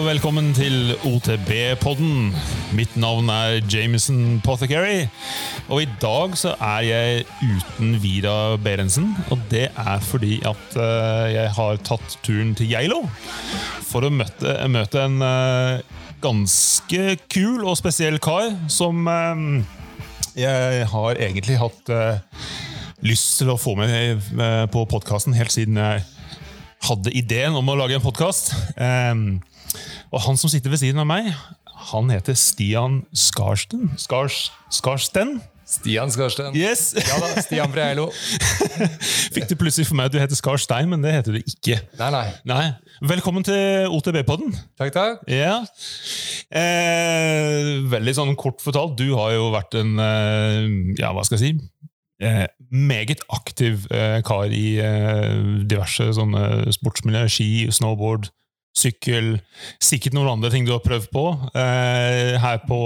og velkommen til OTB-podden. Mitt navn er Jameson Pothecary, og i dag så er jeg uten Vira Berentsen. Og det er fordi at eh, jeg har tatt turen til Geilo for å møte, møte en eh, ganske kul og spesiell kar som eh, jeg har egentlig hatt lyst til å få med på podkasten helt siden jeg hadde ideen om å lage en podkast. Og han som sitter ved siden av meg, han heter Stian Skarsten. Skars, Skarsten? Stian Skarsten. Yes! Ja da, Stian fra Eilo. Fikk du plutselig for meg at du heter Skarstein, men det heter du ikke. Nei, nei. Nei. Velkommen til OTB-podden. Takk, takk. Ja. Eh, veldig sånn kort fortalt, du har jo vært en eh, Ja, hva skal jeg si? Eh, meget aktiv eh, kar i eh, diverse sånne sportsmiljø. Ski, snowboard, sykkel. Sikkert noen andre ting du har prøvd på eh, her på,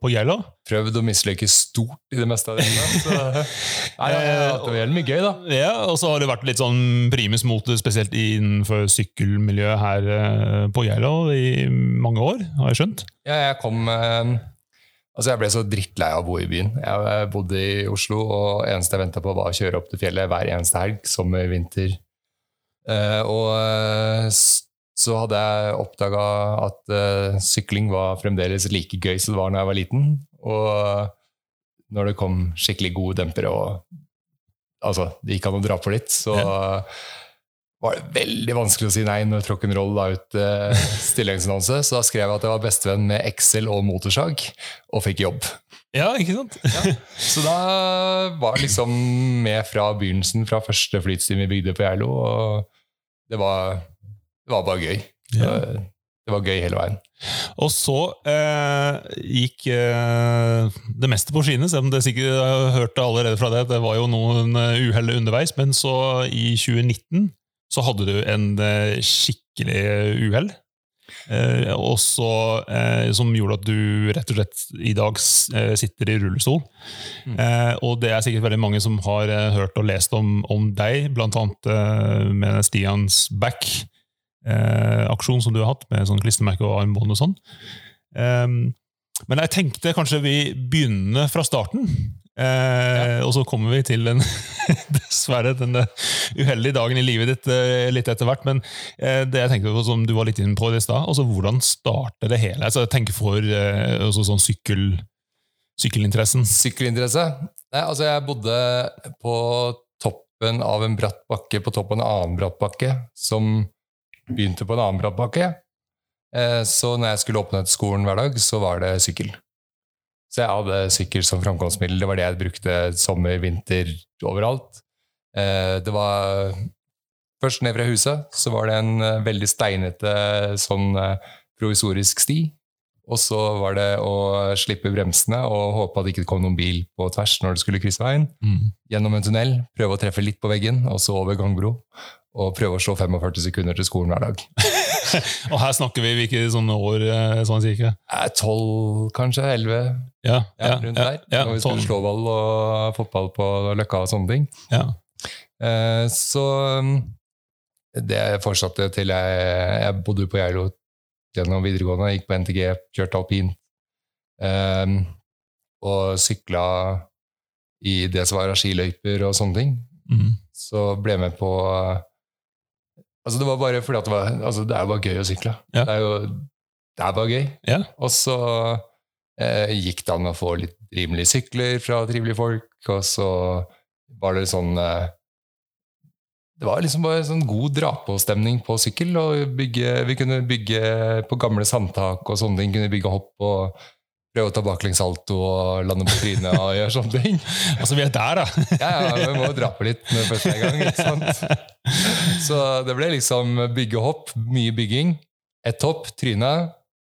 på Geilo. Prøvd å mislykkes stort i det meste av det. Så, nei, ja, ja, det var mye gøy, da. Ja, Og så har det vært litt sånn primus mote, spesielt innenfor sykkelmiljøet her eh, på Geilo i mange år, har jeg skjønt. Ja, jeg kom eh, Altså, jeg ble så drittlei av å bo i byen. Jeg bodde i Oslo, og eneste jeg venta på, var å kjøre opp til fjellet hver eneste helg, sommer, vinter. Eh, og eh, så hadde jeg oppdaga at uh, sykling var fremdeles like gøy som det var da jeg var liten. Og når det kom skikkelig gode dempere og altså, det gikk an å dra på litt, så var det veldig vanskelig å si nei når Rock'n'Roll la ut uh, stillingsannonse. Så da skrev jeg at jeg var bestevenn med Excel og motorsag, og fikk jobb. Ja, ikke sant? Så da var jeg liksom med fra begynnelsen, fra første flytstime vi bygde på Geilo. Og det var, det var bare gøy. Ja. Det, det var gøy hele veien. Og så eh, gikk eh, det meste på skinner, selv om det sikkert jeg har hørt det allerede fra deg. at Det var jo noen eh, uhell underveis, men så i 2019 så hadde du en eh, skikkelig uhell. Eh, og så, eh, som gjorde at du rett og slett i dag sitter i rullestol. Mm. Eh, og det er sikkert veldig mange som har hørt og lest om, om deg, blant annet med Stians Back eh, aksjon som du har hatt, med sånn klistremerke og armbånd og sånn. Um, men jeg tenkte kanskje vi begynner fra starten. Eh, Og så kommer vi til den dessverre den uheldige dagen i livet ditt eh, litt etter hvert. Men eh, det jeg tenkte på, som du var litt inne på i stad, altså hvordan starter det hele? Altså, jeg tenker for eh, sånn sykkel, sykkelinteressen. Sykkelinteresse? Nei, altså jeg bodde på toppen av en bratt bakke på toppen av en annen bratt bakke, som begynte på en annen brattbakke. Eh, Så når jeg skulle åpne til skolen hver dag, så var det sykkel. Så jeg hadde sykkel som framkomstmiddel. Det var det jeg brukte sommer, vinter, overalt. Eh, Det var Først ned fra huset så var det en eh, veldig steinete sånn provisorisk sti. Og så var det å slippe bremsene og håpe at det ikke kom noen bil på tvers når du skulle krysse veien. Mm. Gjennom en tunnel, prøve å treffe litt på veggen, og så over gangbro. Og prøve å slå 45 sekunder til skolen hver dag. Og her snakker vi hvilke sånne år, eh, sånn cirka? Eh, Tolv, kanskje? Elleve? Ja, Ja, rundt der. Ja, når vi skulle slå ball og fotball på Løkka og sånne ting. Ja. Eh, Så um, det fortsatte til jeg, jeg bodde på Geilo gjennom videregående, gikk på NTG, kjørte alpin. Eh, og sykla i det som var av skiløyper og sånne ting. Mm. Så ble jeg med på Altså Det var bare fordi at det var altså Det er jo bare gøy å sykle. Ja. Det er jo det er bare gøy. Ja. Og så eh, gikk det an å få litt rimelige sykler fra trivelige folk, og så var det sånn eh, Det var liksom bare sånn god dra-på-stemning på sykkel. Og bygge, vi kunne bygge på gamle sandtak og sånne ting. Kunne bygge hopp og prøve å ta baklengssalto og lande på trynet og gjøre sånne ting. Altså, vi er der, da! Ja, ja, vi må jo drape litt med første gang, ikke sant? Så det ble liksom bygge hopp, mye bygging. Ett hopp, tryne,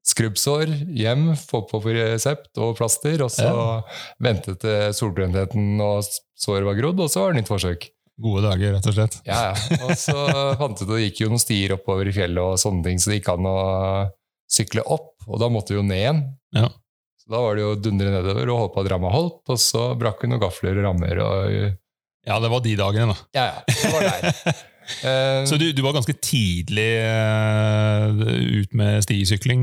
skrubbsår, hjem, få på resept og plaster, og så vente til solbrentheten og såret var grodd, og så var det nytt forsøk. Gode dager, rett og slett. Ja, ja. Og så fant vi ut at det gikk jo noen stier oppover i fjellet og sånne ting, så det gikk an å sykle opp, og da måtte vi jo ned igjen. Ja. Da var det jo å dundre nedover og håpe at ramma holdt, og så brakk vi noen gafler og rammer og Ja, det var de dagene, da. Ja, ja. Det var der. Så du, du var ganske tidlig uh, ut med stisykling,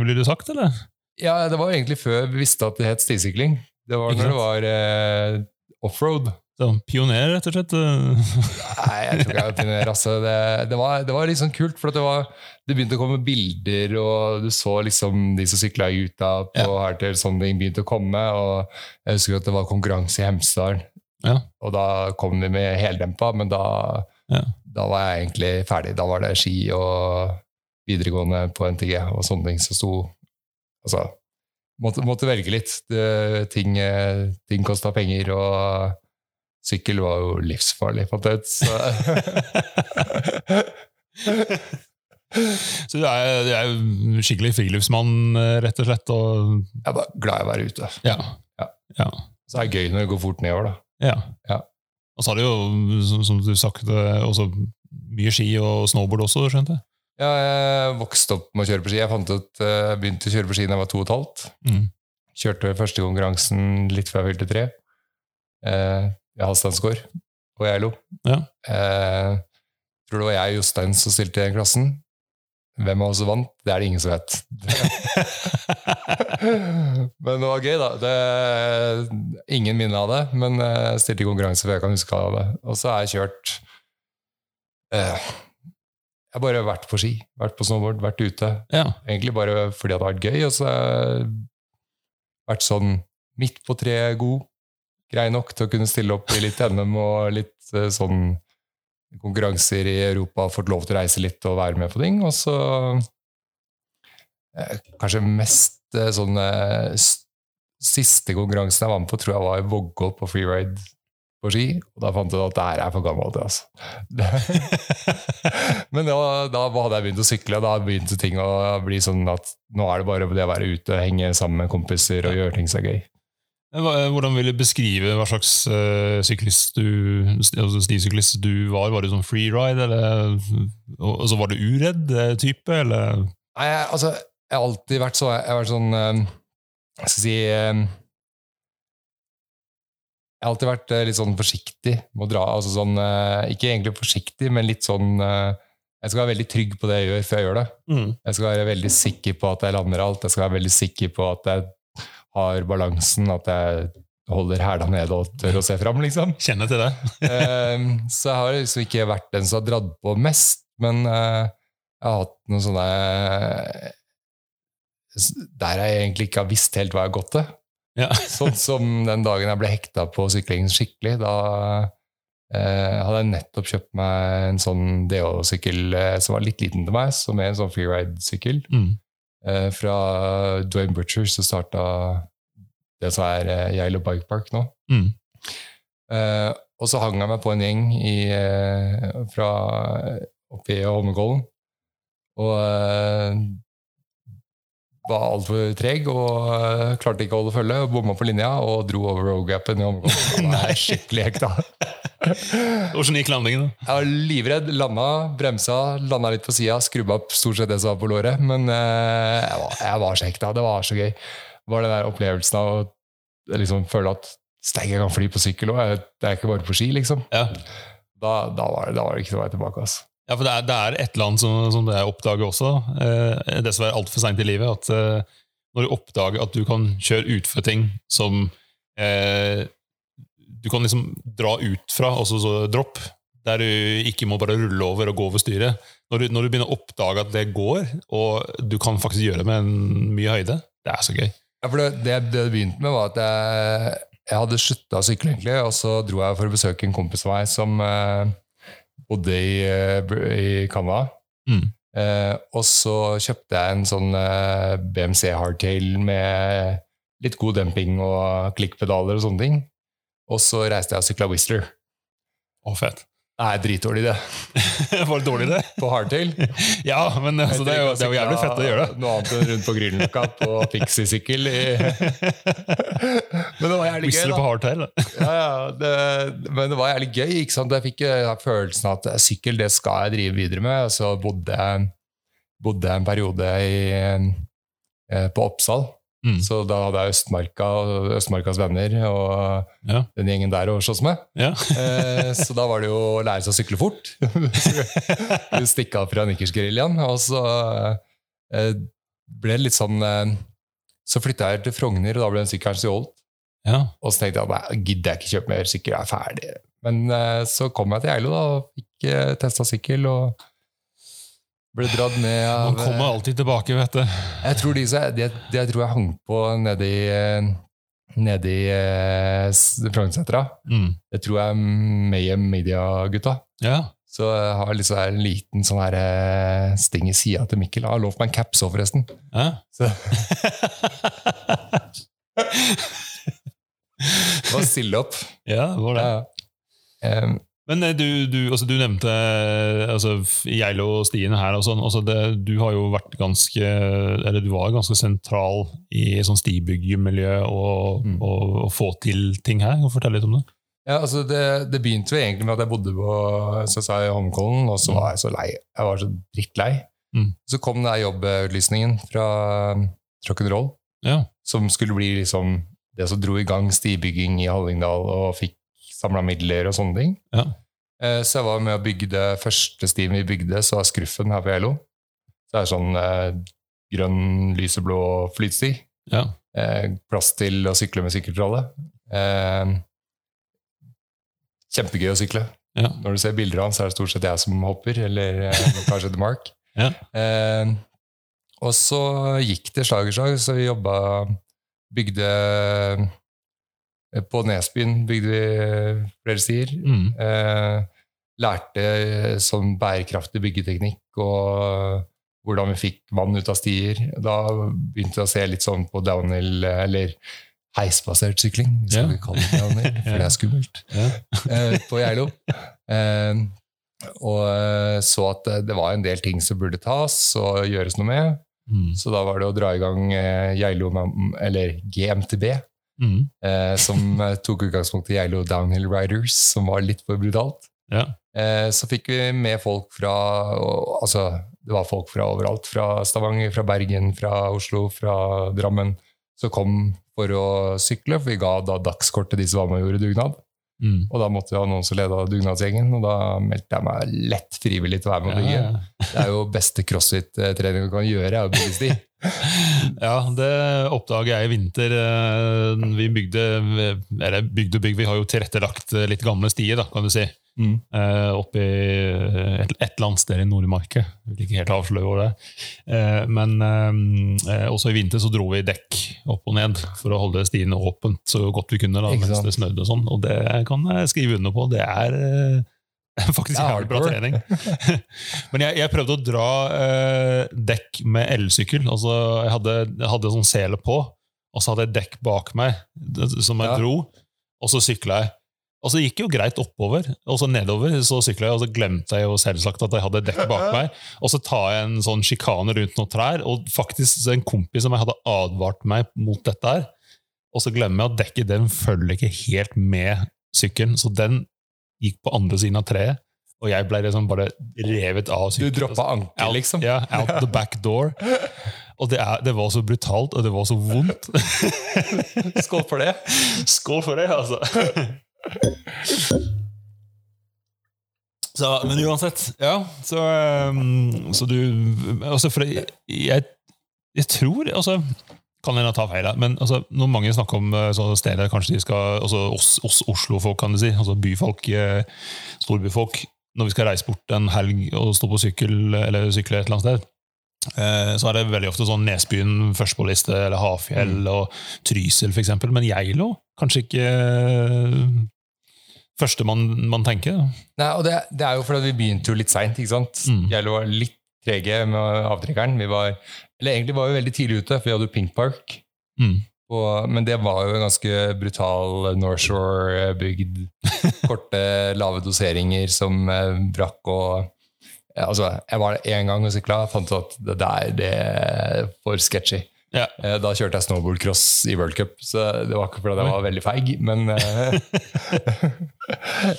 ville du sagt? eller? ja, det var egentlig før vi visste at det het stisykling. Det var når det var uh, offroad. Så, pioner, rett og slett? Nei, jeg tror ikke jeg var pioner. Altså. Det, det, var, det var sånn kult, for det, var, det begynte å komme bilder, og du så liksom de som sykla i Utah på Ja. Hardtail, sånne ting begynte å komme. Og jeg husker at det var konkurranse i Hemsedal, Ja. og da kom de med heldempa, men da, Ja. da var jeg egentlig ferdig. Da var det ski og videregående på NTG og sånne ting som sto Altså, måtte, måtte velge litt. Det, ting eh, ting kosta penger, og sykkel var jo livsfarlig, fant jeg ut. Så. Så du er, du er jo skikkelig friluftsmann, eh, rett og slett? Og, Jeg er bare glad i å være ute. ja. Ja. ja. Så er det gøy når det går fort nedover, da. Ja. Ja. Og så har du jo, som, som du sagt, eh, også mye ski og snowboard også, skjønte jeg? Ja, jeg vokste opp med å kjøre på ski. Jeg fant ut, jeg begynte å kjøre på ski da jeg var to og et halvt. Mm. Kjørte første konkurransen litt før jeg fylte tre. Eh, I Halsteinsgård og Geilo. Ja. Eh, tror det var jeg og Jostein som stilte i den klassen. Hvem av oss som vant, det er det ingen som vet. men det var gøy, da. Det, ingen minne av det, men eh, jeg stilte i konkurranse før jeg kan huske av det. Og så har jeg kjørt eh, Jeg har bare vært på ski, vært på snowboard, vært ute. ja. Egentlig bare fordi det har vært gøy, og så har jeg vært sånn midt på treet god. Grei nok til å kunne stille opp i litt NM og litt eh, sånn konkurranser i Europa, fått lov til å reise litt og være med på ting. Og så eh, kanskje mest eh, sånn Siste konkurransen jeg var med på, tror jeg var i Vågå på freeride på ski. Og da fant jeg ut at det her er for gammelt, altså. Men da, da hadde jeg begynt å sykle, og da begynte ting å bli sånn at nå er det bare det å være ute, og henge sammen med kompiser og gjøre ting er gøy. Hva- Hvordan vil du beskrive hva slags eh, syklist du, altså stisyklist du var? Var du sånn freeride, eller og, så var du uredd eh, type, eller? Nei, jeg, altså, jeg har alltid vært så Jeg har vært sånn eh, Jeg skal si eh, Jeg har alltid vært eh, litt sånn forsiktig med å dra. Altså sånn, eh, ikke egentlig forsiktig, men litt sånn eh, Jeg skal være veldig trygg på det jeg gjør, før jeg gjør det. Jeg skal være veldig sikker på at jeg lander alt. Jeg skal være veldig sikker på at jeg har balansen, at jeg holder hæla nede og tør å se fram, liksom. Kjenner til det. Eh, så jeg har liksom ikke vært den som har dratt på mest, men eh, jeg har hatt noen sånne Der jeg egentlig ikke har visst helt hva jeg har gått til. Ja. Sånn som den dagen jeg ble hekta på syklingen skikkelig. Da eh, hadde jeg nettopp kjøpt meg en sånn DH-sykkel eh, som var litt liten til meg, som er en sånn freeride-sykkel. Mm. Eh, fra Dwayne Butcher, som starta det som er eh, Geilo Bike Park nå. Mm. Eh, og så hang jeg meg på en gjeng i, eh, fra oppe i Holmenkollen. Og eh, var altfor treg og uh, klarte ikke å holde følge. Bomma på linja og dro over road-gapen i Holmenkollen. Det var skikkelig hekta. Hvordan gikk landingen? da? Jeg var livredd. Landa, bremsa, landa litt på sida, skrubba opp stort sett det som var på låret. Men uh, jeg, var, jeg var så hekta. Det var så gøy. Det var den der opplevelsen av å liksom føle at steg jeg kan fly på sykkel òg. Det er ikke bare på ski, liksom. Ja. Da, da, var, det, da var det ikke noe vei tilbake. Altså. Ja, for det er, det er et eller annet som, som jeg oppdager også, eh, dessverre altfor seint i livet, at eh, når du oppdager at du kan kjøre utfor ting som eh, du kan liksom dra ut fra, altså så dropp, der du ikke må bare rulle over og gå over styret. Når du, når du begynner å oppdage at det går, og du kan faktisk gjøre det med en mye høyde, det er så gøy. Ja, for det, det, det begynte med, var at jeg, jeg hadde slutta å sykle, egentlig, og så dro jeg for å besøke en kompis av meg som eh, bodde i, eh, i Canada. Mm. Eh, og så kjøpte jeg en sånn eh, BMC hardtail med litt god demping og klikkpedaler og sånne ting. Og så reiste jeg og sykla Whistler. Å, fett. Er dritdårlig, det. Var det dårlig, det? På hardtail. Ja, men altså, det, er jo, det er jo jævlig fett å gjøre det. Noe annet enn rundt på Grünerløkka på Pixie-sykkel. i- Men det var jævlig gøy, da. på hardtail. da. ja, ja, det, men det var jævlig gøy. ikke sant? Jeg fikk eh, følelsen at eh, sykkel det skal jeg drive videre med. Så bodde jeg bodde en periode i, eh, på Oppsal. Mm. Så da hadde jeg Østmarka Østmarkas venner og Ja. den gjengen der å slåss med. Ja. Eh, så da var det jo å lære seg å sykle fort. Stikke av fra Nikkersgeriljaen. Og så eh, ble det litt sånn eh, Så flytta jeg til Frogner, og da ble den sykkelen stjålet. ja. Og så tenkte jeg nei, gidder jeg ikke kjøpe mer sykkel, jeg er ferdig. Men eh, så kom jeg til Geilo og fikk uh, testa sykkel. og ble dratt med av Man kommer alltid tilbake, vet du. Jeg tror de, som- de, de jeg tror jeg hang på nede i eh, Nede i eh, Frognersetra. Mm. Det tror jeg er Media-gutta. Ja. Så jeg har liksom en liten sånn her eh, sting i sida til Mikkel. Jeg har lovt meg en caps òg, forresten. ja. Så bare stille opp. ja, det var det. Ja. Em, Men eh, du, du, altså, du nevnte eh, altså, Geilo og stiene her. Og sånn, altså, det, du har jo vært ganske eller du var ganske sentral i sånn stibyggemiljø og, Mm. og, og få til ting her. Kan fortelle litt om det? ja, altså det, det begynte jo egentlig med at jeg bodde på så sa jeg Holmenkollen, og så var jeg så lei. Jeg var så drittlei. Mm. Så kom den jobbutlysningen fra Rock'n'Roll, Ja. som skulle bli liksom det som dro i gang stibygging i Hallingdal og fikk samla midler og sånne ting. Ja. Eh, Så jeg var med å bygge det første stien vi bygde, så var Skruffen her på. Så det er sånn eh, grønn, lyseblå flytsti. Ja. Eh, plass til å sykle med sykkeltralle. Eh, kjempegøy å sykle. Ja. Når du ser bilder av han, så er det stort sett jeg som hopper, eller eh, kanskje The Mark. Ja. Eh, og så gikk det slag i slag, så vi jobba Bygde eh, På Nesbyen bygde vi flere stier. Mm. Eh, lærte sånn bærekraftig byggeteknikk og hvordan vi fikk vann ut av stier. Da begynte jeg å se litt sånn på downhill, eller heisbasert sykling. Vi skal Ja. ikke kalle det downhill, for det er skummelt. Ja. Eh, på Geilo. Eh, og eh, så at det- var en del ting som burde tas og gjøres noe med. Mm. Så da var det å dra i gang eh, Geilo, eller GMTB, Mm. eh, som eh, tok utgangspunkt i Geilo Downhill Riders, som var litt for brutalt. Ja. Eh, så fikk vi med folk fra og, Altså, det var folk fra overalt. Fra Stavanger, fra Bergen, fra Oslo, fra Drammen. Som kom for å sykle, for vi ga da dagskort til de som var med og gjorde dugnad. Mm. Og da måtte vi ha noen som leda dugnadsgjengen, og da meldte jeg meg lett frivillig til å være med og bygge. Ja, ja. Det er jo beste crossfit-trening du kan gjøre, er å bygge sti. Ja, det oppdaget jeg i vinter. eh, Vi bygde eller bygde bygde, vi har jo tilrettelagt eh, litt gamle stier, da, kan du si. Mm. Oppi oppe i et, et eller annet sted i Nordmarka. Vil ikke helt avsløre hvor det er. Eh, men eh, også i vinter så dro vi dekk opp og ned for å holde stiene åpent så godt vi kunne da, mens det snødde og sånn. Og det kan jeg skrive under på. Det er eh, faktisk ja, jævlig bra trening. Men jeg, jeg prøvde å dra eh, dekk med elsykkel. Altså, jeg hadde, jeg hadde sånn sele på, og så hadde jeg dekk bak meg som jeg Ja. dro, og så sykla jeg. Og så gikk det jo greit oppover, og så nedover så sykla jeg, og så glemte jeg jo selvsagt at jeg hadde dekk bak meg. Og så tar jeg en sånn sjikane rundt noen trær, og faktisk en kompis som jeg hadde advart meg mot dette her, og så glemmer jeg at dekket den følger ikke helt med sykkelen, så den gikk på andre siden av treet, og jeg ble liksom bare revet av Du sykkelen. droppa anker, liksom. Ja, out the back door. Og det, er, det var så brutalt, og det var så vondt. Skål for det. Skål for det, altså! Så, men uansett, ja. Så, um, så du altså for jeg, jeg, jeg tror altså, Kan hende jeg tar feil, her, men altså, når mange snakker om uh, sånne steder kanskje de skal, altså oss, oss Oslo-folk, kan du si, altså byfolk, eh, storbyfolk Når vi skal reise bort en helg og stå på sykkel eller sykle et eller annet sted, eh, så er det veldig ofte sånn Nesbyen først på liste, eller Hafjell og Trysil f.eks. Men Geilo kanskje ikke eh, første man, man tenker. Nei, og det, det er jo fordi vi begynte jo litt seint. Mm. Geilo var litt trege med avtrekkeren. Vi var, eller egentlig var vi veldig tidlig ute, for vi hadde jo Pink Park. Mm. Og, men det var jo en ganske brutal North Shore-bygd. Korte, lave doseringer som eh, brakk og ja, altså, Jeg var én gang og sykla og fant ut at det der det er for sketchy. Ja. Eh, Da kjørte jeg snowboardcross i World Cup, så det var ikke fordi jeg var veldig feig, men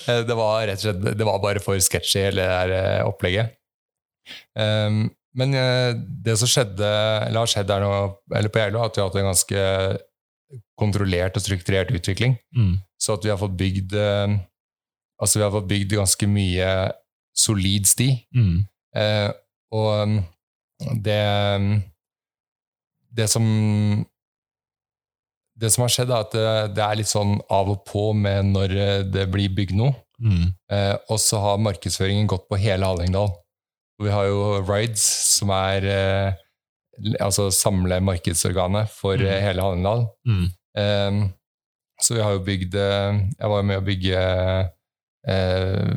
eh, det var rett og slett Det var bare for sketchy, hele det der eh, opplegget. Um, men eh, det som skjedde, eller har skjedd der nå, eller på Geilo, er at vi har hatt en ganske kontrollert og strukturert utvikling. Mm. Så at vi har fått bygd eh, Altså, vi har fått bygd ganske mye solid sti. Mm. Eh, og um, det Det som Det som har skjedd, er at det, det er litt sånn av og på med når eh, det blir bygd noe. Mm. Eh, og så har markedsføringen gått på hele Hallingdal. Vi har jo Rides, som er eh, altså samle markedsorganet for Mm. eh, hele Hallingdal. Mm. Um, så vi har jo bygd eh, Jeg var jo med å bygge eh,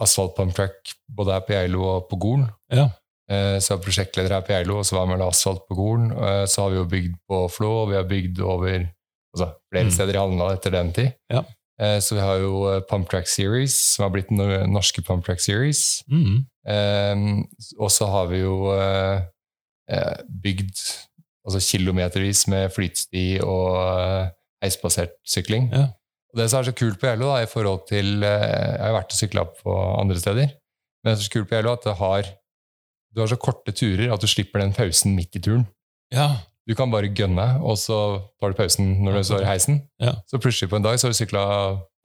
asfalt pump track både her på Geilo og på Golen. Ja. Eh, så jeg var prosjektleder her på Geilo, og så var jeg med asfalt på Golen. Eh, så har vi jo bygd på Flå, og vi har bygd over altså, flere Mm. steder i Hallingdal etter den tid. Ja. Eh, så vi har jo Pumptrack Pump Track Series, som har blitt den norske Pump Track Series. Mm. Eh, og så har vi jo eh, eh, bygd altså kilometervis med flytsti og eh, heisbasert sykling. Ja. Og det som er så kult på Gjello, i forhold til Jeg har vært og sykla på andre steder, men det som er så kult på Gjello, at det har, du har så korte turer at du slipper den pausen midt i turen. Ja. Du kan bare gønne, og så tar du pausen når du står i heisen. Ja. Så plutselig på en dag så har du sykla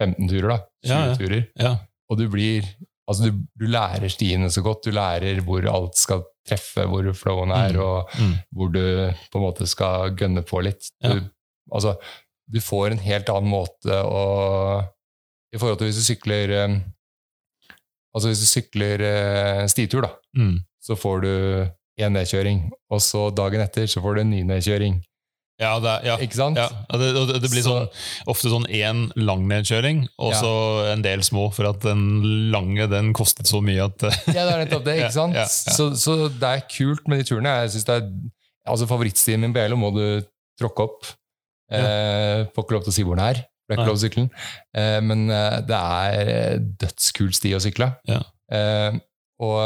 15 turer, da. 20 Ja, ja. turer. Og du blir Altså, du, du lærer stiene så godt. Du lærer hvor alt skal treffe, hvor flowen er, Mm. og Mm. hvor du på en måte skal gønne på litt. Ja. Altså, du får en helt annen måte å I forhold til hvis du sykler eh, Altså hvis du sykler eh, stitur, da, Mm. så får du én nedkjøring, og så dagen etter så får du en ny nedkjøring. Ja, det, er- ja. Ikke sant? Ja, det, det det blir Så- sånn, ofte sånn én lang nedkjøring, og Ja. så en del små, for at den lange den kostet så mye at eh, Ja, det er nettopp det, ikke sant? ja, ja. Så, så det er kult med de turene. Jeg synes det er, altså Favorittstien min Elo må du tråkke opp. Eh, får ikke lov til å si hvor den er. Det er ikke lov å sykle den. Eh, men eh, det er eh, dødskul sti å sykle. Ja. Eh, og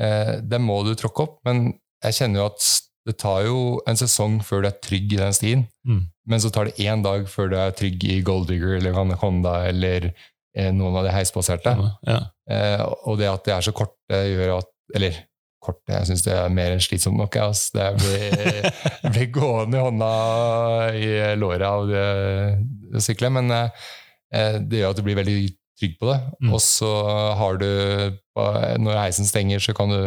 eh, den må du tråkke opp, men jeg kjenner jo at det tar jo en sesong før du er trygg i den stien. Mm. Men så tar det én dag før du er trygg i Gold Digger eller Honda eller eh, noen av de heisbaserte. ja. Eh, og det at det er så korte, gjør at Eller korte, jeg syns det er mer enn slitsomt nok. Altså. Det blir, blir gående i hånda i låret av det, det syklet. Men eh, det gjør at du blir veldig trygg på det. Mm. Og så har du Når heisen stenger, så kan du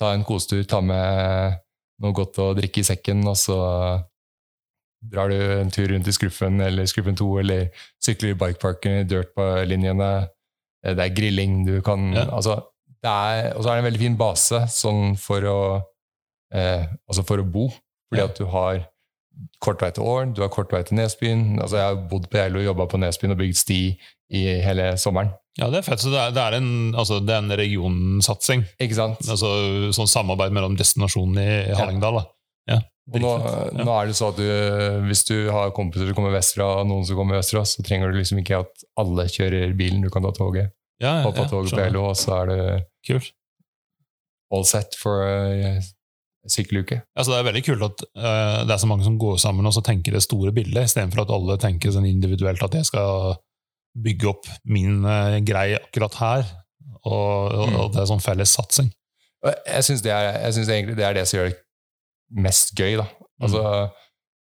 ta en kosetur, ta med noe godt å drikke i sekken, og så drar du en tur rundt i Skruffen eller Skruffen 2, eller sykler i bikeparken i dirtbar-linjene. Eh, Det er grilling, du kan Ja. altså, det er, Og så er det en veldig fin base sånn for å eh, altså for å bo. Fordi Ja. at du har kort vei til Åren, du har kort vei til Nesbyen. Altså, jeg har bodd på Geilo og jobba på Nesbyen og bygd sti i hele sommeren. Ja, det er fett. Så det er, det er en, altså, det er en regionsatsing. Ikke sant? Altså sånn samarbeid mellom destinasjonene i, Hallingdal. Da. Ja, Og nå, ja. nå er det så at du, hvis du har kompiser som kommer vestfra, og noen som kommer østfra, så trenger du liksom ikke at alle kjører bilen. Du kan ta toget. ja, ja, Hoppe av toget på LO, og så er det Kult. all set for uh, sykkeluke. Altså, det er veldig kult at uh, det er så mange som går sammen og så tenker det store bildet, istedenfor at alle tenker sånn individuelt at jeg skal bygge opp min uh, greie akkurat her. Og, og, Mm. og det er sånn felles satsing. Jeg syns det, egentlig det er det som gjør det mest gøy. da. Altså,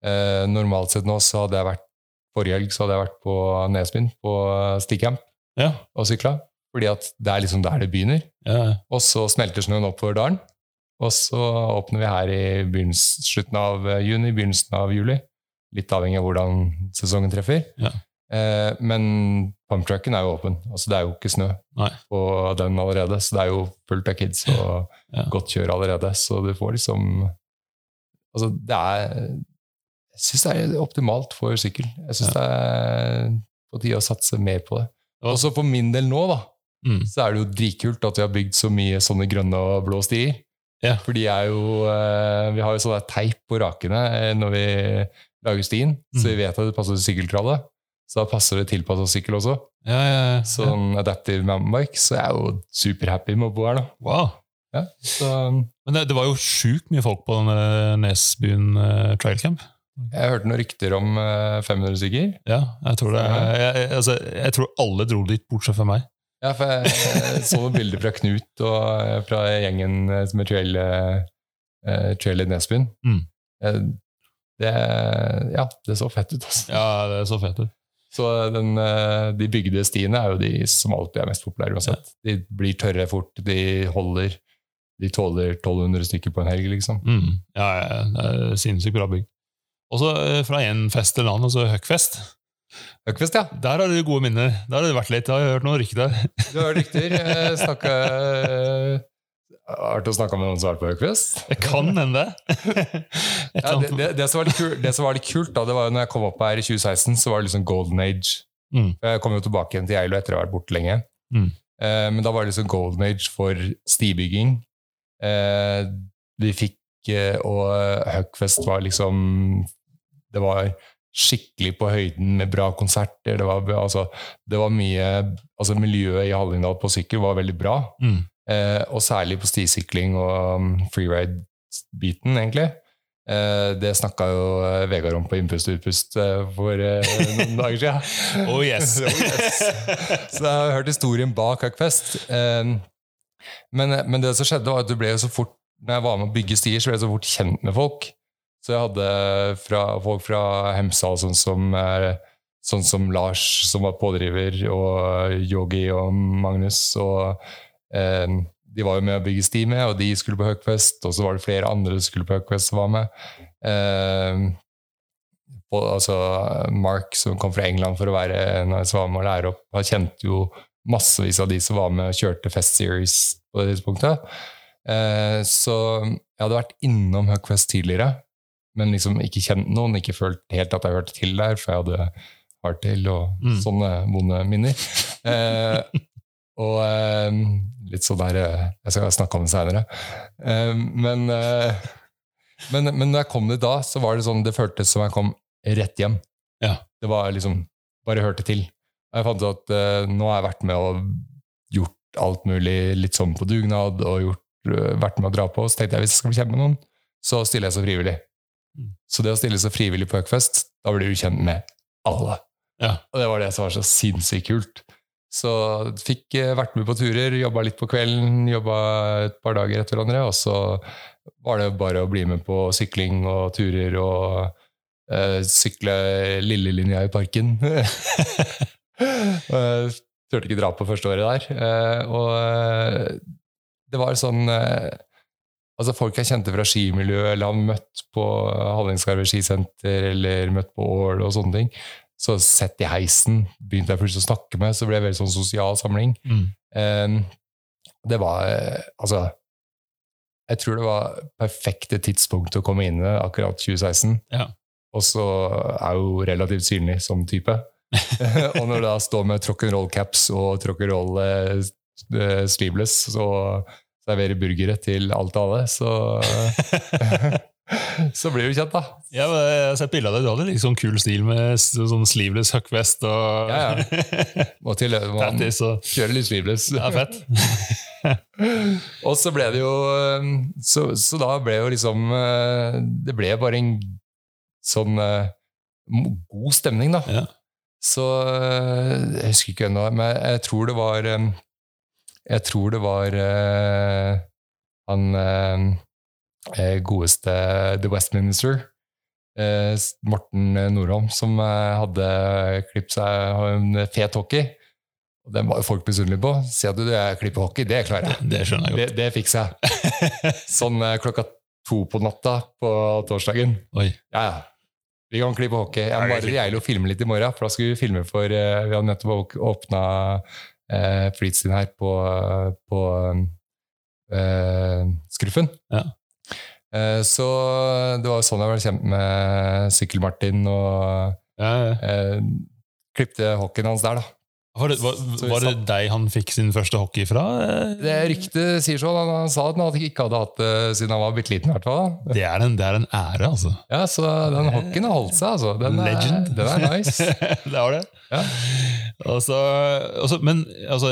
eh, Normalt sett nå så hadde jeg vært Forrige helg så hadde jeg vært på Nesbyen, på stickcamp Ja, og sykla. Fordi at det er liksom der det begynner. ja, Og så smelter snøen oppover dalen. Og så åpner vi her i slutten av eh, juni, begynnelsen av juli. Litt avhengig av hvordan sesongen treffer. Ja. Eh, men pumptrucken er jo åpen. Altså, det er jo ikke snø Nei. på den allerede. Så det er jo fullt av kids og Ja. godt kjør allerede. Så du får liksom Altså, det er Jeg syns det er optimalt for sykkel. Jeg syns det er på tide å satse mer på det. Ja. Og så for min del nå, da, Mm. så er det jo dritkult at vi har bygd så mye sånne grønne og blå stier. Ja. For de er jo eh, Vi har jo sånn teip på rakene eh, når vi lager stien, så Mm. vi vet at det passer til sykkeltrallet. Så da passer det tilpassa sykkel også. ja, ja, ja. Sånn adaptive mountainbike. Så jeg er jo superhappy med å bo her nå. Wow. Ja, så Men det, det var jo sjukt mye folk på den Nesbyen eh, trailcamp. jeg hørte noen rykter om uh, 500 stykker. Ja, jeg tror det. Jeg, jeg, altså, jeg tror alle dro dit, bortsett fra meg. Ja, for jeg, jeg så noen bilder fra Knut og eh, fra gjengen som er trail, uh, trail i Nesbyen. Mm. Eh, Det, ja, det så fett ut. Altså. Ja, det så fett ut. Så den, eh, de bygde stiene er jo de som alltid er mest populære uansett. De blir tørre fort, de holder. De tåler 1200 stykker på en helg, liksom. Mm. Ja, ja, det er sinnssykt bra bygg. Og så eh, fra en fest til en annen, altså. Høgfest, ja. Der har du gode minner. Der har du vært litt. Jeg har hørt noen rykter. Du har rykter. Eh, snakka Har du snakka med noen som har vært på Høgfest? Det kan hende. Ja, det, det, det, som var litt kult, det som var litt kult, da, det var jo når jeg kom opp her i 2016, så var det liksom golden age. Mm. Jeg kom jo tilbake igjen til Geilo etter å ha vært borte lenge. Mm. Eh, men da var det liksom golden age for stibygging. Eh, vi fikk eh, Og Høgfest var liksom Det var skikkelig på høyden med bra konserter. Det var, altså, det var mye altså Miljøet i Hallingdal på sykkel var veldig bra. Mm. Eh, og særlig på stisykling og um, freeride-biten, egentlig. Eh, det snakka jo eh, Vegard om på Innpust og utpust for noen dager siden. Oh yes. Oh, yes. Så jeg har hørt historien bak Huckfest. Eh, men, men det som skjedde, var at du ble jo så fort når jeg var med å bygge stier, så ble jeg så fort kjent med folk. Så jeg hadde fra, folk fra Hemsedal, sånn som Sånn som Lars, som var pådriver, og Yogi og Magnus. Og de var jo med å bygge sti med, og de skulle på Huckfest, Og så var det flere andre som skulle på Huckfest som var med. Og, altså, Mark, som kom fra England for å være en som var med å lære opp, han kjente jo massevis av de som var med og kjørte Fest Series på det tidspunktet. Eh, så jeg hadde vært innom Huckfest tidligere, men liksom ikke kjent noen, ikke følt helt at jeg hørte til der, for jeg hadde hardtail og Mm. sånne vonde minner. Eh, og eh, litt sånn der eh, Jeg skal snakke om det seinere. Eh, men, eh, men, men når jeg kom dit da, så var det sånn det føltes som jeg kom rett hjem. Ja. Det var liksom Bare hørte til. Jeg fant ut at nå har jeg vært med og gjort alt mulig litt sånn på dugnad, og gjort, vært med å dra på. Så tenkte jeg hvis jeg skal bli kjent med noen, så stiller jeg så frivillig. Mm. Så det å stille så frivillig på Høgfest, da blir du kjent med alle. Ja. Og det var det som var så sinnssykt kult. Så fikk eh, vært med på turer, jobba litt på kvelden, jobba et par dager etter hverandre, og så var det bare å bli med på sykling og turer og uh, sykle lillelinja i parken. uh, Turte ikke dra på første året der. Uh, og det var sånn Altså Folk jeg kjente fra skimiljøet, eller har møtt på Hallingskarvet skisenter, eller møtt på Ål og sånne ting. Så sett i heisen begynte jeg plutselig å snakke med, så ble det veldig sånn sosial samling. Mm. Um, det var eh, Altså Jeg tror det var perfekte tidspunkt å komme inn i akkurat 2016. Ja. Og så er jo relativt synlig som type. og når du da står med rock'n'roll-caps og rock'n'roll eh, eh, sleeveless og serverer burgere til alt og alle, så Så blir du kjent, da. Ja, jeg har sett bilde av deg. Du hadde liksom kul stil med sånn sleeveless huckvest og Ja, Og til man tattis og kjører litt sleeveless. Ja, fett. Og så ble det jo eh, Så, så da ble jo liksom eh, Det ble bare en sånn eh, god stemning, da. Ja. Så Jeg husker ikke ennå, men jeg tror det var Jeg tror det var han godeste The Westminster, eh, Morten Nordholm, som eh, hadde klippet seg en fet hockey. Og Den var jo folk misunnelige på. Si at du er klipper hockey, det klarer jeg. Det skjønner jeg Det, det fikser jeg. Sånn eh, klokka to på natta på torsdagen. Oi. Ja, ja. Vi kan klippe hockey. Jeg må bare å filme litt i morgen, for da skal vi filme for uh, Vi har nettopp åpna uh, flytsiden her på, på uh, Skruffen. Ja. Eh, så det var sånn jeg ble kjent med Sykkel-Martin, og Ja, ja. eh, klippte hockeyen hans der, da. Var det, var, var det deg han fikk sin første hockey fra? Det ryktet sier sånn. Han, han sa at han ikke hadde hatt det siden han var bitte liten. i hvert fall. Det er en, det er en ære, altså. Ja, så den hockeyen har holdt seg, altså. Den er, Legend. Den er nice. det var det. Ja. Og så, men altså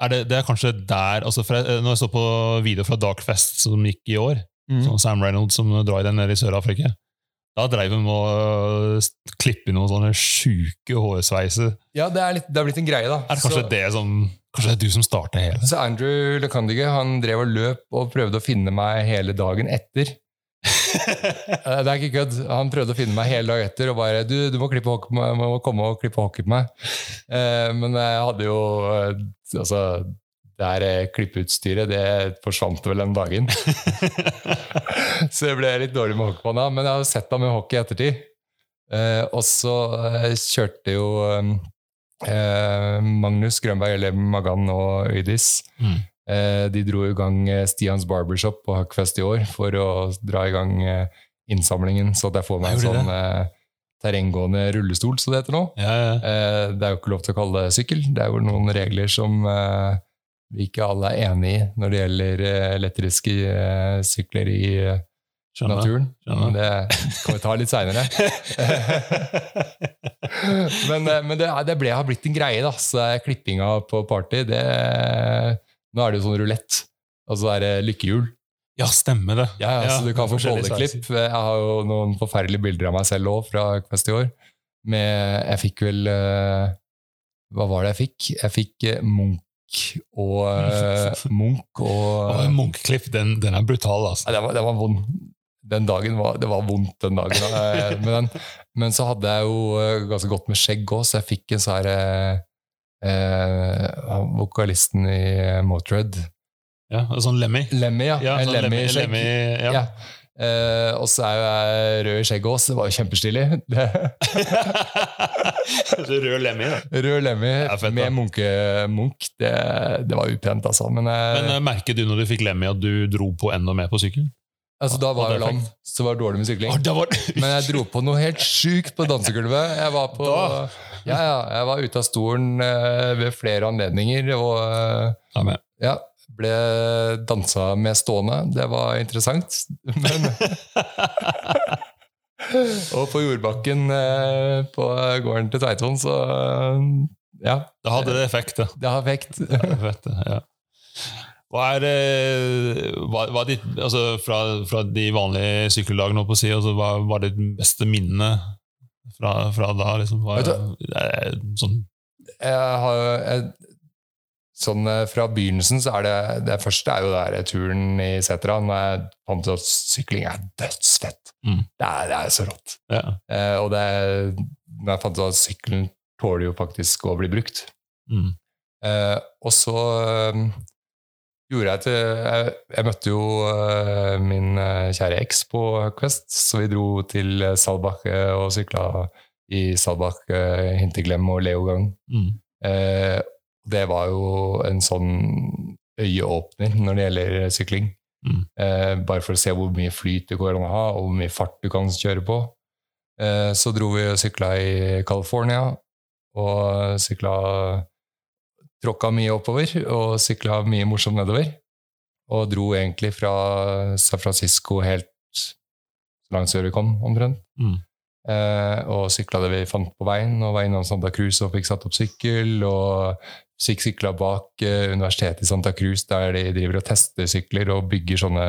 er det, det er kanskje der altså for jeg, Når jeg så på video fra Darkfest som gikk i år, Mm. sånn Sam Reynolds som drar den nede i Sør-Afrika Da dreiv hun med å klippe noen sånne sjuke hårsveiser. Ja, det er, litt, det er blitt en greie, da. Er det kanskje Så- det som Kanskje det er du som starter hele? Så Andrew LeCondige han drev og løp og prøvde å finne meg hele dagen etter. Eh, Det er ikke kødd. Han prøvde å finne meg hele dagen etter og bare du, du må, klippe hockey må komme og klippe hockey på meg. Eh, men jeg hadde jo eh, Altså, det her eh, klippeutstyret det forsvant vel den dagen. så jeg ble litt dårlig med hockey på han da. Men jeg har sett ham med hockey i ettertid. Eh, og så eh, kjørte jo eh, Magnus Grønberg, eller Magan og Øydis Mm. Eh, De dro i gang eh, Stians Barbershop på Huckfest i år for å dra i gang eh, innsamlingen, så at jeg får meg en sånn eh, terrenggående rullestol, så det heter nå. Ja, ja. Eh, Det er jo ikke lov til å kalle det sykkel. Det er jo noen regler som eh, vi ikke alle er enig i når det gjelder eh, elektriske eh, sykler i eh, Skjønner. naturen. skjønner. Men det kan vi ta litt seinere. men eh, men det, det ble, har blitt en greie, da. Så klippinga på party, det Nå er det jo sånn rulett. Altså så er det lykkehjul. Ja, stemmer det. Ja, ja, så du kan få bolleklipp. Jeg har jo noen forferdelige bilder av meg selv òg fra Quest i år. Med, jeg fikk vel eh, Hva var det jeg fikk? Jeg fikk eh, Munch og uh, Munch og Munch-klipp, den, den er brutal, altså. Nei, det, var, det var vond. Den dagen var, det var vondt den dagen. med den. Men så hadde jeg jo ganske godt med skjegg òg, så jeg fikk en sånn her eh, Vokalisten i Motörhead. Ja, en sånn Lemmy. Lemmy, ja. Ja, sånn Lemmy. Lemmy, ja. Ja. Uh, og så er jo jeg rød i skjegget også, så det var jo kjempestilig. Rød Lemmy, da. Rød Lemmy fett, med munke, munk. det, det var upent, altså. Men, uh, Men uh, merket du når du fikk Lemmy at du dro på enda mer på sykkel? altså, da var jeg lam, så var det dårlig med sykling. Oh, var Men jeg dro på noe helt sjukt på dansegulvet. Jeg var, på, ja, ja, jeg var ute av stolen ved flere anledninger og ja, ble dansa med stående. Det var interessant. Men Og på jordbakken eh, på gården til Tveitvoll, så eh, ja, Da hadde det effekt, det. det har effekt. Ja. Hva er eh, hva, hva er ditt, altså fra, fra de vanlige sykkeldagene, på å si, altså, hva var ditt beste minne fra, fra da? Liksom, hva, eh, sånn, Jeg har jeg, Sånn eh, Fra begynnelsen så er det Det første er jo der turen i setra. Når jeg fant ut at sykling er dødsfett. Mm. Det, er, det er så rått. ja. Eh, og det når jeg fant ut at sykkelen tåler jo faktisk å bli brukt. Mm. Eh, og så eh, gjorde jeg til jeg, jeg møtte jo eh, min kjære eks på Quest, så vi dro til Salbach eh, og sykla i Salbach, Hinterglem og Leogang. Mm. Eh, det var jo en sånn øyeåpner når det gjelder sykling. Mm. Eh, bare for å se hvor mye flyt du kan ha, og hvor mye fart du kan kjøre på. Eh, så dro vi og sykla i California, og sykla Tråkka mye oppover, og sykla mye morsomt nedover. Og dro egentlig fra San Francisco helt så langt sør vi kom, omtrent. Mm. Eh, og sykla det vi fant på veien, og var innom Santa Cruz og fikk satt opp sykkel. Og sykla bak eh, universitetet i Santa Cruz, der de driver og tester sykler og bygger sånne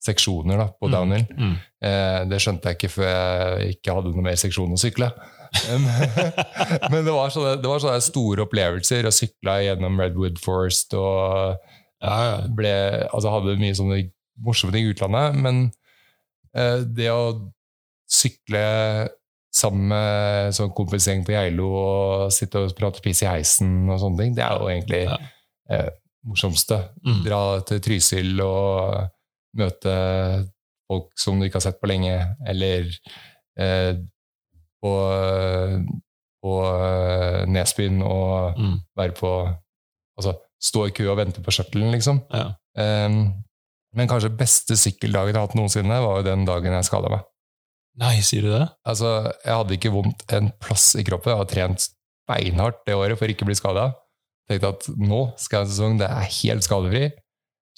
seksjoner da, på downhill. Mm. Eh, det skjønte jeg ikke før jeg ikke hadde noe mer seksjon å sykle. Men det var, sånne, det var sånne store opplevelser. å sykla gjennom Redwood Forest og ble, altså hadde mye sånne morsomme ting i utlandet. Men eh, det å sykle sammen med sånn kompisgjeng på Geilo og sitte og prate piss i heisen og sånne ting, det er jo egentlig Ja. eh, morsomste. Mm. Dra til Trysil og møte folk som du ikke har sett på lenge, eller eh, på, på eh, Nesbyen og Mm. være på Altså stå i kø og vente på shuttlen, liksom. Ja. Um, men kanskje beste sykkeldagen jeg har hatt noensinne, var jo den dagen jeg skada meg. Nei, sier du det? Altså, jeg hadde ikke vondt en plass i kroppen. Jeg har trent beinhardt det året for ikke å bli skada. Tenkte at nå skal jeg ha en sesong der jeg er helt skadefri.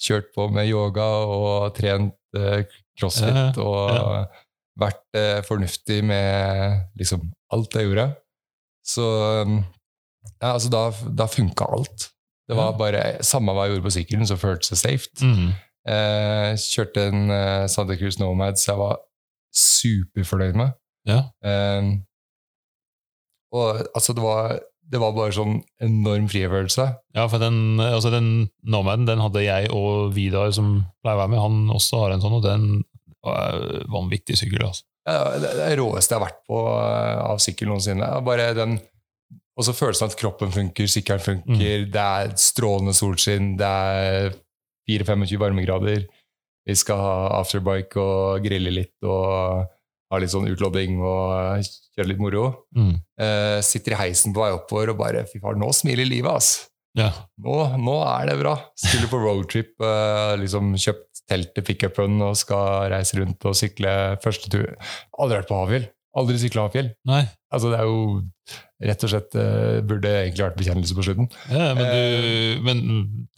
Kjørt på med yoga og trent eh, crossfit og ja. vært eh, fornuftig med liksom alt jeg gjorde. Så um, ja, altså, da, da funka alt. Det var bare Samme hva jeg gjorde på sykkelen, så føltes det safe. Mm. Eh, kjørte en eh, Santa Cruz Nomad, så jeg var superfornøyd med. Ja. Um, og altså, det var, det var bare sånn enorm frigjørelse. Ja, for den, altså den Nomaden den hadde jeg og Vidar, som pleier å være med, han også har en sånn, og den var vanvittig sykkel. altså. Ja, det er det råeste jeg har vært på eh, av sykkel noensinne. Bare den Og så følelsen av at kroppen funker, sykkelen funker, det er strålende solskinn, det er 4-25 varmegrader. Vi skal ha afterbike og grille litt og ha litt sånn utlodding og kjøre litt moro. Mm. Eh, sitter i heisen på vei oppover og bare Fy far, nå smiler livet, ass! Ja. Nå, nå er det bra! Skulle på roadtrip, eh, liksom kjøpt telt til pickupen og skal reise rundt og sykle første tur. Aldri vært på Havfjell. Aldri sykla Havfjell. Altså, det er jo rett og slett eh, Burde egentlig vært bekjennelse på slutten. Ja, men, du, men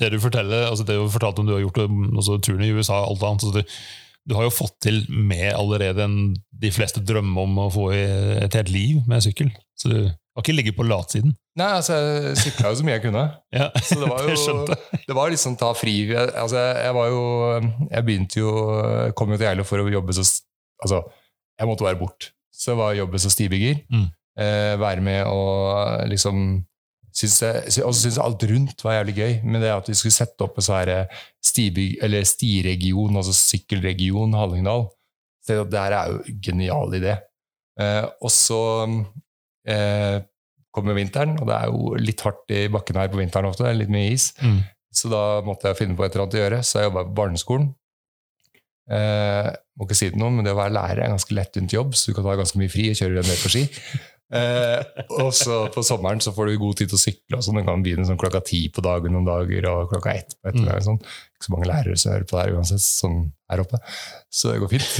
det du forteller, altså det du fortalte om du har gjort altså turen i USA og alt annet, altså du, du har jo fått til med allerede en, de fleste drømmer om å få i et helt liv med sykkel. Så du har ikke ligget på latsiden. Nei, altså, jeg sykla jo så mye jeg kunne. Ja, Så det var jo skjønte jeg. Det var liksom ta fri jeg- Altså, jeg var jo Jeg begynte jo Kom jo til Geilo for å jobbe så Altså, jeg måtte være bort. Så var jobben som stibygger. Mm. Eh, være med og liksom synes jeg, Og så jeg alt rundt var jævlig gøy. Men det at vi skulle sette opp en sånn eller stiregion, altså sykkelregion Hallingdal så Det her er jo en genial idé. Eh, og så eh, kommer vinteren, og det er jo litt hardt i bakken her på vinteren ofte. det er Litt mye is. Mm. Så da måtte jeg finne på et eller annet å gjøre, så jeg jobba på barneskolen. Eh, må ikke si det noe, men det å være lærer er en ganske lettvint jobb, så du kan ta ganske mye fri og kjøre ned på ski. Eh, og så på sommeren så får du god tid til å sykle, og sånn. Du kan begynne sånn klokka ti på dagen noen dager, og klokka ett på ettermiddagen. Sånn. Ikke så mange lærere som hører på det her uansett, sånn her oppe. Så det går fint.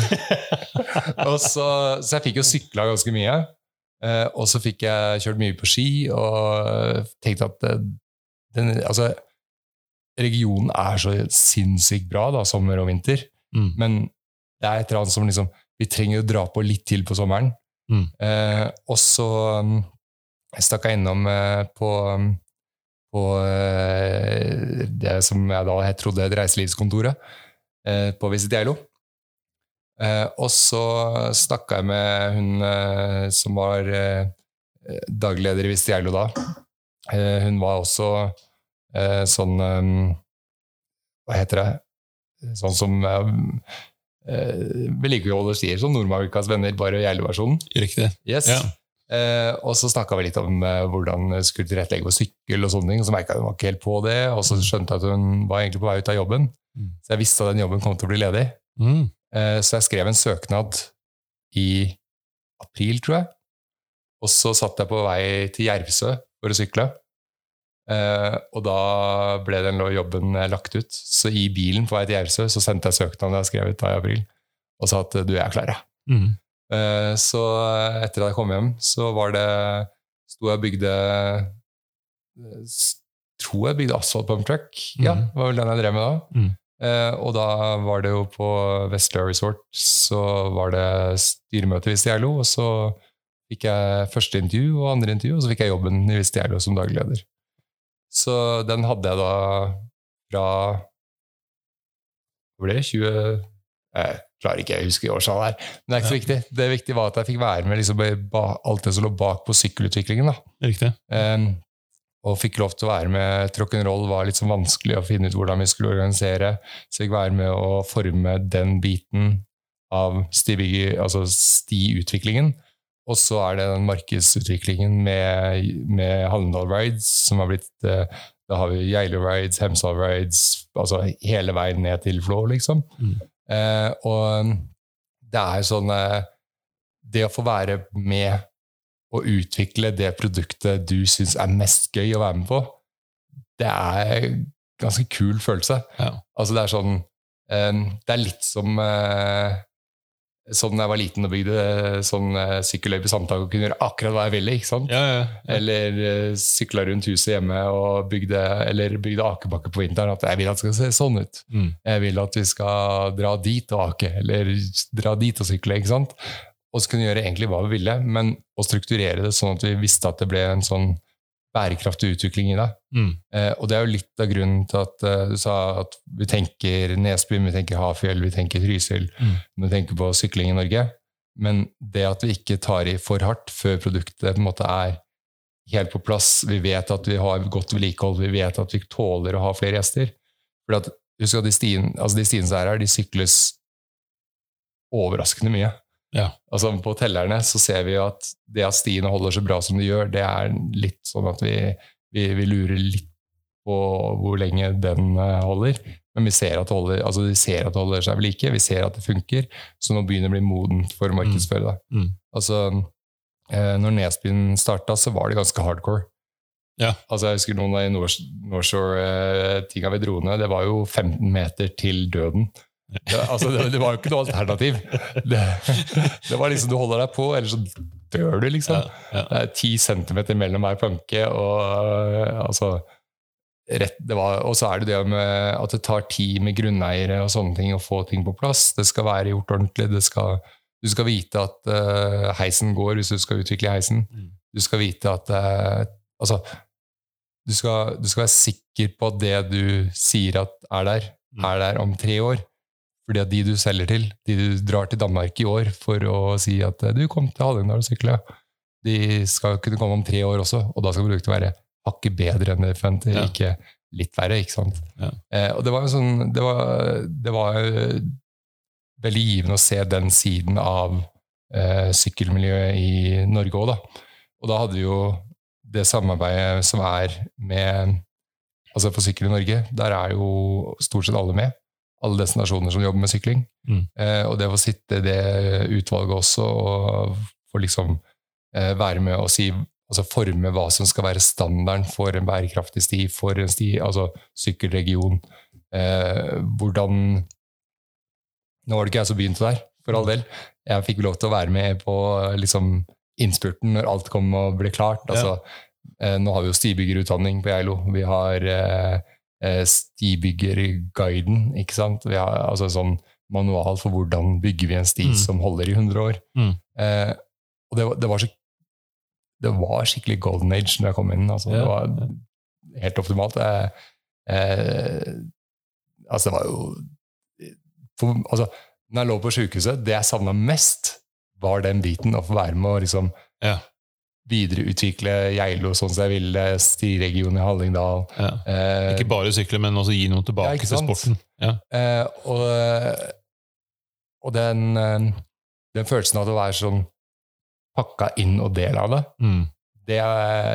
og så, så jeg fikk jo sykla ganske mye. Eh, og så fikk jeg kjørt mye på ski, og tenkte at eh, den, altså, regionen er så sinnssykt bra, da, sommer og vinter. Mm. Men det er et eller annet som liksom Vi trenger å dra på litt til på sommeren. Mm. Eh, og så um, stakk jeg innom eh, på, um, på eh, det som jeg da jeg trodde het Reiselivskontoret eh, på Visit Geilo. Eh, og så snakka jeg med hun eh, som var eh, dagleder i Visit Geilo da. Hun var også sånn um, Hva heter det? Sånn som eh, vedlikeholder stier, som Nordmarkas venner, bare Geilo-versjonen. Riktig. Yes. Ja. Eh, og så snakka vi litt om eh, hvordan jeg skulle tilrettelegge for sykkel, og sånne ting, og så merka jeg hun var ikke helt på det, og så skjønte jeg at hun var egentlig på vei ut av jobben. Mm. Så jeg visste at den jobben kom til å bli ledig. Mm. Eh, så jeg skrev en søknad i april, tror jeg. Og så satt jeg på vei til Jervsø for å sykle. Eh, og da ble den jobben eh, lagt ut. Så i bilen på vei til Jervsø så sendte jeg søknaden jeg har skrevet da i april, og sa at du, jeg er klar, jeg. Mm. Uh, Så etter at jeg kom hjem, så var det Sto jeg og bygde eh, Tror jeg bygde asfalt pump truck. Ja, Mhm. det var vel den jeg drev med da. Mm. Uh, og da var det jo på Vestløya Resort så var det styremøte i lo, og så fikk jeg første intervju og andre intervju, og så fikk jeg jobben i lo som dagleder. Så den hadde jeg da fra Hvor ble det? 20... Jeg klarer ikke, jeg husker årstallet her. Men det er ikke så viktig. Det viktige var at jeg fikk være med liksom, alt det som lå bak på sykkelutviklingen. da. Riktig. Um, og fikk lov til å være med. Rock'n'roll var litt sånn vanskelig å finne ut hvordan vi skulle organisere. Så jeg fikk være med å forme den biten av altså stiutviklingen. Og så er det den markedsutviklingen med, med Hallingdal Rides, som har blitt eh, Da har vi Geilo Rides, Hemsedal Rides, altså hele veien ned til Flå, liksom. Mm. Eh, og det er sånn eh, Det å få være med og utvikle det produktet du syns er mest gøy å være med på, det er en ganske kul følelse. Ja. Altså det er sånn eh, Det er litt som eh, Sånn da jeg var liten og bygde sånn eh, sykkelløype Sandtak og kunne gjøre akkurat hva jeg ville. ikke sant? Ja, ja. Eller uh, sykla rundt huset hjemme og bygde, eller bygde akebakke på vinteren. At jeg vil at det skal se sånn ut. Mm. Jeg vil at vi skal dra dit og ake, eller dra dit og sykle. ikke sant? Og så kunne vi gjøre egentlig hva vi ville, men å strukturere det sånn at vi visste at det ble en sånn bærekraftig utvikling i det. Mm. Eh, og det er jo litt av grunnen til at eh, du sa at vi tenker Nesbyen, vi tenker Hafjell, vi tenker Trysil, Mm. vi tenker på sykling i Norge. Men det at vi ikke tar i for hardt før produktet på en måte er helt på plass, vi vet at vi har godt vedlikehold, vi vet at vi tåler å ha flere gjester. For at, husk at de stiene altså de stiene som er her, de sykles overraskende mye. Ja. Altså På tellerne så ser vi jo at det at stiene holder så bra som de gjør, det er litt sånn at vi, vi, vi lurer litt på hvor lenge den eh, holder. Men vi ser at det holder, altså de ser at det holder seg ved like, vi ser at det funker. Så nå begynner det å bli modent for å markedsføre det. Mm. Altså, eh, når Nesbyen starta, så var det ganske hardcore. Ja. Altså, jeg husker noen av North- Northshore-tinga vi dro ned. Det var jo 15 meter til døden. Det, altså, det, det var jo ikke noe alternativ. Det, det var liksom du holder deg på, eller så dør du, liksom. Ja, ja. Det er ti centimeter mellom hver planke, og øh, altså rett, det var, Og så er det det med at det tar tid med grunneiere og sånne ting å få ting på plass. Det skal være gjort ordentlig. Det skal, du skal vite at uh, heisen går hvis du skal utvikle heisen. Mm. Du skal vite at uh, Altså, du skal, du skal være sikker på at det du sier at er der, Mm. er der om tre år. Fordi at de du selger til, de du drar til Danmark i år for å si at eh, du kom til Hallingdal og sykla, de skal kunne komme om tre år også, og da skal produktet være hakket bedre enn det forventer, Ja. ikke litt verre. ikke sant? Ja. Eh, og det var jo sånn, det var, det var veldig givende å se den siden av eh, sykkelmiljøet i Norge òg, da. Og da hadde vi jo det samarbeidet som er med Altså for Sykkel i Norge, der er jo stort sett alle med. Alle destinasjoner som jobber med sykling. Mm. Eh, og det å sitte i det utvalget også, og få liksom eh, være med og si altså forme hva som skal være standarden for en bærekraftig sti, for en sti, altså sykkelregion. Eh, hvordan Nå var det ikke jeg som begynte der, for all del. Jeg fikk lov til å være med på liksom, innspurten når alt kom og ble klart. Altså, eh, nå har vi jo stibyggerutdanning på Geilo. Vi har eh, Stibyggerguiden, ikke sant. Vi har altså sånn manual for hvordan bygger vi en sti Mm. som holder i 100 år. Mm. Eh, og det, det var så det var skikkelig golden age når jeg kom inn. Altså, Ja, Det var helt optimalt. Eh, eh, altså, det var jo for, altså, Når jeg lå på sykehuset, det jeg savna mest, var den biten å få være med og liksom Ja. Videreutvikle Geilo sånn som jeg ville, stiregionen i Hallingdal. Ja. Eh, Ikke bare sykle, men også gi noe Ja, tilbake ikke til sporten. Ja. Eh, og og den, eh, den følelsen av å være sånn pakka inn og del av det, Mm. det,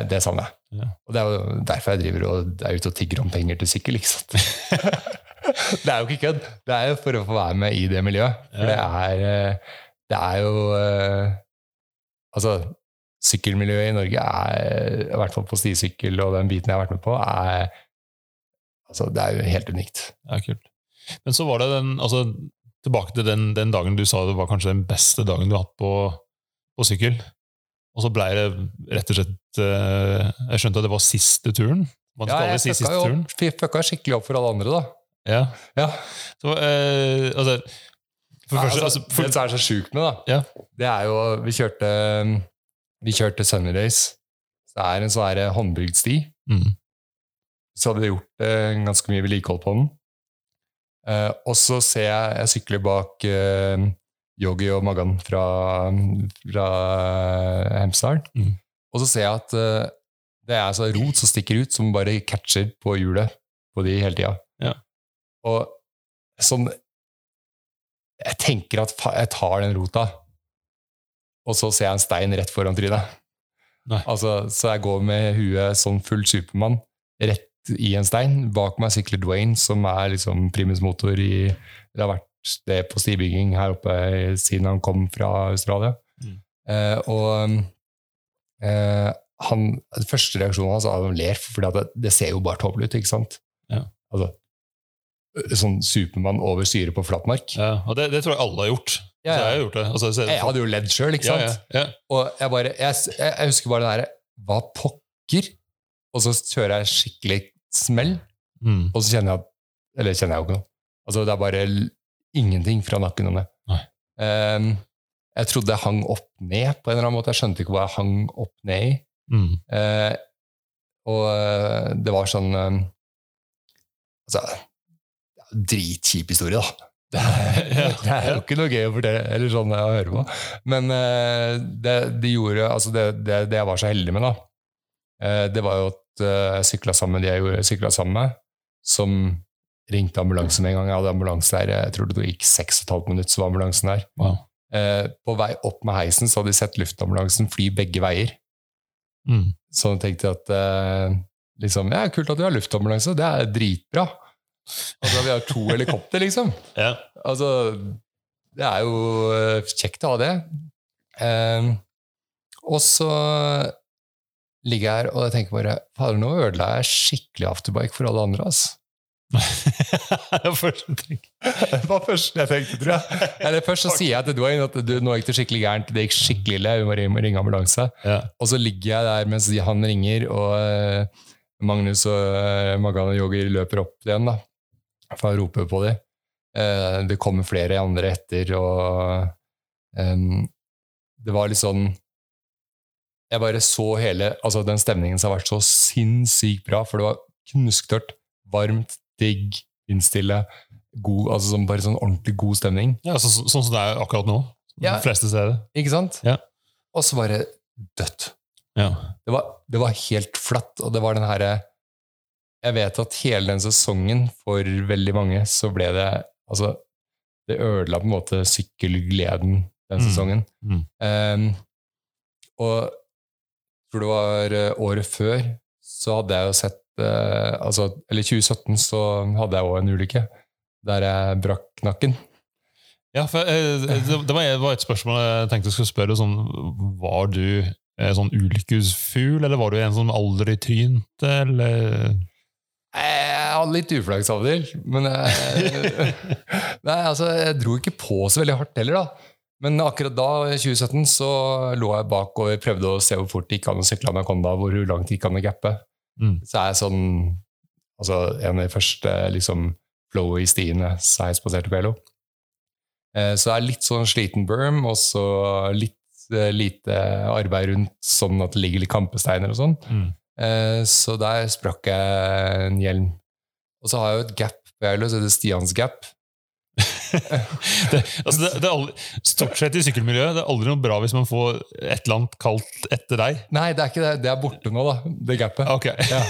det savner jeg. Ja. Og det er jo derfor jeg driver og er ute og tigger om penger til sykkel. ikke sant? det er jo ikke kødd. Det er jo for å få være med i det miljøet. For det er, eh, det er jo eh, Altså, sykkelmiljøet i Norge er, i hvert fall på stisykkel og den biten jeg har vært med på, er altså, det er jo helt unikt. Ja, kult. Men så var det den, altså, tilbake til den, den dagen du sa det var kanskje den beste dagen du har hatt på, på sykkel. Og så blei det rett og slett eh, Jeg skjønte at det var siste turen? Man Ja, jeg si fucka jo turen. fucka skikkelig opp for alle andre, da. Ja. Ja. Så, eh, altså, for det første, altså, altså, det som er så sjukt med, da, Ja. det er jo Vi kjørte Vi kjørte Sunny Days. Så det er en sånn håndbygd mm, Så hadde vi gjort eh, ganske mye vedlikehold på den. Eh, og så ser jeg Jeg sykler bak eh, Yogi og Magan fra, fra Hemsedal. Mm. Og så ser jeg at eh, det er så rot som stikker ut, som bare catcher på hjulet på de hele tida. Ja. Og sånn Jeg tenker at jeg tar den rota, og så ser jeg en stein rett foran trynet. Altså, så jeg går med huet som full Supermann rett i en stein. Bak meg sykler Dwayne, som er liksom primusmotor i Det har vært det på stibygging her oppe siden han kom fra Australia. Mm. Eh, og eh, han, første reaksjonen hans er at han ler, for det, det ser jo bare tåpelig ut, ikke sant? Ja. Altså, sånn Supermann over styret på flatmark. ja, og det, det tror jeg alle har gjort. Ja, ja. jeg har gjort det. Altså, så- Jeg hadde jo ledd sjøl, ikke sant? ja, ja. Og jeg bare Jeg, jeg, jeg husker bare det derre Hva pokker? Og så kjører jeg skikkelig smell, Mm. og så kjenner jeg Eller kjenner jeg jo ikke noe. Altså, det er bare ingenting fra nakken og ned. Ehm, jeg trodde jeg hang opp ned på en eller annen måte. Jeg skjønte ikke hva jeg hang opp ned i. Mm. Uh, og eh, det var sånn um, Altså Dritkjip historie, da. Det er, det er jo ikke noe gøy å fortelle, eller sånn å høre på. Men eh, det, de gjorde, altså det, det, jeg var så heldig med, da, eh, det var jo at eh, jeg sykla sammen med de jeg sykla sammen med, som ringte ambulansen en gang. Jeg hadde ambulanse der, jeg tror det gikk 6 15 minutter, så var ambulansen der. Wow. På vei opp med heisen så hadde de sett luftambulansen fly begge veier. Mm. Så jeg tenkte at liksom, ja, kult at du har luftambulanse, det er dritbra. Altså, vi har to helikopter, liksom. Ja. Altså, det er jo eh, kjekt å ha det. Um, og så ligger jeg her og jeg tenker bare Fader, nå ødela jeg skikkelig afterbike for alle andre. altså. det var første. Det var første jeg tenkte, tror jeg. Eller først så sier jeg til Dwayne at du, nå gikk det skikkelig gærent. Det gikk skikkelig ille. Vi må ringe, ambulanse. Ja. Og så ligger jeg der mens han ringer, og eh, Magnus og uh, Magan og Jogger løper opp igjen. da. For å roper på dem. Eh, det kommer flere andre etter, og em, det var litt sånn Jeg bare så hele altså Den stemningen som har vært så sinnssykt bra, for det var knusktørt, varmt, digg, vindstille, god, altså sånn, bare sånn ordentlig god stemning. Ja, så, så, sånn som det er akkurat nå. Ja. De fleste steder. Ikke sant? Ja. Og så var det dødt. Ja. Det var, det var helt flatt, og det var den herre Jeg vet at hele den sesongen, for veldig mange, så ble det Altså, det ødela på en måte sykkelgleden den Mm. sesongen. Mm. Ehm, og jeg tror det var eh, året før, så hadde jeg jo sett uh, altså, Eller 2017 så hadde jeg òg en ulykke der jeg brakk nakken. Ja, for, eh, det, det var et spørsmål jeg tenkte jeg skulle spørre. Sånn, var du en sånn ulykkesfugl, eller var du en som aldri trynte, eller Jeg hadde litt uflaks til, men jeg, Nei, altså, jeg dro ikke på så veldig hardt heller, da. Men akkurat da, i 2017, så lå jeg bak og prøvde å se hvor fort det gikk an å sykle med hvor langt det gikk an å gappe. Mm. Så er jeg sånn altså, en av de første liksom, flowy stiene så jeg spaserte på Elo. Eh, så jeg er litt sånn sliten berm, og så litt eh, lite arbeid rundt sånn at det ligger litt kampesteiner og sånn. Mm. Eh, Så der sprakk jeg en hjelm. Og så har jeg jo et gap på Geilo, så heter Stians gap. det, altså det, det er aldri, Stort sett i sykkelmiljøet det er aldri noe bra hvis man får et eller annet kalt etter deg. Nei, det er ikke det. Det er borte nå, da. Det gapet. Ok. Ja.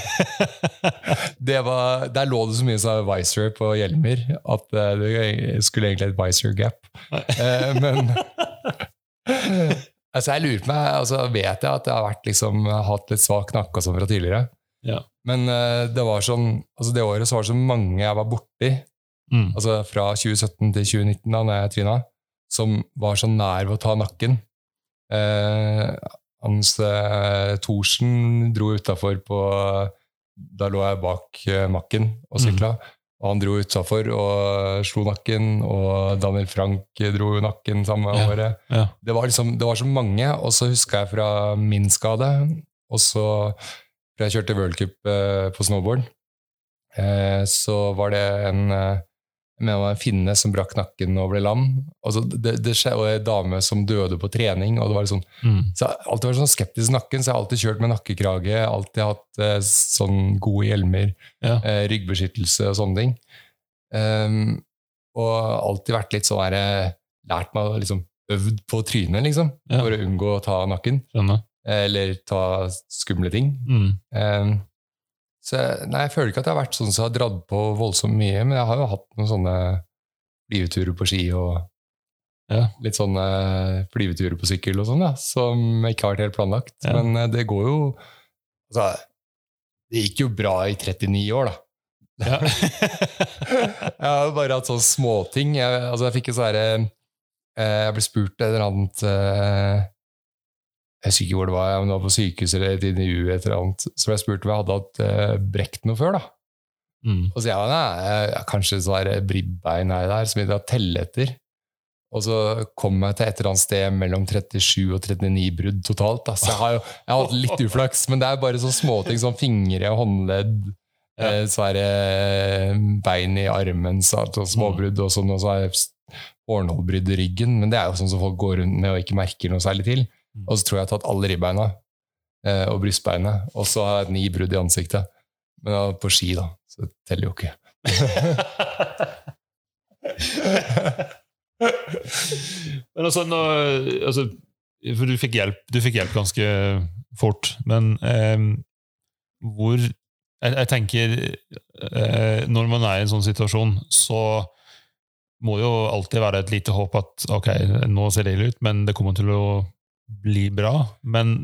Det var, der lå det så mye som visor på hjelmer at eh, det skulle egentlig et visor gap. Eh, Men altså jeg lurer på meg, altså vet jeg at jeg har vært liksom, hatt litt svak nakke og sånn fra tidligere. Ja. Men uh, det var sånn, altså det året så var det så mange jeg var borti, Mm. altså fra 2017 til 2019 da når jeg tryna, som var så nær ved å ta nakken. Uh, Hans uh, Thorsen dro utafor på Da lå jeg bak makken og sykla. Og han dro utafor og slo nakken, og Daniel Frank dro nakken samme Ja. året. Ja. Det var, liksom, det var så mange, og så huska jeg fra min skade, og så fra jeg kjørte worldcup eh, på snowboard, eh, så var det en eh, var en finne som brakk nakken og ble lam. Altså, det, det og en dame som døde på trening. og det var sånn, Mm. så jeg har alltid vært sånn skeptisk til nakken, så jeg har alltid kjørt med nakkekrage. Alltid hatt eh, sånn gode hjelmer, Ja. eh, ryggbeskyttelse og sånne ting. Um, og alltid vært litt sånn her eh, Lært meg å liksom øvd på trynet, liksom. Ja. For å unngå å ta nakken. Skjønner. eh, Eller ta skumle ting. Mm. Ehm, så jeg, nei, jeg føler ikke at jeg har vært sånn som har dratt på voldsomt mye, men jeg har jo hatt noen sånne flyveturer på ski og Ja. litt sånne flyveturer på sykkel og sånn, da, som ikke har vært helt planlagt. Ja. Men eh, det går jo Altså, det gikk jo bra i 39 år, da. Ja. Jeg har jo bare hatt sånne småting. Jeg, altså, jeg fikk jo sånn herre eh, Jeg ble spurt et eller annet eh, Jeg husker ikke hvor det var, om det var på sykehuset eller et intervju, et eller annet, så ble jeg spurt om jeg hadde hatt eh, brekt noe før. da. mm. Og så jeg nei, jeg- kanskje sånn her bribbein er der, som jeg har telle etter. Og så kom jeg til et eller annet sted mellom 37 og 39 brudd totalt. Da. Så jeg har jo jeg har hatt litt uflaks, men det er bare sånne småting som fingre og håndledd. Ja. Eh, eh, bein i armen, så, så småbrudd og sånn, og så har jeg hårnålbrudd i ryggen. Men det er jo sånn som folk går rundt med og ikke merker noe særlig til. Mm. Og så tror jeg jeg har tatt alle ribbeina eh, og brystbeinet, og så har jeg ni brudd i ansiktet. Men da, på ski, da. Så det teller jo ikke. Men altså, nå, altså For du fikk hjelp, du fikk hjelp ganske fort, men eh, hvor jeg, jeg tenker eh, Når man er i en sånn situasjon, så må jo alltid være et lite håp at ok, nå ser det ille ut, men det kommer til å bli bra. Men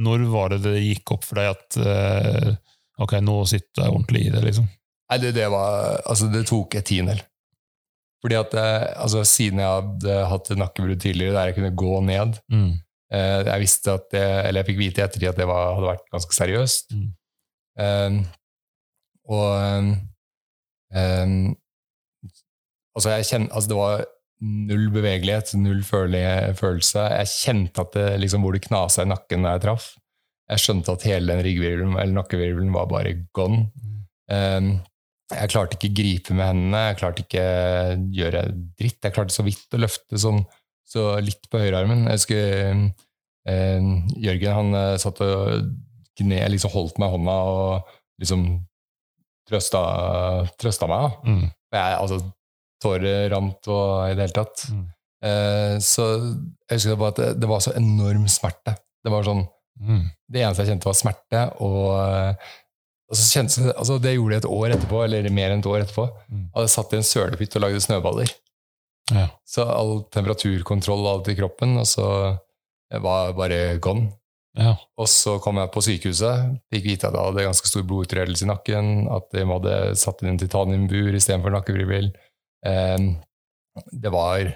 når var det det gikk opp for deg at eh, ok, nå sitter jeg ordentlig i det? liksom? Nei, det, det, var, altså, det tok et tiendedel. Fordi at eh, altså, Siden jeg hadde hatt nakkebrudd tidligere der jeg kunne gå ned Mm. eh, Jeg visste at det, eller jeg fikk vite i ettertid at det var, hadde vært ganske seriøst. Mm. Um, og um, altså, jeg kjenner, altså, det var null bevegelighet, null føle- følelse. Jeg kjente at det, liksom, hvor det knasa i nakken da jeg traff. Jeg skjønte at hele den ryggvirvelen, eller nakkevirvelen var bare gone. Um, jeg klarte ikke gripe med hendene, jeg klarte ikke gjøre dritt. Jeg klarte så vidt å løfte sånn, så litt på høyrearmen. Jeg husker eh, Jørgen han eh, satt og kne, liksom holdt meg i hånda og liksom trøsta, trøsta meg. Mm. Jeg, altså, tårer rant og i det hele tatt. Mm. Eh, så jeg husker bare at det, det var så enorm smerte. Det var sånn Mm. det eneste jeg kjente, var smerte. Og, og det, altså det gjorde jeg et år etterpå, eller mer enn et år etterpå. Mm. Jeg hadde satt i en sølepytt og lagde snøballer. Ja. Så all temperaturkontroll og alt i kroppen, og så var jeg bare gone. Ja. Og så kom jeg på sykehuset, fikk vite at jeg hadde ganske stor blodutredelse i nakken, at de hadde satt inn en titaniumbur istedenfor nakkevrivil. Eh, det var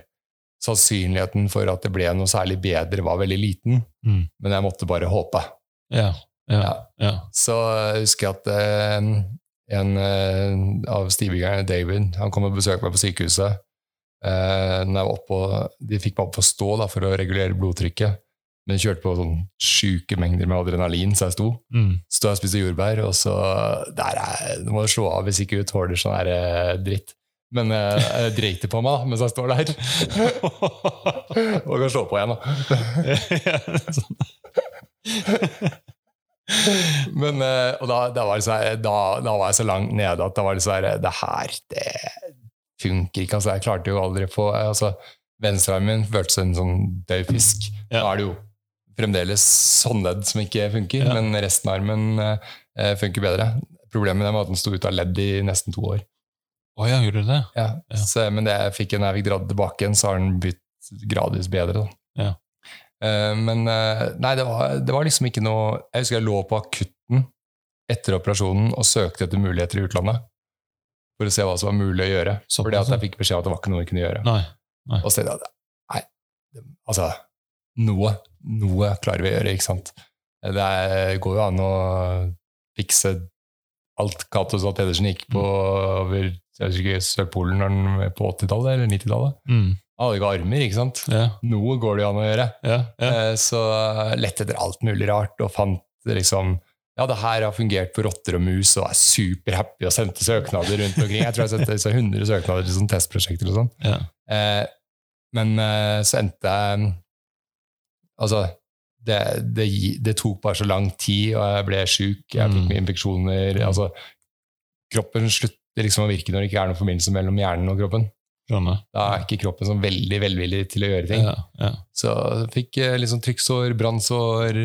Sannsynligheten for at det ble noe særlig bedre, var veldig liten, Mm. men jeg måtte bare håpe. Ja. Ja. Ja. Så jeg husker at eh, en eh, av stigebyggerne, David, han kom og besøkte meg på sykehuset. Eh, når jeg var oppe de fikk meg opp å stå da, for å regulere blodtrykket, men kjørte på sånn sjuke mengder med adrenalin, så jeg sto. Mm. Stod og spiste jordbær, og så der er, Du må slå av hvis ikke du tåler sånn her eh, dritt. Men jeg, jeg dreit det på meg da, mens jeg står der. og kan slå på igjen, da. sånn. Men, eh, og da, da, var så da, da var jeg så langt nede at da var det sånn Det her, det funker ikke. Altså, jeg klarte jo aldri å få altså, Venstrearmen min føltes som en sånn død fisk. Ja. Da er det jo fremdeles håndledd som ikke funker, Ja. men resten av armen eh, funker bedre. Problemet var at den sto ut av ledd i nesten to år. Å ja, gjorde du det? Ja. Ja. Så, men det jeg fikk, jeg fikk dratt tilbake igjen, så har den blitt gradvis bedre. Da. Ja. Eh, men eh, nei, det var, det var liksom ikke noe Jeg husker jeg lå på akutten etter operasjonen og søkte etter muligheter i utlandet. For å se hva som var mulig å gjøre. Såpass, Fordi at jeg fikk beskjed om at det var ikke noe vi kunne gjøre. Nei. Nei. Og så tenkte jeg nei, det- altså noe, noe klarer vi å gjøre, ikke sant? Det er, går jo an å fikse alt Cato Zahl Pedersen gikk på over jeg husker ikke, Sørpolen på 80-tallet eller 90-tallet. Mm. Hadde ikke armer, ikke sant? Ja. Noe går det jo an å gjøre. Ja. Ja. Eh, Så lette etter alt mulig rart, og fant liksom ja, det her har fungert for rotter og mus, og er superhappy og sendte søknader rundt omkring. Jeg tror jeg sendte så 100 søknader til sånn testprosjekter og sånn. Ja. Eh, men eh, så endte jeg Altså, det, det, det tok bare så lang tid, og jeg ble sjuk, jeg fikk Mm. mye infeksjoner altså, Kroppen slutter liksom å virke når det ikke er noen forbindelse mellom hjernen og kroppen. Skjønner. Da er ikke kroppen sånn veldig velvillig til å gjøre ting. Ja. Ja. Så jeg fikk liksom trykksår, brannsår,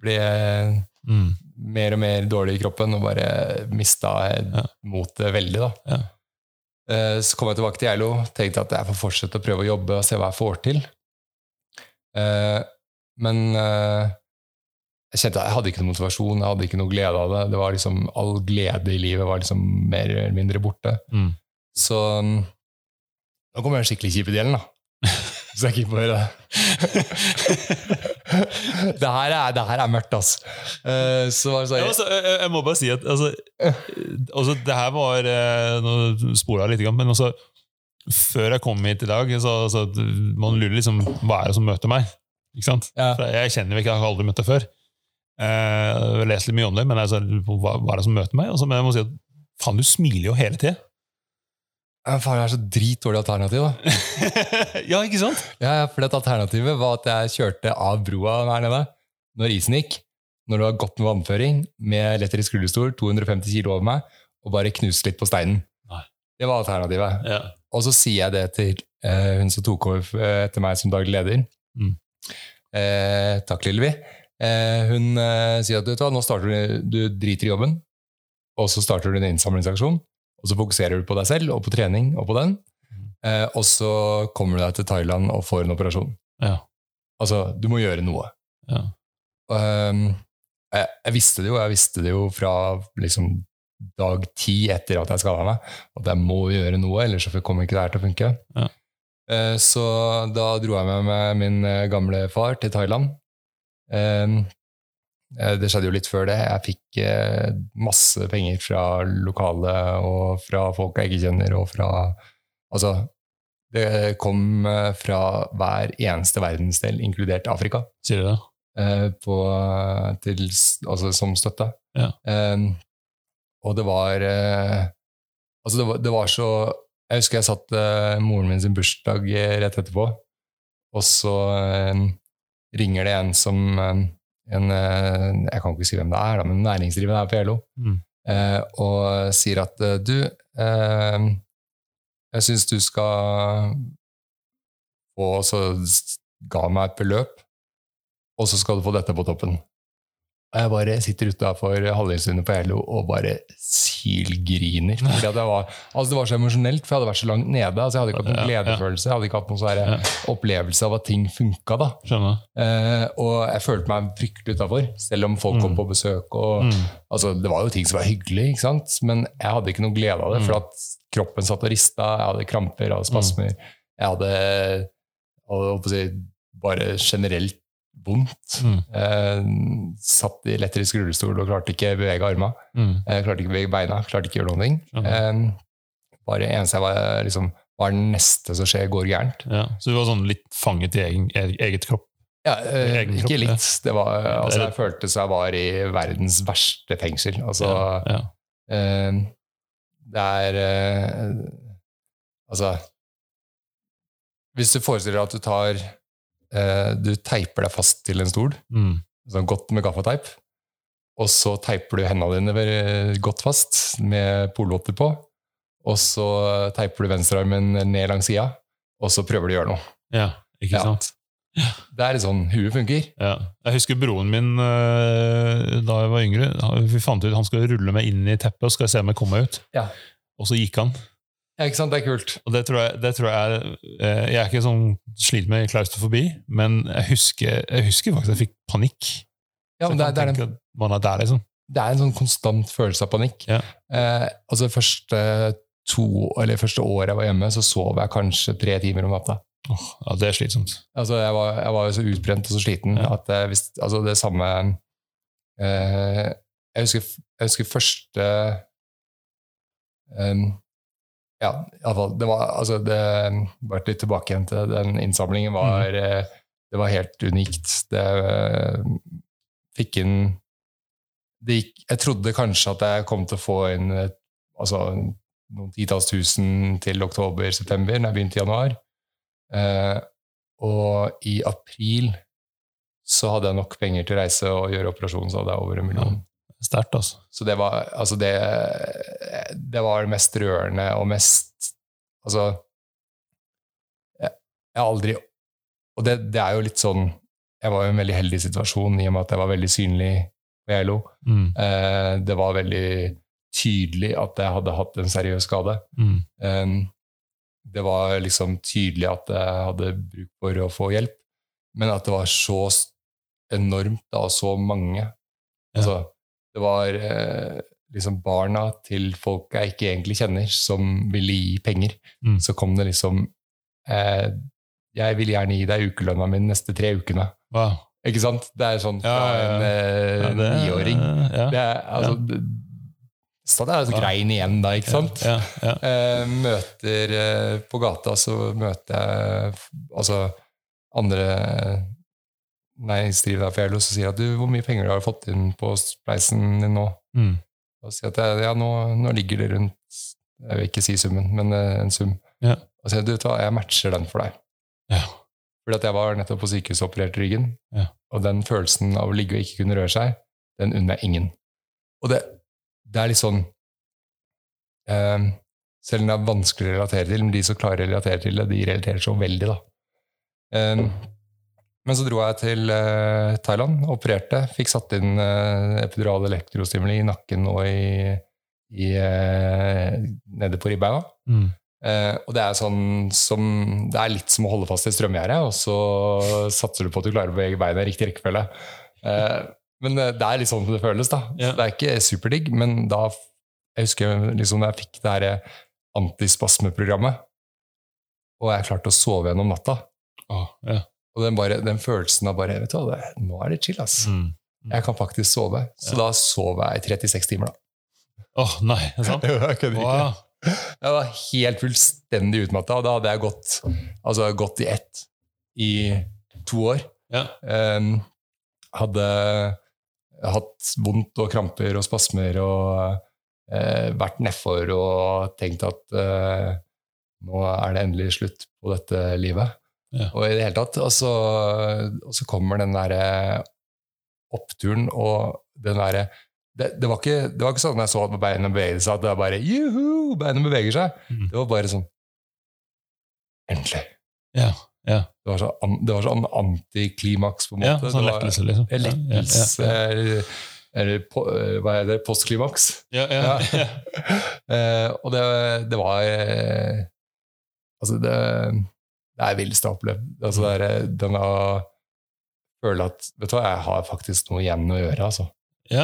ble Mm. mer og mer dårlig i kroppen og bare mista Ja. motet veldig. da. Ja. Eh, Så kom jeg tilbake til Geilo, tenkte at jeg får fortsette å prøve å jobbe og se hva jeg får til. Eh, Men jeg kjente at jeg hadde ikke noe motivasjon, jeg hadde ikke noe glede av det. det var liksom, All glede i livet var liksom mer eller mindre borte. Mm. Så mm, nå kommer den skikkelig kjipe delen, da. Så jeg ikke får høre det. det, her er, det her er mørkt, altså. Uh, Så var jeg, Ja, altså, jeg, jeg må bare si at altså, altså, det her var eh, Nå spoler jeg litt, men også før jeg kom hit i dag, så, så man lurer liksom hva er det som møter meg. Ikke sant? Ja. Jeg kjenner jo ikke, jeg har aldri møtt deg før. Jeg har lest litt mye om det, men altså, hva, hva er det som møter meg? Altså, men jeg må si at faen, du smiler jo hele tida. Faen, det er så dritdårlig alternativ, da. ja, ikke sant? Ja, for det alternativet var at jeg kjørte av broa der nede når isen gikk. Når det var godt med vannføring, med elektrisk rullestol, 250 kilo over meg, og bare knuste litt på steinen. Nei. Det var alternativet. Ja. Og så sier jeg det til eh, hun som tok over eh, etter meg som daglig leder. Mm. Eh, takk, Lillevi. Eh, hun eh, sier at du, nå starter du, du driter i jobben, og så starter du en innsamlingsaksjon. Og så fokuserer du på deg selv og på trening og på den. Eh, og så kommer du deg til Thailand og får en operasjon. Ja. Altså, du må gjøre noe. Ja. Um, jeg, jeg visste det jo, jeg visste det jo fra liksom, dag ti etter at jeg skada meg, at jeg må gjøre noe, ellers så kommer ikke det her til å funke. Ja. Uh, så da dro jeg med meg min gamle far til Thailand. Um, eh, det skjedde jo litt før det. Jeg fikk eh, masse penger fra lokale og fra folk jeg ikke kjenner, og fra Altså, det kom eh, fra hver eneste verdensdel, inkludert Afrika Sier du det? på, til, altså som støtte. Ja. Um, og det var Altså, det var, det var så Jeg husker jeg satt moren min sin bursdag rett etterpå, og så eh, ringer det en som eh, en, eh, Jeg kan ikke si hvem det er, men næringsdrivende her på LO. Mm. eh, og sier at du jeg syns du skal Og Så ga meg et beløp, og så skal du få dette på toppen. Og jeg bare sitter utafor Hallingsundet på Hello og bare silgriner. Fordi at var, altså det var så emosjonelt, for jeg hadde vært så langt nede. altså Jeg hadde ikke hatt noen gledefølelse, jeg hadde ikke hatt noen sånn opplevelse av at ting funka. da. Eh, og jeg følte meg fryktelig utafor, selv om folk kom Mm. på besøk. og Mm. Altså, det var jo ting som var hyggelig, men jeg hadde ikke noe glede av det, Mm. for at kroppen satt og rista, jeg hadde kramper, jeg hadde spasmer, jeg hadde jeg si, bare generelt vondt. Mm. Eh, satt i elektrisk rullestol og klarte ikke bevege armene, Mm. Eh, klarte ikke bevege beina, klarte ikke gjøre noen ting. Eh, bare eneste jeg var, liksom, var det neste som skjer, går gærent. Ja. Så du var sånn litt fanget i egen, e- eget kropp? Ja, eh, Egen kropp, ikke ja. litt. Det var, altså, er- jeg følte som jeg var i verdens verste fengsel. Altså, ja. ja. Eh, det er eh, Altså Hvis du forestiller deg at du tar eh, Du teiper deg fast til en stol, Mm. sånn godt med gaffateip, og så teiper du hendene dine godt fast med polvotter på, og så teiper du venstrearmen ned langs sida, og så prøver du å gjøre noe. ja. Ikke Ja. sant? Det er litt sånn huet funker. Ja. Jeg husker broren min eh, da jeg var yngre. Vi fant ut at han skulle rulle meg inn i teppet og skal se om jeg kom meg ut. Ja. Og så gikk han. Ja, ikke sant? Det er kult. Og det tror jeg, det tror jeg eh, Jeg er ikke sånn sliter med klaustrofobi, men jeg husker, jeg husker faktisk jeg fikk panikk. Ja, men det, det, er en, man er der, liksom. det er en sånn konstant følelse av panikk. Ja. Eh, altså første to, eller første året jeg var hjemme, så sov jeg kanskje tre timer om natta. Åh, ja, det er slitsomt. Altså, jeg, var, jeg var jo så utbrent og så sliten Ja. at jeg visste, altså det samme eh, jeg, husker, jeg husker første em, Ja, iallfall. Det var altså det, Bare litt tilbake igjen til den innsamlingen. var mm. Det var helt unikt. Det eh, fikk inn det gikk, Jeg trodde kanskje at jeg kom til å få inn et, altså, noen titalls tusen til oktober-september, når jeg begynte i januar. Eh, og i april så hadde jeg nok penger til å reise og gjøre operasjonen, så hadde jeg over en million. Sterkt, altså. Så det var, altså det, det var det mest rørende og mest Altså Jeg, jeg har aldri Og det, det er jo litt sånn Jeg var i en veldig heldig situasjon i og med at jeg var veldig synlig ved ELO. Mm. Eh, det var veldig tydelig at jeg hadde hatt en seriøs skade. Mm. Um, det var liksom tydelig at jeg hadde bruk for å få hjelp, men at det var så enormt da, og så mange. Altså, det var eh, liksom barna til folk jeg ikke egentlig kjenner, som ville gi penger. Mm. Så kom det liksom eh, Jeg vil gjerne gi deg ukelønna mi de neste tre ukene. Wow. Ikke sant? Det er sånn fra Ja, ja, ja. en eh, Ja, det- niåring. Ja. Det er, altså, det, så det er altså grein igjen da, ikke sant? Eh, møter eh, på gata, så møter jeg altså andre næringsdrivende fra Fjello som sier at du, hvor mye penger du har fått inn på spleisen din nå? Mm. Og sier at ja, nå, nå ligger det rundt Jeg vil ikke si summen, men eh, en sum. Ja. Og sier du vet hva, jeg matcher den for deg. Ja. Fordi at jeg var nettopp på sykehuset og opererte ryggen, Ja. og den følelsen av å ligge og ikke kunne røre seg, den unner jeg ingen. Og det, det er litt sånn eh, Selv om det er vanskelig å relatere til, men de som klarer å relatere til det, de relaterer så veldig, da. Um, men så dro jeg til uh, Thailand, opererte, fikk satt inn uh, epidural elektrostimuli i nakken og i, i uh, nede på ribbeina. Mm. og det er sånn som Det er litt som å holde fast i strømgjerdet, og så satser du på at du klarer å bevege beina i riktig rekkefølge. men det er litt sånn det føles, da. Ja. Det er ikke superdigg, men da Jeg husker liksom da jeg fikk det her antispasmeprogrammet, og jeg klarte å sove gjennom natta. Ah, ja. Og den, bare, den følelsen av bare vet du hva, det, Nå er det chill, ass. Mm. Jeg kan faktisk sove. Så da sov jeg i 36 timer, da. Åh, nei, er det sant? jeg kødder ikke. Wow. Jeg var helt fullstendig utmatta, og da hadde jeg gått, altså, gått i ett i to år. Ja. Um, hadde hatt vondt og kramper og spasmer og uh, vært nedfor og tenkt at uh, nå er det endelig slutt på dette livet. Ja. Og i det hele tatt. Og så, og så kommer den derre oppturen og den derre det, det, var ikke, det var ikke sånn jeg så at beina beveget seg, at det var bare juhu, beina beveger seg. Mm. Det var bare sånn Endelig. Ja, ja. Det var, så, det var sånn antiklimaks, på en ja sånn lettelse, liksom. Eh, Lettelse Ja, ja, Eller, eller po, eh, hva er det? Postklimaks. ja, ja, ja. Eh, og det, det var eh, Altså, det, det er villeste jeg har opplevd. Altså, det er, den å føle at Vet du hva, jeg har faktisk noe igjen å gjøre, altså.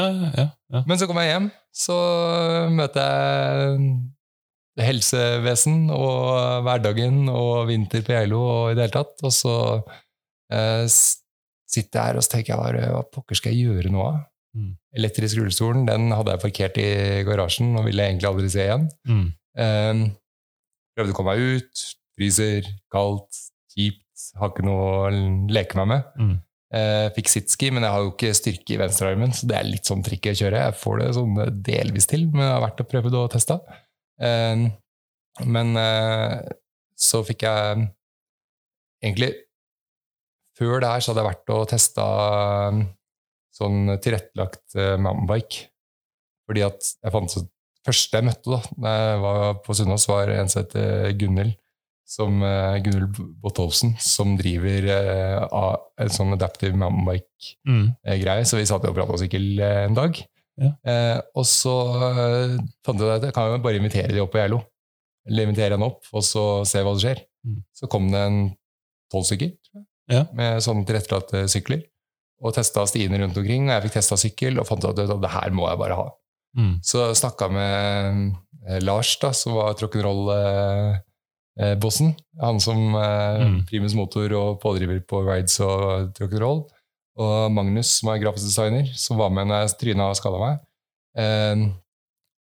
ja, ja, ja. Men så kom jeg hjem, så møter jeg helsevesen og hverdagen og vinter på Geilo og i det hele tatt. Og så eh, sitter jeg her og så tenker jeg bare, hva pokker skal jeg gjøre nå? Mm. Elektrisk rullestolen den hadde jeg parkert i garasjen og ville egentlig aldri se igjen. Mm. Eh, prøvde å komme meg ut. Fryser, kaldt, kjipt. Har ikke noe å leke meg med. Mm. Eh, fikk sitski, men jeg har jo ikke styrke i venstrearmen, så det er litt sånn trikk jeg kjører. Jeg får det sånn delvis til, men det har vært å prøve det og testa. Eh, men eh, så fikk jeg Egentlig før det her så hadde jeg vært og testa sånn tilrettelagt eh, mountainbike. Fordi at jeg fant ut første jeg møtte da da jeg var på Sunnaas, var en som heter Gunhild. Som, uh, Gunhild Botolfsen, som driver uh, en sånn adaptive mountainbike-greie. Mm. Så vi satt og prata sykkel eh, en dag. Ja. Eh, og så eh, fant jeg ut at jeg kan jo bare invitere de opp på Geilo. Eller invitere henne opp, og så se hva som skjer. Mm. Så kom det en tolv stykker Ja. med sånne tilrettelagte sykler. Og testa stiene rundt omkring. Og jeg fikk testa sykkel og fant ut at det her må jeg bare ha. Mm. Så snakka med eh, Lars, da, som var rock'n'roll-bossen. han som eh, Mm. primus motor og pådriver på rides og rock'n'roll. Og Magnus, som er grafisk designer, som var med når jeg tryna og skada meg. Eh,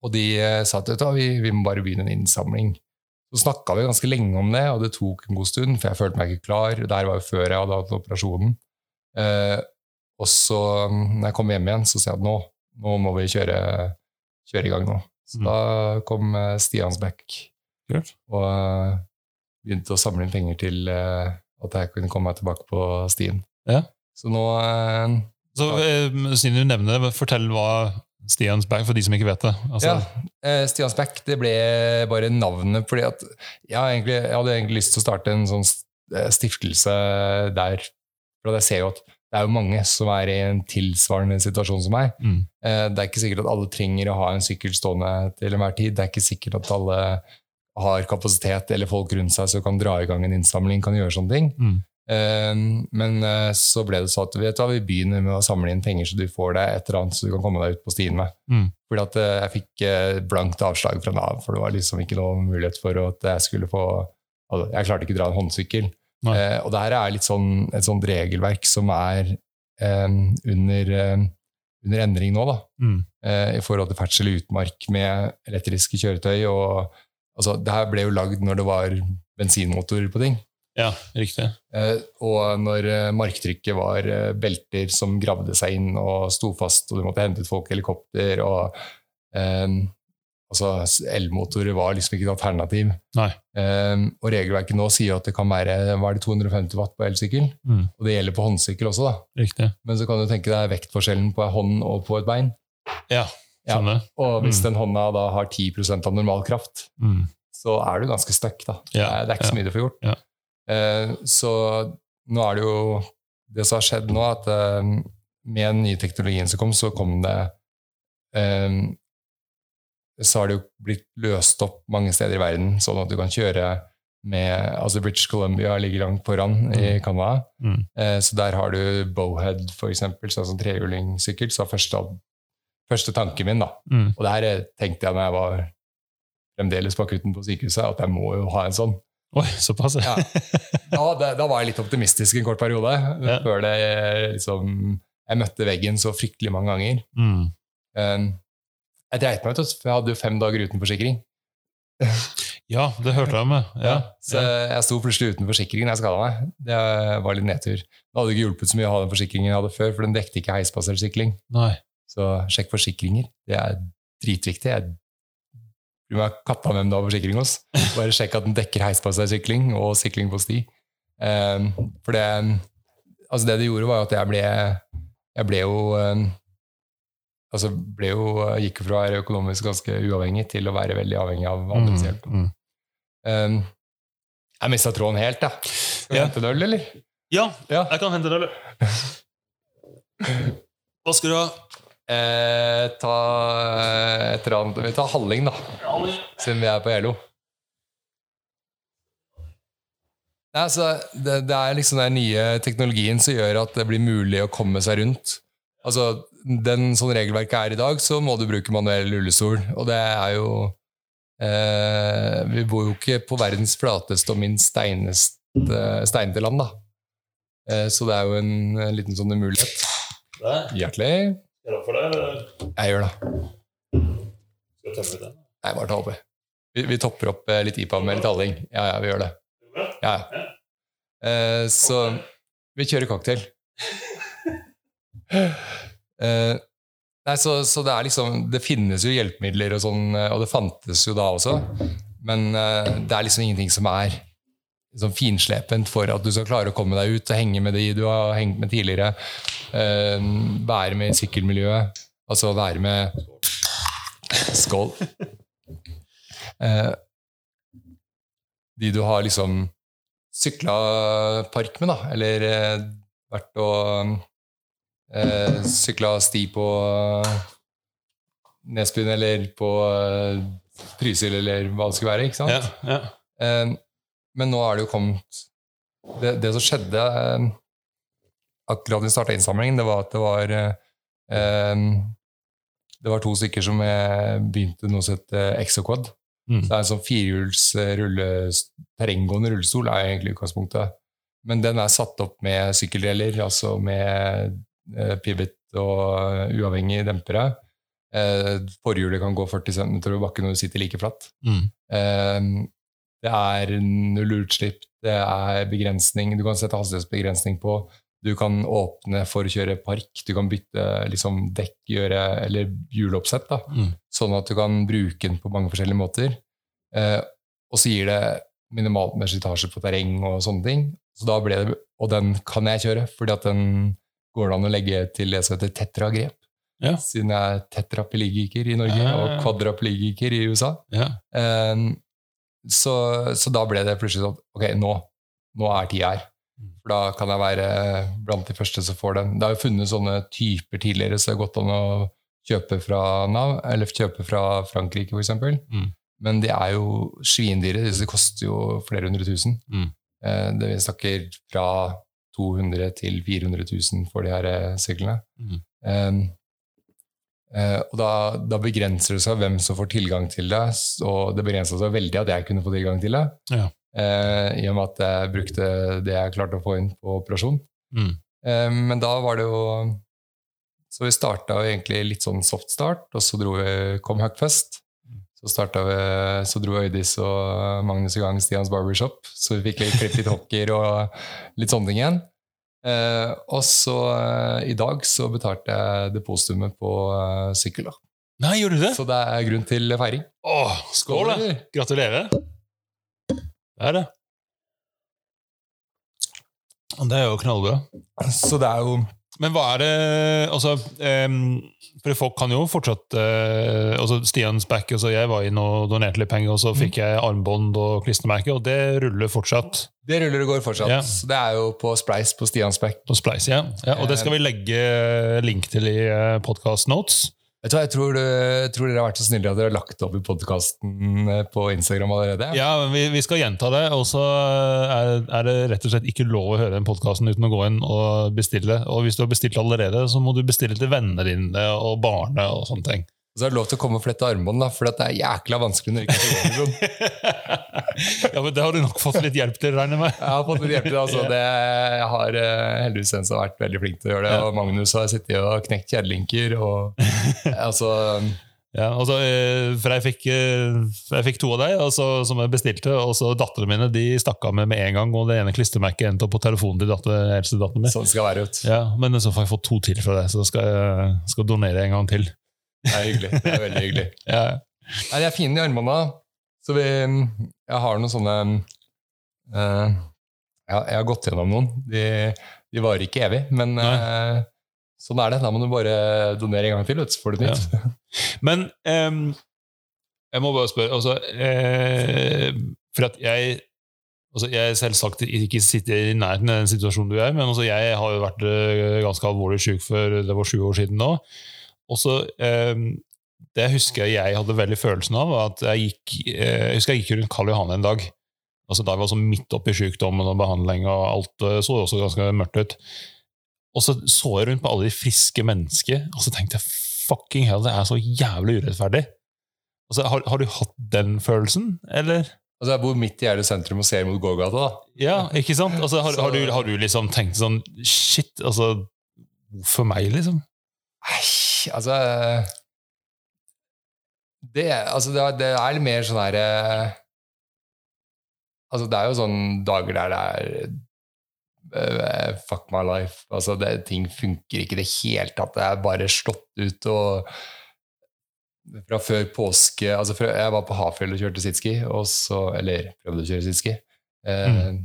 og de eh, sa at vi, vi må bare begynne en innsamling. Så snakka vi ganske lenge om det, og det tok en god stund, for jeg følte meg ikke klar. Det her var jo før jeg hadde hatt operasjonen. Eh, og så, når jeg kom hjem igjen, så sa jeg at nå, nå må vi kjøre, kjøre i gang nå. Så Mm. da kom eh, Stians Back Kult. og eh, begynte å samle inn penger til eh, at jeg kunne komme meg tilbake på stien. Ja. Så nå eh, Så siden du nevner det, fortell hva Stians Back, for de som ikke vet det. Altså, Ja, Stians Back det ble bare navnet fordi at jeg, egentlig, jeg hadde egentlig lyst til å starte en sånn stiftelse der. For jeg ser jo at det er jo mange som er i en tilsvarende situasjon som meg. Mm. Det er ikke sikkert at alle trenger å ha en sykkel stående til enhver tid. Det er ikke sikkert at alle har kapasitet eller folk rundt seg som kan dra i gang en innsamling, kan gjøre sånne ting. Mm. Eh, Men eh, så ble det sånn at vet du hva, vi begynner med å samle inn penger så du får deg et eller annet så du kan komme deg ut på stien med. Mm. Fordi at eh, jeg fikk eh, blankt avslag fra Nav, for det var liksom ikke noe mulighet for at jeg skulle få Jeg klarte ikke å dra en håndsykkel. Eh, og det her er litt sånn, et sånt regelverk som er eh, under, eh, under endring nå, da. Mm. Eh, I forhold til ferdsel i utmark med elektriske kjøretøy. Og, altså, det her ble jo lagd når det var bensinmotorer på ting. Ja, riktig. Eh, og når eh, marktrykket var eh, belter som gravde seg inn og sto fast, og du måtte hente ut folk i helikopter, og eh, altså, elmotorer var liksom ikke et alternativ. Nei. Og regelverket nå sier at det kan være var det 250 watt på elsykkel, Mm. og det gjelder på håndsykkel også. da. Riktig. Men så kan du tenke deg vektforskjellen på en hånd og på et bein. Ja, Ja. Og hvis Mm. den hånda da har 10% av normal kraft, Mm. så er du ganske stuck. da. Ja, det, er, ikke så mye du får gjort. Ja. Eh, så nå er det jo Det som har skjedd nå, at eh, med den nye teknologien som kom, så kom det eh, Så har det jo blitt løst opp mange steder i verden, sånn at du kan kjøre med altså British Columbia ligger langt foran i Canada. Mm. Eh, så der har du Bowhead, for eksempel, sånn trehjulingsykkel. Så har første, første tanken min, da. Mm. Og det her eh, tenkte jeg når jeg var fremdeles på akutten på sykehuset, at jeg må jo ha en sånn. Oi, såpass? Ja. Da, da, da var jeg litt optimistisk en kort periode, Ja. før det eh, liksom Jeg møtte veggen så fryktelig mange ganger. Mm. Eh, Jeg dreit meg ut, altså, for jeg hadde jo fem dager uten forsikring. Ja, det hørte jeg med. Ja. Så jeg sto plutselig uten forsikring da jeg skada meg. Det var litt nedtur. Det hadde ikke hjulpet så mye å ha den forsikringen jeg hadde før, for den dekte ikke heispasersykling. Nei. Så sjekk forsikringer. Det er dritviktig. Jeg bryr meg katta hvem du har forsikring hos. Bare sjekk at den dekker heisbasert sykling og sykling på sti. Um, for det, altså det det gjorde, var at jeg ble, jeg ble jo um, altså ble jo, gikk fra å være økonomisk ganske uavhengig til å være veldig avhengig av andres hjelp. Mm. Um, jeg mista tråden helt, da. Skal du Ja. hente en øl, eller? Ja, Ja. jeg kan hente det. eller? Hva skal du ha? Eh, ta eh, et eller annet Vi tar Halling, da. Siden vi er på ELO. Nei, altså, det, det er liksom den nye teknologien som gjør at det blir mulig å komme seg rundt. Altså, den sånn regelverket er i dag, så må du bruke manuell rullestol. Og det er jo eh, Vi bor jo ikke på verdens flateste og minst steinete land, da. Eh, så det er jo en, en liten sånn umulighet. Hjertelig. Er det for deg, eller Jeg gjør det. skal tømme den? Nei, bare ta oppi. Vi, vi topper opp eh, litt IPA med litt halling. Ja, ja, vi gjør det. Ja, ja. Eh, så vi kjører cocktail. Eh, nei, så, så det er liksom Det finnes jo hjelpemidler og sånn, eh, og det fantes jo da også, men eh, det er liksom ingenting som er sånn finslepent for at du skal klare å komme deg ut og henge med de du har hengt med tidligere. Uh, være med i sykkelmiljøet. Altså være med Skål. Uh, de du har liksom sykla park med, da, eller eh, vært og uh, sykla sti på Nesbyen eller på Trysil eller hva det skulle være. ikke sant? Ja, ja. Men nå er det jo kommet Det, det som skjedde eh, da vi starta innsamlingen, det var at det var eh, eh, Det var to stykker som eh, begynte noe som het Exoquad. Mm. Det er en sånn firehjuls eh, terrenggående rullestol, er egentlig utgangspunktet. Men den er satt opp med sykkelreller, altså med eh, pivot og uavhengig dempere. Eh, forhjulet kan gå 40 cm over bakken når du sitter like flatt. Mm. Eh, det er null utslipp, det er begrensning, du kan sette hastighetsbegrensning på. Du kan åpne for å kjøre park, du kan bytte liksom, dekk, gjøre, eller hjuloppsett. Da, Mm. sånn at du kan bruke den på mange forskjellige måter. Eh, og så gir det minimalt med slitasje på terreng og sånne ting. Så da ble det, og den kan jeg kjøre, fordi at den går det an å legge til det som heter tetragrep. Ja. Siden jeg er tetrapeligiker i Norge Ja. og kvadrapeligiker i USA. Ja. Så, så da ble det plutselig sånn Ok, nå, nå er tida her. Mm. For da kan jeg være blant de første som får den. Det har jo funnet sånne typer tidligere, så det er godt an å kjøpe fra Nav, eller kjøpe fra Frankrike, f.eks. Mm. Men de er jo svindyre. de koster jo flere hundre tusen. Mm. Eh, det Vi snakker fra 200 til 400 000 for de her eh, syklene. Mm. Um, og da, da begrenser det seg hvem som får tilgang til det, og det begrensa seg veldig at jeg kunne få tilgang til det. Ja. Eh, I og med at jeg brukte det jeg klarte å få inn på operasjon. Mm. Eh, men da var det jo Så vi starta egentlig litt sånn soft start, og så dro vi, kom Huckfest. Så, vi, så dro Øydis og Magnus i gang Stians Barbershop, så vi fikk litt klippet litt hockeyer og litt sånne ting igjen. Eh, og så eh, i dag så betalte jeg depositumet på eh, sykkel. da. Nei, gjør du det? Så det er grunn til feiring. Åh, skål, da! Gratulerer. Det er det. Det er jo knallbra. Så det er jo Men hva er det altså, For folk kan jo fortsatt uh, altså Stians back, altså Jeg var inn og donerte litt penger, og så fikk jeg armbånd og klistremerke, og det ruller fortsatt. Det ruller og går fortsatt. Ja. Det er jo på Splice på Stians back. På Splice, ja. ja. Og det skal vi legge link til i podcast notes. Vet du hva, Jeg tror, du, tror dere har vært så snille at dere har lagt opp i podkasten på Instagram allerede. Ja, vi, vi skal gjenta det. Og så er, er, det rett og slett ikke lov å høre den podkasten uten å gå inn og bestille. Og hvis du har bestilt allerede, så må du bestille til vennene dine og barnet og sånne ting. Og så er det lov til å komme og flette armbånd, for det er jækla vanskelig når ikke ja, men Det har du nok fått litt hjelp til, regner jeg med? Jeg har fått litt hjelp til altså. det. Har uh, heldigvis en som har vært veldig flink til å gjøre det. Ja. Og Magnus har sittet og knekt kjedelinker. Og, altså, ja, altså, for jeg fikk, jeg fikk, to av deg altså, som jeg bestilte, og så datterne mine de stakk av med med en gang. Og det ene klistremerket endte opp på telefonen til datter, eldste datteren min. Sånn skal være ut. Ja, men så får jeg fått to til fra deg, så skal jeg skal donere en gang til. Det er hyggelig. Det er veldig hyggelig. ja. Nei, de er fine i armene. Så vi, jeg har noen sånne uh, jeg, Jeg har gått gjennom noen. De, de varer ikke evig, men uh, sånn er det. Da må du bare donere en gang til, så får du nytt. Ja. Men um, jeg må bare spørre altså, uh, For at jeg altså Jeg selvsagt ikke sitter i nærheten av den situasjonen du er, men altså, jeg har jo vært ganske alvorlig syk for det var sju år siden nå. Og så eh, Det husker jeg jeg hadde veldig følelsen av, at jeg gikk eh, jeg husker jeg gikk rundt Karl Johan en dag. Altså Da jeg var så midt oppi sykdommen og behandling, og alt så også ganske mørkt ut. Og så så jeg rundt på alle de friske menneskene, og så tenkte jeg fucking hell, det er så jævlig urettferdig. Altså, har, har, du hatt den følelsen, eller? Altså, bor midt i Gjerde sentrum og ser mot gågata. da. Ja, ikke sant? Altså, har, har, du, har, du, liksom tenkt sånn Shit, altså Hvorfor meg, liksom? Nei, altså det, altså det, det er mer sånn herre Altså, det er jo sånn dager der det er uh, Fuck my life. Altså, det, ting funker ikke i det hele tatt. Det er bare slått ut og Fra før påske altså fra, Jeg var på Hafjell og kjørte sitski, og så Eller prøvde å kjøre sitski. Uh, mm.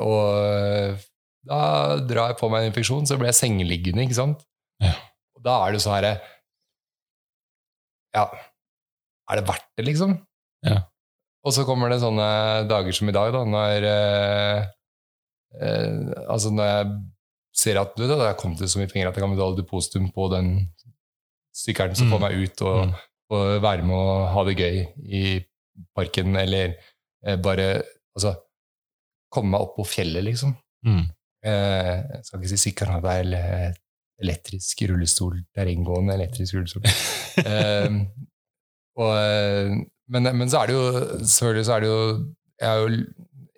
Og da drar jeg på meg en infeksjon, så blir jeg sengeliggende, ikke sant? Ja. Og da er det jo sånn herre Ja, er det verdt det, liksom? Ja. Og så kommer det sånne dager som i dag, da, når eh, eh, Altså, når jeg ser at du, det har kommet så mye penger at jeg kan betale depositum på den sykkelen som Mm. får meg ut og, Mm. og være med og ha det gøy i parken, eller eh, bare Altså komme meg opp på fjellet, liksom. Mm. Eh, jeg skal ikke si sykkelen, det er ele- elektrisk rullestol, terrenggående elektrisk rullestol. eh, og, men, men så er det jo selvfølgelig så er det jo er jo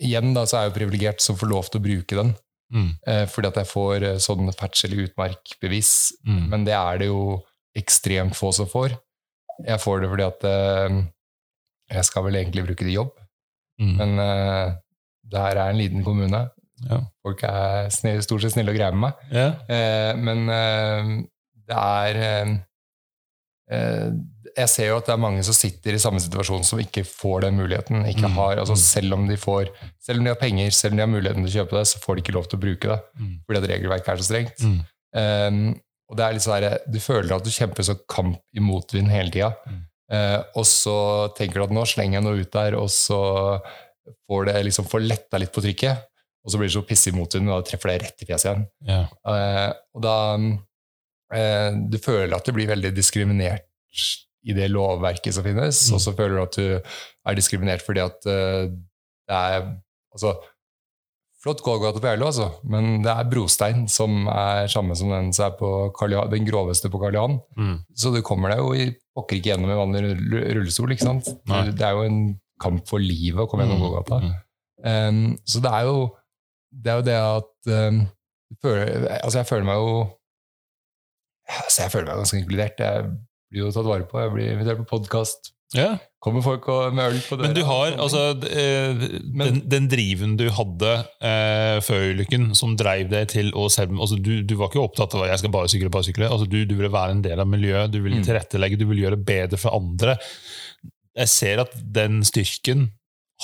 Igjen da, så er jeg jo privilegert som får lov til å bruke den, Mm. Uh, fordi at jeg får eh, sånn ferdsel i utmark-bevis. Mm. Men det er det jo ekstremt få som får. Jeg får det fordi at uh, jeg skal vel egentlig bruke det i jobb, Mm. men uh, det her er en liten kommune. Ja. Folk er snill, stort sett snille og greie med meg. Ja. Eh, men eh, det er eh, eh, Jeg ser jo at det er mange som sitter i samme situasjon som ikke får den muligheten. Ikke Mm. har, altså Mm. Selv om de får Selv om de har penger, selv om de har muligheten til å kjøpe det, så får de ikke lov til å bruke det Mm. fordi at regelverket er så strengt. Mm. Eh, og det er litt sånn Du føler at du kjemper så kamp i motvind hele tida. Mm. Eh, og så tenker du at nå slenger jeg noe ut der, og så får det liksom får letta litt på trykket. Og så blir det så pissig mot motvind, og da treffer det rett i fjeset igjen. Ja. Uh, og da uh, Du føler at du blir veldig diskriminert i det lovverket som finnes, Mm. og så føler du at du er diskriminert fordi at uh, det er Altså, flott gågate på Gjerlo, altså, men det er brostein som er samme som den som er på Karl Johan, den groveste på Karl Johan. Mm. Så du kommer deg jo i pokker ikke gjennom en vanlig rullestol, ikke sant? Nei. Det er jo en kamp for livet å komme gjennom gågata. Mm. Um, så det er jo det, er jo det at um, føler, Altså, jeg føler meg jo altså, Jeg føler meg ganske inkludert. Jeg blir jo tatt vare på. Jeg blir invitert på podkast. Ja. Kommer folk og, med øl på døra. Men du har altså eh, Men- den, den driven du hadde eh, før ulykken, som dreiv deg til å selv altså, du, du var ikke opptatt av at jeg skal bare sykle, bare sykle. Altså, du, du ville være en del av miljøet, du ville Mm. tilrettelegge, du ville gjøre det bedre for andre. Jeg ser at den styrken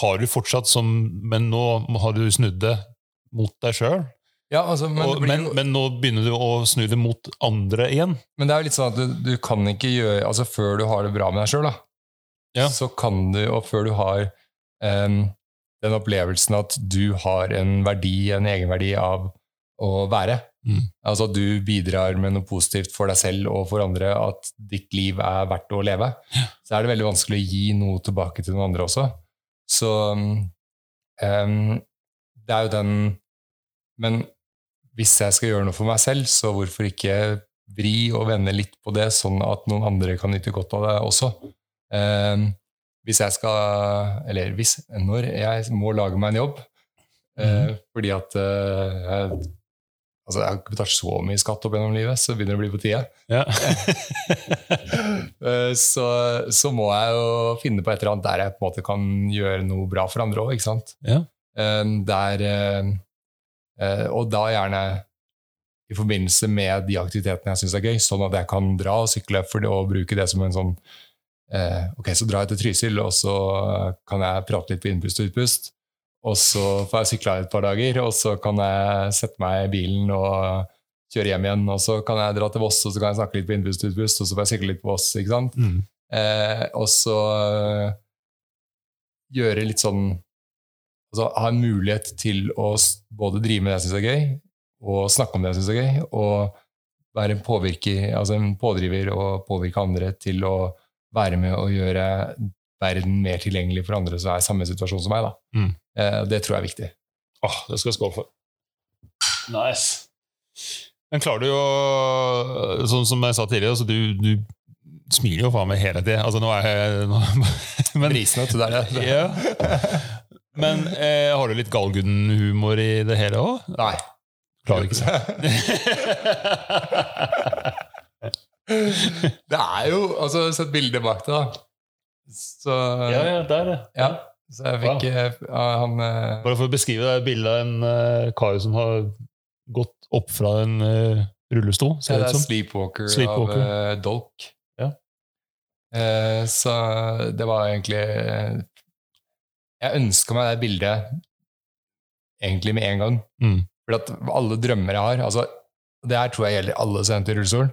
har du fortsatt, som, men nå har du snudd det mot deg sjøl. Ja, altså, men, Og, men, jo- men nå begynner du å snu det mot andre igjen. Men det er jo litt sånn at du, du kan ikke gjøre Altså før du har det bra med deg sjøl, Ja. så kan du, og før du har um, den opplevelsen at du har en verdi, en egenverdi av å være Mm. Altså at du bidrar med noe positivt for deg selv og for andre, at ditt liv er verdt å leve, så er det veldig vanskelig å gi noe tilbake til noen andre også. Så em, det er jo den Men hvis jeg skal gjøre noe for meg selv, så hvorfor ikke vri og vende litt på det, sånn at noen andre kan nyte godt av det også. Eh, hvis jeg skal Eller hvis, når jeg må lage meg en jobb eh, fordi at eh, jeg, altså jeg har ikke betalt så mye skatt opp gjennom livet, så begynner det å bli på tide. Ja. Eh, så, så må jeg jo finne på et eller annet der jeg på en måte kan gjøre noe bra for andre òg? Ja. Eh, der, eh, eh, og da gjerne i forbindelse med de aktivitetene jeg syns er gøy, sånn at jeg kan dra og sykle for det, og bruke det som en sånn eh, Ok, så drar jeg til Trysil, og så kan jeg prate litt på innpust og utpust. Og så får jeg sykla et par dager, og så kan jeg sette meg i bilen og kjøre hjem igjen. Og så kan jeg dra til Voss, og så kan jeg snakke litt på innpust og utpust, og så får jeg sykle litt på Voss. ikke sant? Mm. Eh, og så gjøre litt sånn altså Ha en mulighet til å både drive med det jeg syns er gøy, og snakke om det jeg syns er gøy, og være en påvirker, altså en pådriver og påvirke andre til å være med og gjøre verden mer tilgjengelig for andre som er i samme situasjon som meg. Da. Mm. Eh, det tror jeg er viktig. Åh, det skal jeg skåle for. Nice. Men klarer du jo Sånn som jeg sa tidligere, altså du, du smiler jo faen meg hele tida. Altså, nå er jeg nå, men, Risene, vet du, det er ja. Men eh, har du litt Galguden-humor i det hele òg? Nei. Klarer ikke det er jo altså, Sett bildet bak det, da. Så ja, ja, det er det. Ja, så jeg fikk eh, ja, han eh, Bare for å beskrive det bildet av en uh, kar som har gått opp fra en uh, rullestol, ser Det det er ut som. Sleepwalker, Sleepwalker. av uh, Dolk. Ja. Uh, så det var egentlig eh, Jeg ønska meg det bildet egentlig med en gang. Mm. For at alle drømmer jeg har altså, Det her tror jeg gjelder alle som sitter i rullestol.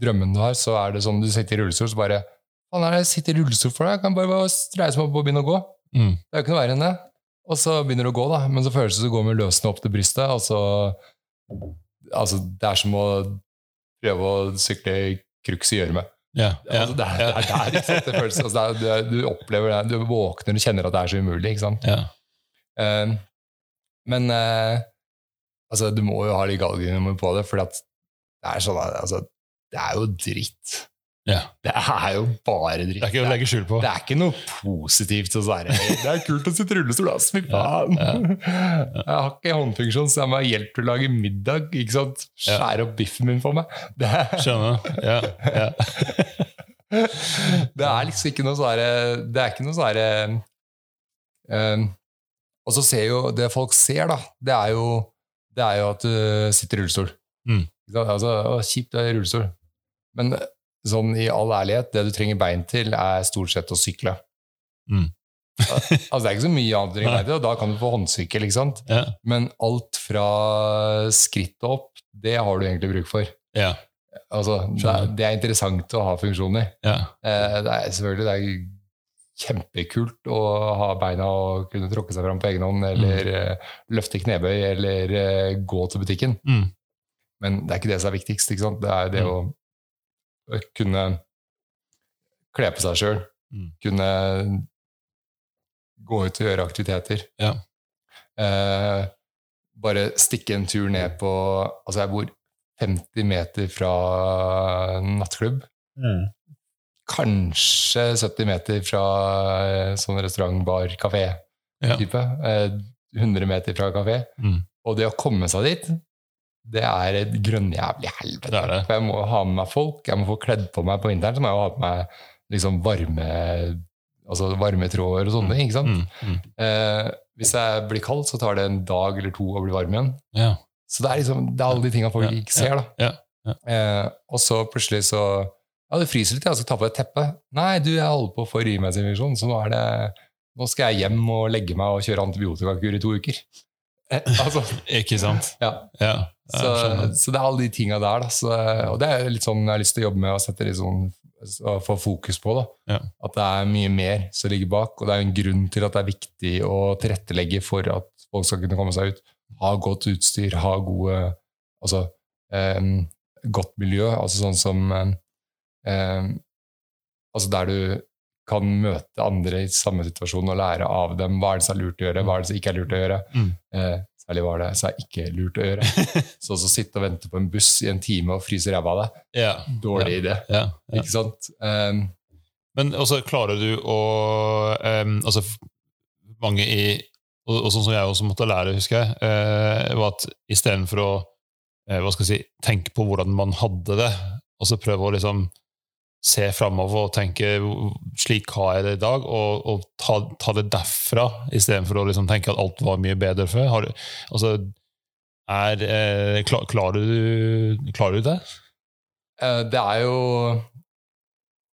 Drømmen du har, så er det sånn du sitter i rullestol, så bare Faen, er det jeg sitter i rullestol for deg? Jeg kan bare, bare reise meg opp og begynne å gå. Mm. Det er jo ikke noe verre enn det. Og så begynner du å gå, da. Men så føles det som du går med løsene opp til brystet. Altså, altså, det er som å prøve å sykle i crux i gjørme. Ja, ja, Altså, det, er, det er der sant? det føles. Altså, det er, du, du opplever det. Du våkner og kjenner at det er så umulig. ikke sant? ja. Eh, men uh, altså, du må jo ha litt galgenhumor på det, for det er sånn altså, det er jo dritt. Ja. Det er jo bare dritt. Det er ikke å legge skjul på. Det er ikke noe positivt å være Det er kult å sitte i rullestol, ass! Fy faen! Jeg har ikke håndfunksjon, så jeg må ha hjelp til å lage middag. ikke sant? Skjære opp biffen min for meg. Det er, Skjønner. Ja, ja. det er liksom ikke noe sånn Det er ikke noe sånn um, eh, Og så ser jo Det folk ser, da, det er jo, det er jo at du sitter i rullestol. Mm. Altså, å, kjipt, du er i rullestol. Men sånn i all ærlighet, det du trenger bein til, er stort sett å sykle. Mm. altså, det er ikke så mye annet du trenger bein til, og da kan du få håndsykkel. ikke sant? ja. Men alt fra skrittet opp, det har du egentlig bruk for. ja. Altså, det, er, det er interessant å ha funksjoner. ja. Eh, det er selvfølgelig det er kjempekult å ha beina og kunne tråkke seg fram på egen hånd, eller mm. løfte knebøy, eller eh, gå til butikken. Mm. Men det er ikke det som er viktigst. ikke sant? Det er det Mm. å kunne kle på seg sjøl, Mm. kunne gå ut og gjøre aktiviteter. Ja. Eh, bare stikke en tur ned på Altså, jeg bor 50 meter fra nattklubb. Mm. Kanskje 70 meter fra eh, sånn restaurant, bar, kafé Ja. type. Eh, 100 meter fra kafé. Mm. Og det å komme seg dit, det er et grønnjævlig helvete. Det det. For jeg må ha med meg folk, jeg må få kledd på meg på vinteren, så må jeg ha på meg liksom varme altså varmetråder og sånne ting. sant? Mm. Mm. Eh, hvis jeg blir kald, så tar det en dag eller to å bli varm igjen. Ja. Så det er liksom, det er alle de tingene folk Ja, ikke ser. da. ja, ja. Eh, og så plutselig så Ja, det fryser litt, jeg skal ta på et teppe. Nei, du, jeg holder på å få urinveisinfeksjon, så nå er det nå skal jeg hjem og legge meg og kjøre antibiotikakur i to uker. Altså, Ikke sant? ja. Ja. Så, så det er alle de tinga der. Da. Så, og det er litt sånn jeg har lyst til å jobbe med og sette litt sånn, å få fokus på. Ja. At det er mye mer som ligger bak. Og det er en grunn til at det er viktig å tilrettelegge for at folk skal kunne komme seg ut. Ha godt utstyr, ha gode Altså eh, godt miljø. Altså sånn som eh, eh, Altså der du kan møte andre i samme situasjon og lære av dem. Hva er det som er lurt å gjøre, hva er det som ikke er lurt å gjøre? Mm. Eh, særlig hva er det som er ikke lurt å gjøre. Så å sitte og vente på en buss i en time og fryse ræva av deg, yeah. dårlig idé. Yeah. Yeah. Ikke sant? Um, Men også klarer du å um, altså, Mange i og, og sånn som jeg også måtte lære, husker jeg, uh, var at istedenfor å uh, hva skal jeg si, tenke på hvordan man hadde det, og så prøve å liksom se framover og tenke slik har jeg det i dag, og, og ta, ta det derfra, istedenfor å liksom tenke at alt var mye bedre før. Har, altså, er, eh, klar, klarer, du, klarer du det? eh, det er jo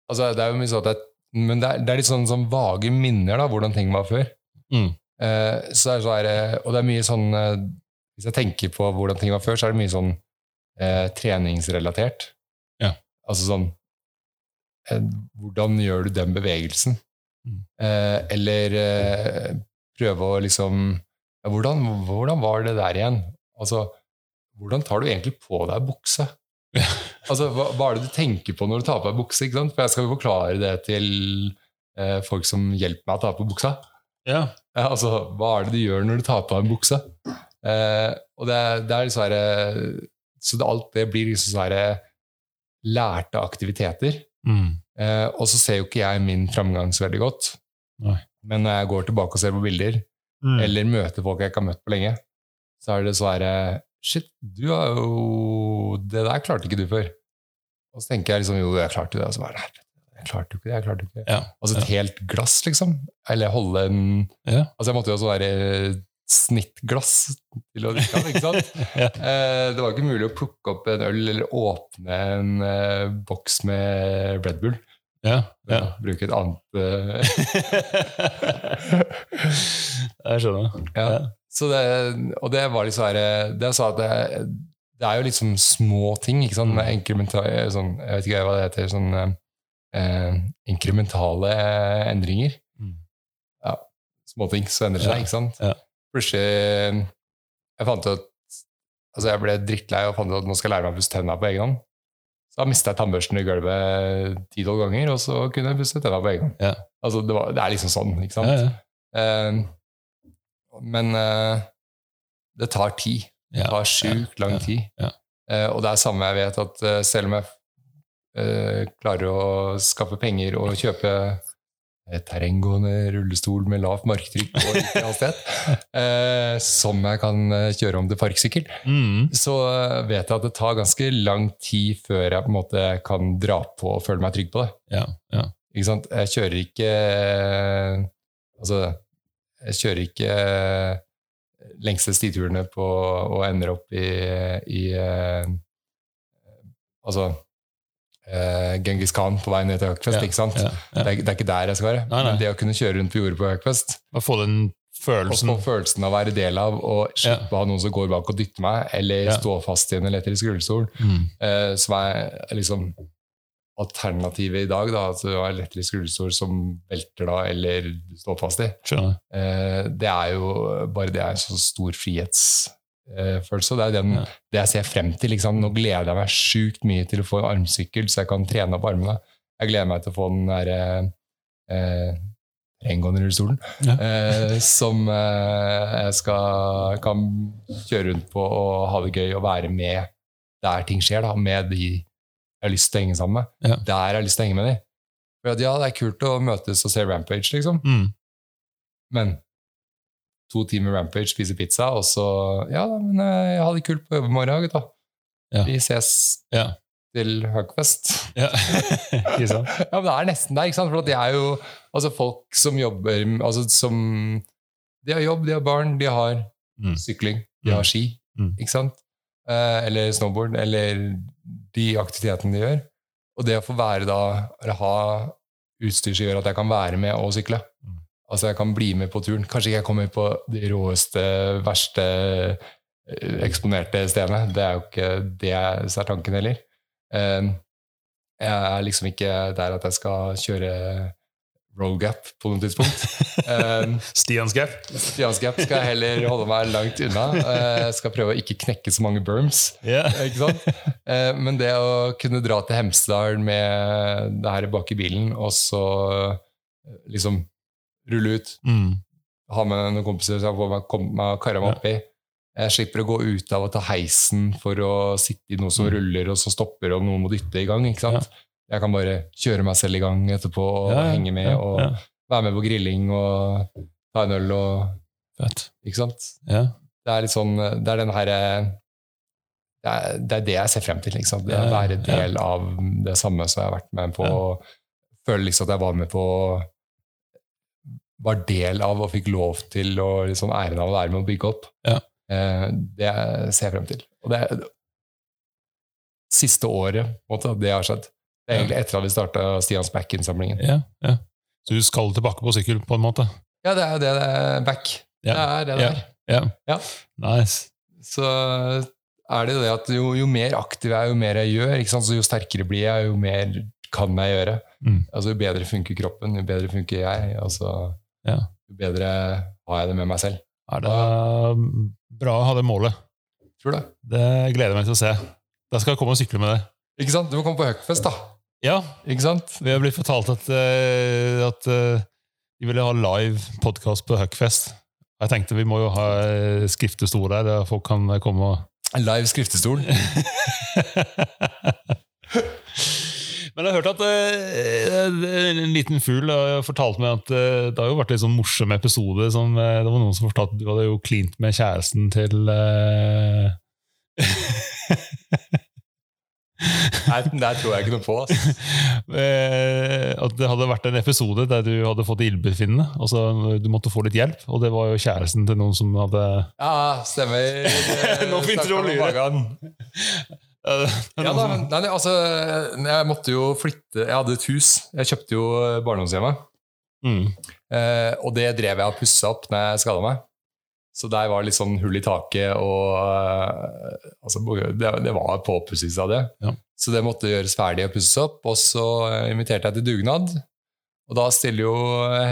Altså, det er jo mye sånn at det, Men det er, det er litt sånn, sånn vage minner, da, hvordan ting var før. Mm. Eh, så er så er og det er mye sånn eh, Hvis jeg tenker på hvordan ting var før, så er det mye sånn eh, treningsrelatert. Ja. Altså sånn eh, Hvordan gjør du den bevegelsen? Mm. Eh, eller eh, prøve å liksom ja, hvordan, hvordan var det der igjen? Altså, hvordan tar du egentlig på deg bukse? Altså, hva, hva er det du tenker på når du tar på deg bukse? For jeg skal jo forklare det til eh, folk som hjelper meg å ta på buksa. Ja. Ja, altså, hva er det du gjør når du tar på deg en bukse? Eh, og det, det er dessverre Så det, alt det blir liksom sånn lærte aktiviteter. Mm. Eh, og så ser jo ikke jeg min framgang så veldig godt. Nei. Men når jeg går tilbake og ser på bilder, Mm. eller møter folk jeg ikke har møtt på lenge, så er det dessverre Shit, du har jo Det der klarte ikke du før. Og så tenker jeg liksom jo, jeg klarte det. Og så bare nei, jeg klarte jo ikke det. jeg klarte jo ikke det. Ja. Altså et helt glass, liksom. Eller holde en Ja. Altså jeg måtte jo også være snittglass til å drikke av, ikke sant? Ja. Eh, det var ikke mulig å plukke opp en øl eller åpne en eh, boks med Red Bull. Ja. Ja. Bruke et annet eh, jeg skjønner. ja. Så det, Og det var litt sånn her Det er sa at det, det er jo liksom små ting, ikke sant? Med inkrementale sånn, Jeg vet ikke hva det heter. Sånn eh, inkrementale endringer. Mm. Ja, Småting som endrer seg, ikke sant? Ja. Plutselig Jeg fant ut Altså, jeg ble drittlei og fant ut at nå skal jeg lære meg å pusse tenna på egen hånd. Så da mista jeg tannbørsten i gulvet ti-tolv ganger, og så kunne jeg pusse tenna på egen hånd. Ja. Altså, det, var, det er liksom sånn, ikke sant? Ja, ja. Uh, men uh, det tar tid. Det tar sjukt lang tid. ja. Eh, og det er samme jeg vet at eh, selv om jeg eh, klarer å skaffe penger og kjøpe eh, terrenggående rullestol med lavt marktrykk og riktig hastighet, eh, som jeg kan eh, kjøre om til parksykkel, Mm. så eh, vet jeg at det tar ganske lang tid før jeg på en måte kan dra på og føle meg trygg på det. ja, ja. Ikke sant? Jeg kjører ikke Altså, jeg kjører ikke lengste stiturene på og ender opp i, i eh, Altså eh, Genghis Khan på vei ned til Hackfest. Ja, ikke sant? ja, ja. Det, er, det er ikke der jeg skal være. Nei, nei. Men det å kunne kjøre rundt på jordet på Hackfest Og få den følelsen. og få følelsen av å være del av, og slippe å ha noen som går bak og dytter meg, eller stå fast i en elektrisk rullestol, mm. uh, som er liksom alternativet i dag, da, at du har elektrisk rullestol som velter da, eller du står fast i. Eh, det er jo bare det er en så stor frihetsfølelse. det er den, det jeg ser frem til. Liksom. Nå gleder jeg meg sjukt mye til å få en armsykkel, så jeg kan trene opp armene. Jeg gleder meg til å få den derre eh, terrenggående rullestolen Ja. eh, som eh, jeg skal, kan kjøre rundt på og ha det gøy og være med der ting skjer, da, med de jeg har lyst til å henge sammen med. Ja. Der jeg har lyst til å henge med de. For at, ja, det er kult å møtes og se Rampage, liksom. Mm. Men to timer Rampage, spise pizza, og så Ja, men eh, jeg har det kult på jobb i morgen, gutta. Ja. Vi ses Ja. til Høgfest. ja. Ja, men det er nesten der, ikke sant? For at de er jo altså folk som jobber altså som De har jobb, de har barn, de har Mm. sykling, de Mm. har ski, Mm. ikke sant? Eh, eller snowboard, eller de aktivitetene de gjør. Og det å få være da, eller ha utstyr som gjør at jeg kan være med og sykle. Mm. Altså, jeg kan bli med på turen. Kanskje ikke jeg kommer på de råeste, verste, eh, eksponerte stedene. Det er jo ikke det som er tanken heller. Eh, Jeg er liksom ikke der at jeg skal kjøre roll gap på noe tidspunkt. Eh, Stians Gap. Stians gap skal jeg heller holde meg langt unna. Eh, Jeg skal prøve å ikke knekke så mange berms. Ja. Ikke sant? Eh, Men det å kunne dra til Hemsedal med det her bak i bilen, og så liksom rulle ut, Mm. ha med noen kompiser som får meg, kom, meg oppi. Jeg slipper å gå ut av å ta heisen for å sitte i noe som Mm. ruller, og så stopper, og noen må dytte i gang. ikke sant? Jeg kan bare kjøre meg selv i gang etterpå og Ja, ja, henge med ja, og være med på grilling og ta en øl og Fett. Ikke sant? Ja. Det er litt sånn Det er den herre det, det er det jeg ser frem til. Ikke sant? Det Ja, å ja, være ja. del av det samme som jeg har vært med på. og Føle liksom at jeg var med på Var del av og fikk lov til og liksom æren av å være med å bygge opp. Ja. Eh, det ser jeg frem til. Og det siste året måte, det har skjedd. Det er egentlig etter at vi starta Stians Back-innsamlingen. Ja, ja. Så du skal tilbake på sykkel, på en måte? Ja, det er det det er back. Ja. Det er det det Ja. er. Ja. Nice. så er det det at jo, jo mer aktiv jeg er, jo mer jeg gjør, jo sterkere blir jeg, jo mer kan jeg gjøre. Mm. Altså, jo bedre funker kroppen, jo bedre funker jeg. Altså. Jo bedre har jeg det med meg selv. Er det bra å ha det målet? Tror det? Det gleder jeg meg til å se. Da skal jeg komme og sykle med deg. Ikke sant? Du må komme på Huckfest, da. Ja, Ikke sant? vi har blitt fortalt at, eh, at eh, de ville ha live podkast på Huckfest. Jeg tenkte vi må jo ha eh, skriftestol der, der folk kan komme og Live skriftestol. Men jeg har hørt at eh, en liten fugl har fortalt meg at eh, det har jo vært en sånn morsom episode. Som, eh, det var noen som fortalte at du hadde jo klint med kjæresten til eh, Nei, der tror jeg ikke noe på. Altså. eh, At det hadde vært en episode der du hadde fått ildbefinnende. Altså, du måtte få litt hjelp, og det var jo kjæresten til noen som hadde Ja, stemmer. Nå begynte du å lure. Ja, da, nei, altså, jeg måtte jo flytte Jeg hadde et hus. Jeg kjøpte jo barndomshjemmet. mm. Eh, og det drev jeg og pussa opp når jeg skada meg. Så der var det litt sånn hull i taket, og eh, altså, det, det var påpusselse av det. Ja. Så det måtte gjøres ferdig og pusses opp. Og så inviterte jeg til dugnad. Og da stiller jo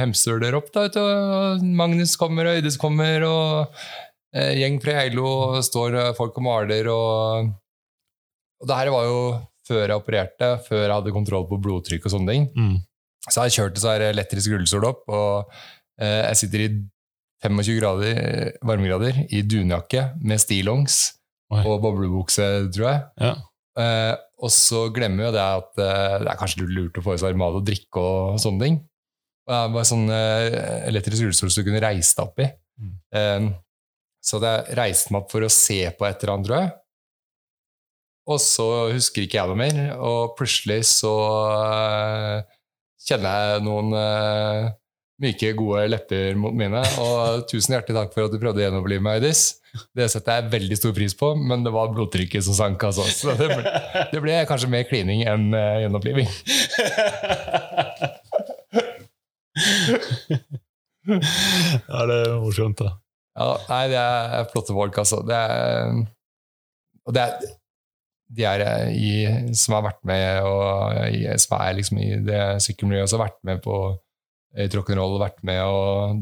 Hemsøler opp. da, vet du, Magnus kommer, og Øydes kommer, og eh, gjeng fra Geilo, står folk og maler. Og, og det her var jo før jeg opererte, før jeg hadde kontroll på blodtrykk og sånne ting. Mm. Så jeg kjørte så her elektrisk rullestol opp, og eh, jeg sitter i 25 grader, varmegrader i dunjakke med stillongs Oi. og boblebukse, tror jeg. Ja. Eh, og så glemmer jo det at eh, det er kanskje lurt å få i seg mat og drikke og sånne ting. Og jeg var sånn eh, elektrisk rullestol som du kunne reise deg opp i. Mm. Eh, så jeg reiste meg opp for å se på et eller annet, tror jeg. Og så husker ikke jeg noe mer, og plutselig så eh, kjenner jeg noen eh, myke, gode lepper mot mine. Og tusen hjertelig takk for at du prøvde å gjenopplive meg, Øydis. Det setter jeg veldig stor pris på, men det var blodtrykket som sank. Altså. Så det ble, det ble kanskje mer klining enn uh, gjenoppliving. ja, det er morsomt, da. Ja, nei, det er flotte folk, altså. Det er, og det er de er eh, i, som har vært med og i, som er liksom i det sykkelmiljøet, har vært med på i rock'n'roll, vært med og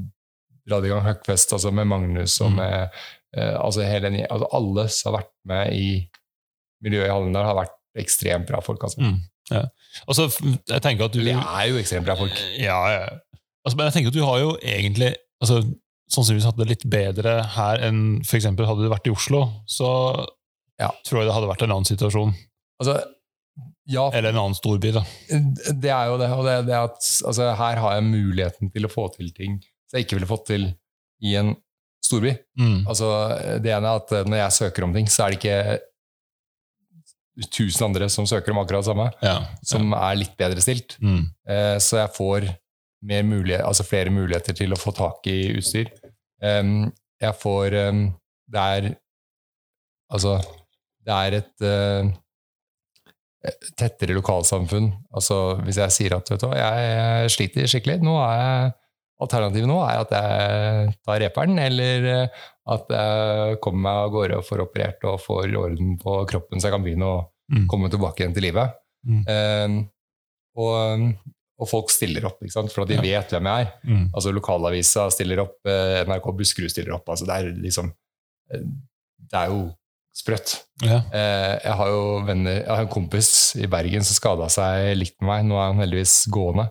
dratt i gang Huckfest altså med Magnus og Mm. med mm. altså hele, den- altså alle som har vært med i miljøet i Hallingdal, har vært ekstremt bra folk. Altså. Mm. Ja. Altså, jeg tenker at du De er jo ekstremt bra folk. Ja, ja. Altså, men jeg tenker at du har jo egentlig altså, sannsynligvis hatt det litt bedre her enn for eksempel hadde du vært i Oslo. Så Ja. tror jeg det hadde vært en annen situasjon. Altså, ja, Eller en annen storby. da. Det er jo det. Og det, det at altså, her har jeg muligheten til å få til ting som jeg ikke ville fått til i en storby. Mm. Altså, det ene er at når jeg søker om ting, så er det ikke tusen andre som søker om akkurat det samme, Ja. som er litt bedre stilt. Mm. Eh, så jeg får mer mulighet, altså flere muligheter til å få tak i utstyr. Um, jeg får um, Det er Altså, det er et uh, tettere lokalsamfunn. Altså, hvis jeg sier at vet du jeg, sliter skikkelig, nå er jeg alternativet nå er at jeg tar reperen, eller eh, at jeg kommer meg av gårde og får operert og får orden på kroppen, så jeg kan begynne å Mm. komme tilbake igjen til livet. Mm. Uh, og, og folk stiller opp, ikke sant? for at de Ja. vet hvem jeg er. Mm. Altså Lokalavisa stiller opp, NRK Buskerud stiller opp. altså Det er liksom Det er jo sprøtt. Ja. Eh, Jeg har jo venner, jeg har en kompis i Bergen som skada seg likt med meg. Nå er han heldigvis gående.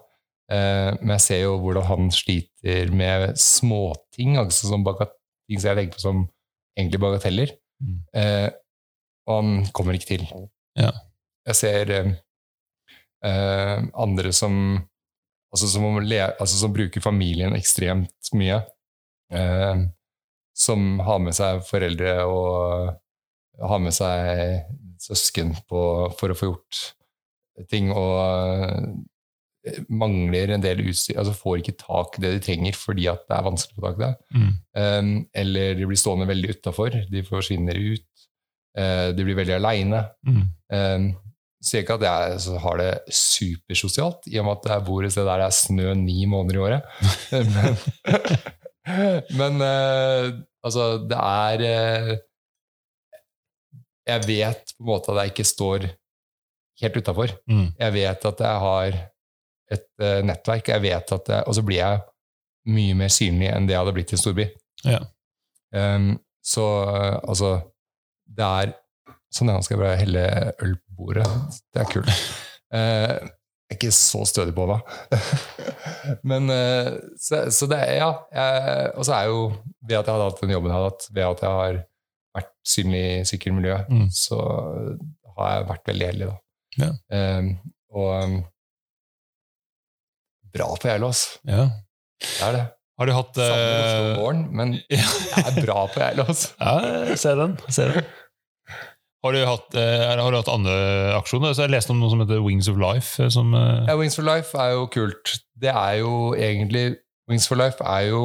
Eh, Men jeg ser jo hvordan han sliter med småting, altså som ting som jeg legger på som egentlig bagateller. Mm. Eh, Og han kommer ikke til. Ja. Jeg ser andre som altså som, altså som bruker familien ekstremt mye. Eh, som har med seg foreldre og har med seg søsken på, for å få gjort ting, og eh, mangler en del utstyr, altså får ikke tak i det de trenger fordi at det er vanskelig å få tak i det. Mm. Um, eller de blir stående veldig utafor, de forsvinner ut, Uh, de blir veldig aleine. Mm. Um, sier ikke at jeg har det supersosialt, i og med at jeg bor et sted der det er snø ni måneder i året. men men uh, altså, det er eh, Jeg vet på en måte at jeg ikke står helt utafor. Mm. Jeg vet at jeg har et uh, nettverk, jeg vet at jeg, og så blir jeg mye mer synlig enn det jeg hadde blitt i en storby. Ja. Um, så uh, altså Det er Sånn, ja, nå skal jeg bare helle øl på bordet. Det er kult. Uh, jeg er ikke så stødig på hva. Men så, så det er Ja. Og så er jo ved at jeg hadde hatt den jobben jeg hadde hatt, ved at jeg har vært synlig i sykkelmiljøet, Mm. så har jeg vært veldig heldig, da. Ja. Um, og um, bra på Geilo, altså. Ja. Det er det. Har du hatt Oslo om eh, våren, men ja. det er bra på Geilås. Ja, se den. Se den. Har du hatt, eh, har du hatt andre aksjoner? Så jeg leste om noe som heter Wings of Life. eh, Som, Ja, Wings for Life er jo kult. Det er jo egentlig Wings for Life er jo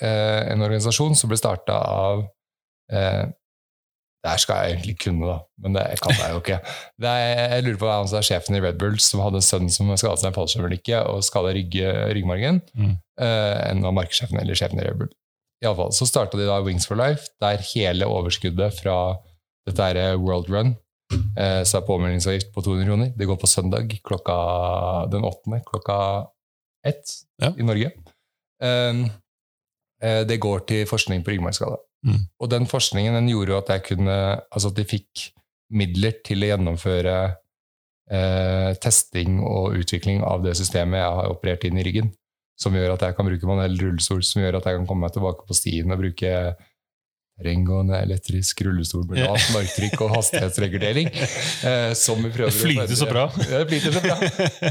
eh, en organisasjon som ble starta av eh, Det her skal jeg egentlig kunne, da, men det kan jeg jo ikke. Det er, jeg lurer på han som er sjefen i Red Bulls, som hadde en sønn som skadet seg i en fallskjermulykke og skada rygg, ryggmargen. Mm. Eh, enn av markedssjefene eller sjefen i Red Bull. I alle fall, Så starta de da Wings for Life, der hele overskuddet fra dette er World Run Eh, så er påmeldingsavgift på 200 kroner. Det går på søndag klokka den åttende klokka ett Ja. i Norge. Um, eh, det går til forskning på ryggmargskade. Mm. Og den forskningen den gjorde jo at jeg kunne Altså at de fikk midler til å gjennomføre eh, testing og utvikling av det systemet jeg har operert inn i ryggen. Som gjør at jeg kan bruke manuell rullestol, som gjør at jeg kan komme meg tilbake på stien og bruke terrenggående elektrisk rullestol med lavt marktrykk og hastighetsregulering. Eh, som vi prøver Det flyter så bra. Ja, det flyter så bra.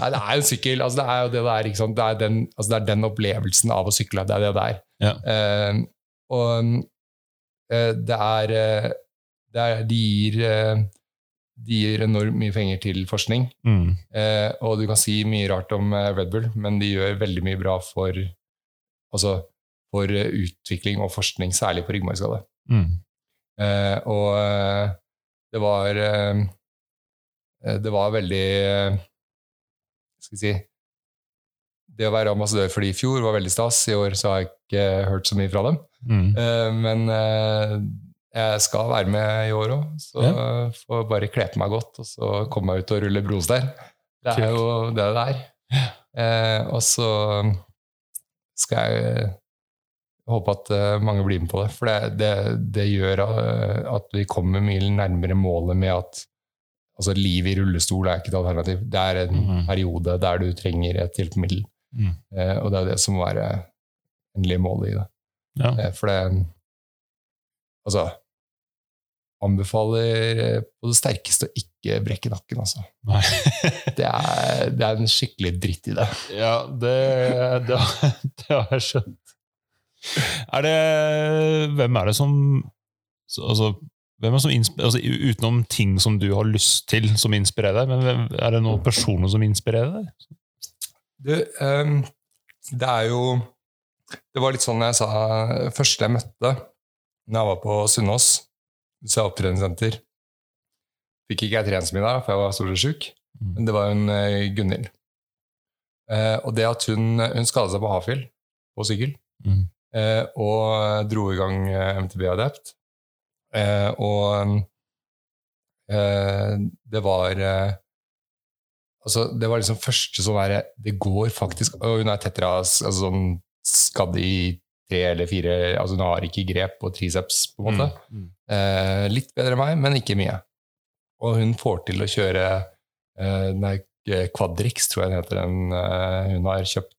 Nei, det er jo en sykkel. Altså, det er jo det er. Sant? Det, er den, altså, det er den opplevelsen av å sykle. Det er det det er. Ja. Eh, og eh, det er, eh, det er De gir eh, de gir enormt mye penger til forskning. Mm. Eh, og du kan si mye rart om eh, Red Bull, men de gjør veldig mye bra for, altså, for eh, utvikling og forskning, særlig på ryggmargskade. Mm. Eh, og eh, det var eh, eh, Det var veldig eh, Skal vi si Det å være ambassadør for de i fjor var veldig stas. I år så har jeg ikke hørt så mye fra dem. Mm. Eh, men eh, jeg skal være med i år òg, så Ja. får jeg bare kle på meg godt og så komme meg ut og rulle brostein. Det er jo det det er. Eh, og så skal jeg håpe at mange blir med på det, for det, det, det gjør at vi kommer mye nærmere målet med at altså, liv i rullestol er ikke et alternativ. Det er en mm. periode der du trenger et hjelpemiddel, Mm. eh, og det er det som må være endelige målet i det. Ja. Eh, For det Altså Anbefaler eh, på det sterkeste å ikke brekke nakken, altså. Det er, det er en skikkelig dritt i det. ja, det, det, har- det har jeg skjønt. Er det Hvem er det som altså, hvem er som altså, Utenom ting som du har lyst til, som inspirerer deg, men er det noen personer som inspirerer deg? Du, um, det er jo Det var litt sånn jeg sa Første jeg møtte når jeg var på Sunnaas, så jeg opptreningssenter Fikk ikke jeg da, for jeg var stort sett sjuk. Mm. Men det var hun eh, Gunhild. Uh, og det at hun, hun skadet seg på Hafjell, på sykkel. Mm. uh, og dro i gang MTB Adapt. Eh, og det var Altså, det var liksom første sånn derre Det går faktisk Og hun er tettere altså sånn skadd i tre eller fire Altså hun har ikke grep og triceps, på en måte. Mm. Eh, litt bedre enn meg, men ikke mye. Og hun får til å kjøre eh, der, eh, Quadrix, tror jeg den heter, den eh, hun har kjøpt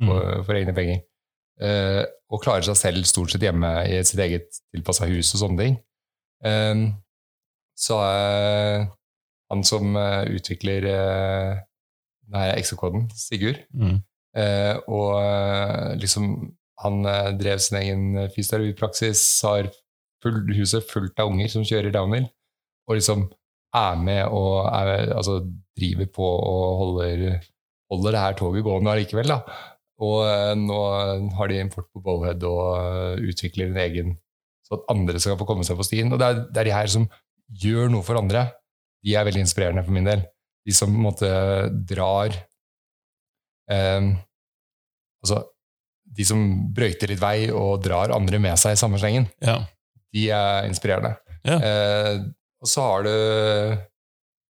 Mm. for, egne penger. Eh, og klarer seg selv stort sett hjemme i sitt eget tilpassa hus og sånne ting. Eh, så er han som eh, utvikler eh, denne exokoden, Sigurd, Mm. Eh, og liksom han drev sin egen fysioterapipraksis, har full, huset fullt av unger som kjører downhill, og liksom er med og er, altså, driver på og holder, holder det her toget gående allikevel. Da. Og nå har de import på Bowhead og utvikler en egen så at andre skal få komme seg på stien. Og det er, det er de her som gjør noe for andre. De er veldig inspirerende for min del. De som på en måte drar eh, Altså, de som brøyter litt vei og drar andre med seg i samme slengen, Ja. de er inspirerende. Ja. Eh, og så har du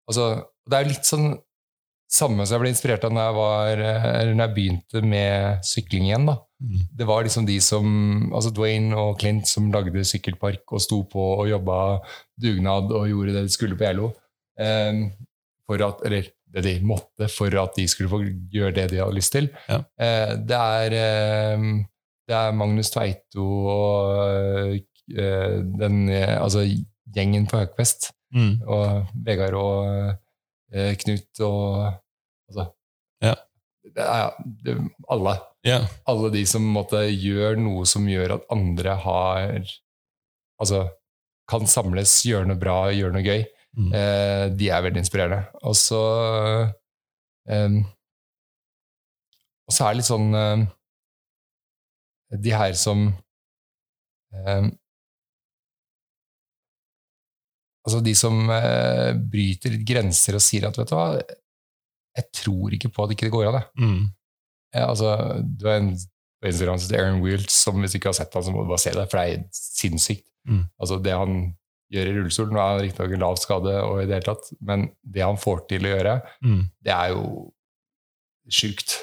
Altså, det er jo litt sånn samme som jeg ble inspirert av når jeg, var, når jeg begynte med sykling igjen. da. Mm. Det var liksom de som altså Dwayne og Clint som lagde sykkelpark og sto på og jobba dugnad og gjorde det de skulle på ELO. Eh, for at, eller det de måtte for at de skulle få gjøre det de hadde lyst til. Ja. Eh, det, er, eh, det er Magnus Tveito og eh, den altså gjengen på Høgfest Mm. og Vegard og eh, Knut og altså, Ja. det er, det, alle. Yeah. Alle de som måtte gjøre noe som gjør at andre har Altså kan samles, gjøre noe bra, gjøre noe gøy. Mm. Eh, de er veldig inspirerende. Og så eh, Og så er det litt sånn eh, De her som eh, Altså de som eh, bryter litt grenser og sier at vet du hva, jeg tror ikke på at ikke det går av', det. Mm. Ja, altså, du har en på Instagram som Aaron Wilt som hvis du ikke har sett han, så må du bare se det, for det er sinnssykt. Mm. Altså, det han gjør i rullestol, nå er han riktignok lav skade, og i det hele tatt, men det han får til å gjøre, Mm. det er jo sjukt.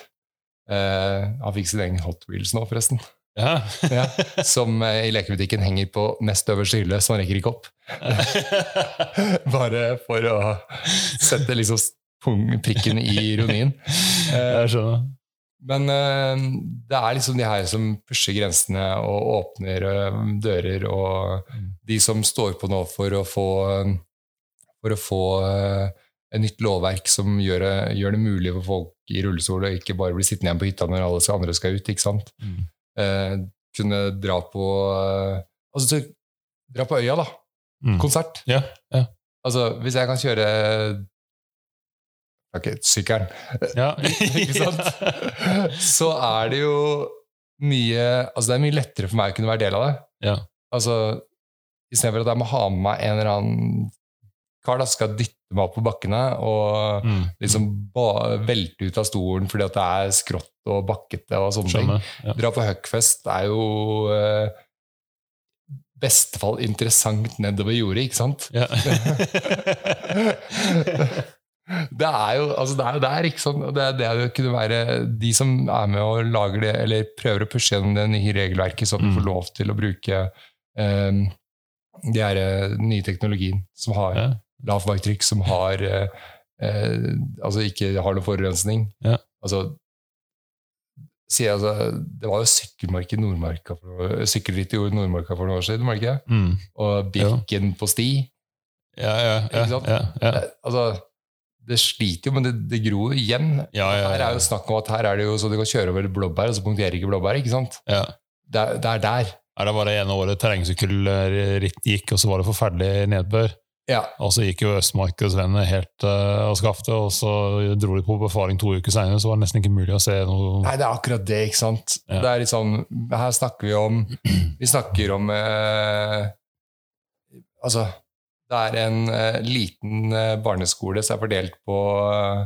Eh, han fikk sin egen Hot Wheels nå, forresten, Ja. Ja. som eh, i lekebutikken henger på nest øverste hylle, så han rekker ikke opp. Bare for å sette liksom prikken i ironien. Jeg skjønner. Men eh, det er liksom de her som pusher grensene og åpner eh, dører, og de som står på nå for å få, for å få eh, et nytt lovverk som gjør det, gjør det mulig for folk i rullestol å ikke bare bli sittende igjen på hytta når alle andre skal ut. ikke sant? Mm. Eh, kunne dra på Altså dra på øya, da. Mm. Konsert. Yeah, yeah. Altså, hvis jeg kan kjøre Ok, sykkelen. Ja. Ikke sant? Så er det jo mye Altså det er mye lettere for meg å kunne være del av det. Ja. Altså Istedenfor at jeg må ha med meg en eller annen kar da skal dytte meg opp på bakkene og Mm. liksom velte ut av stolen fordi at det er skrått og bakkete og sånne ting. Ja. Dra på Huckfest er jo eh, beste fall interessant nedover jordet, ikke sant? Ja. Det er jo altså det er jo der, ikke sant? Og det er det å kunne være de som er med og lager det, eller prøver å pushe gjennom det nye regelverket, så at du Mm. får lov til å bruke um, de her eh, nye teknologien som har Ja. lavt baktrykk, som har uh, uh, altså ikke har noe forurensning. Ja. Altså, si, altså, det var jo sykkelmark i Nordmarka for, sykkelritt i Nordmarka for noen år siden, var det ikke? Mm. Og Birken på sti. Ja, ja, ja, ja, ja. Altså, det sliter jo, men det, det gror jo igjen. Ja, ja, Her er jo snakk om at her er det jo så du kan kjøre over blåbær, og så punkterer ikke blåbæret. ikke sant? ja. Det er, er der. Ja, det var det ene året terrengsykkelritt gikk, og så var det forferdelig nedbør. Ja. Og så gikk jo Østmarkedsvennene helt uh, av skaftet, og så dro de på befaring to uker seinere, så var det nesten ikke mulig å se noe Nei, det er akkurat det, ikke sant? Ja. Det er litt sånn, Her snakker vi om Vi snakker om uh, Altså, det er en uh, liten eh, barneskole som er fordelt på eh,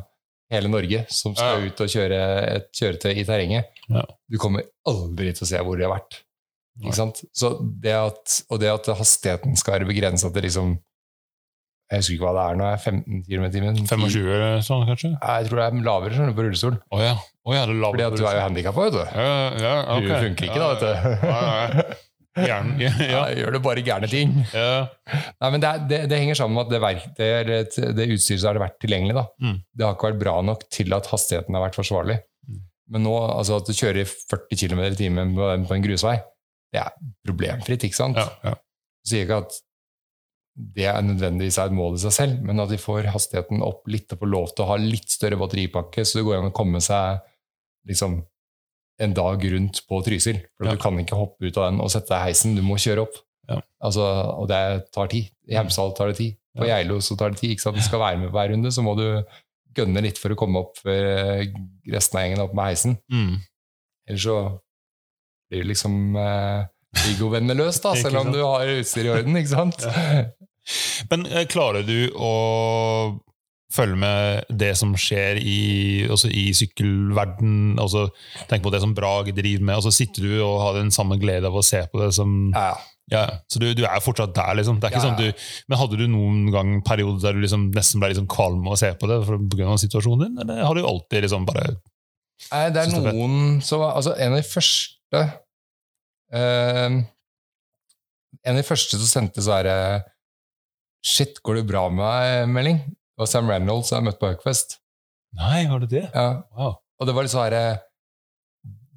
hele Norge, som skal Ja. ut og kjøre et kjøretøy i terrenget. Ja. Du kommer aldri til å se hvor de har vært. Ikke sant? Så det at, og det at hastigheten skal være begrensa til liksom Jeg husker ikke hva det er nå, er 15 km i timen? 25 eller sånn, kanskje? Jeg tror det er lavere sånn, på rullestol. Oh, ja. Oh, ja, det er lavere Fordi at du er jo handikappa, vet du. ja, ja, okay. Du funker ikke da, vet du. Gjerne. Ja, ja. Ja, gjør det bare gærne ting. ja. Nei, men det, er, det, det henger sammen med at det, verk, det, det utstyret som har vært tilgjengelig, da. Mm. det har ikke vært bra nok til at hastigheten har vært forsvarlig. Mm. Men nå, altså at du kjører i 40 km i timen på, på en grusvei, det er problemfritt, ikke sant? Ja, ja. Sier ikke at det er nødvendigvis er et mål i seg selv, men at de får hastigheten opp litt og får lov til å ha litt større batteripakke, så det går an å komme seg liksom en dag rundt på Trysil. For Ja. du kan ikke hoppe ut av den og sette deg i heisen, du må kjøre opp. Ja. Altså, og det tar tid. I Hemsedal tar det tid. På Ja. Geilo så tar det tid. Ikke sant? Du skal være med på hver runde, så må du gønne litt for å komme opp før resten av gjengen opp med heisen. Mm. Ellers så blir du liksom eh, Viggo-vennene løs, da, selv om du har utstyret i orden. ikke sant? Men eh, klarer du å følge med det som skjer i, også i sykkelverden? Altså, tenk på det som Brage driver med. og så sitter du og har den samme glede av å se på det som Ja, ja, Så du, du er fortsatt der, liksom? Det er ikke Ja, sånn du, men Hadde du noen gang periode der du liksom nesten ble liksom kvalm av å se på det pga. situasjonen din, eller har du alltid liksom bare Nei, det er noen som Altså, en av de første uh, En av de første som sendte så er det Shit, går det bra med meg? melding. Det var Sam Reynolds jeg møtte på Huckfest. Nei, var det det? Ja. Wow. Og det var litt sånn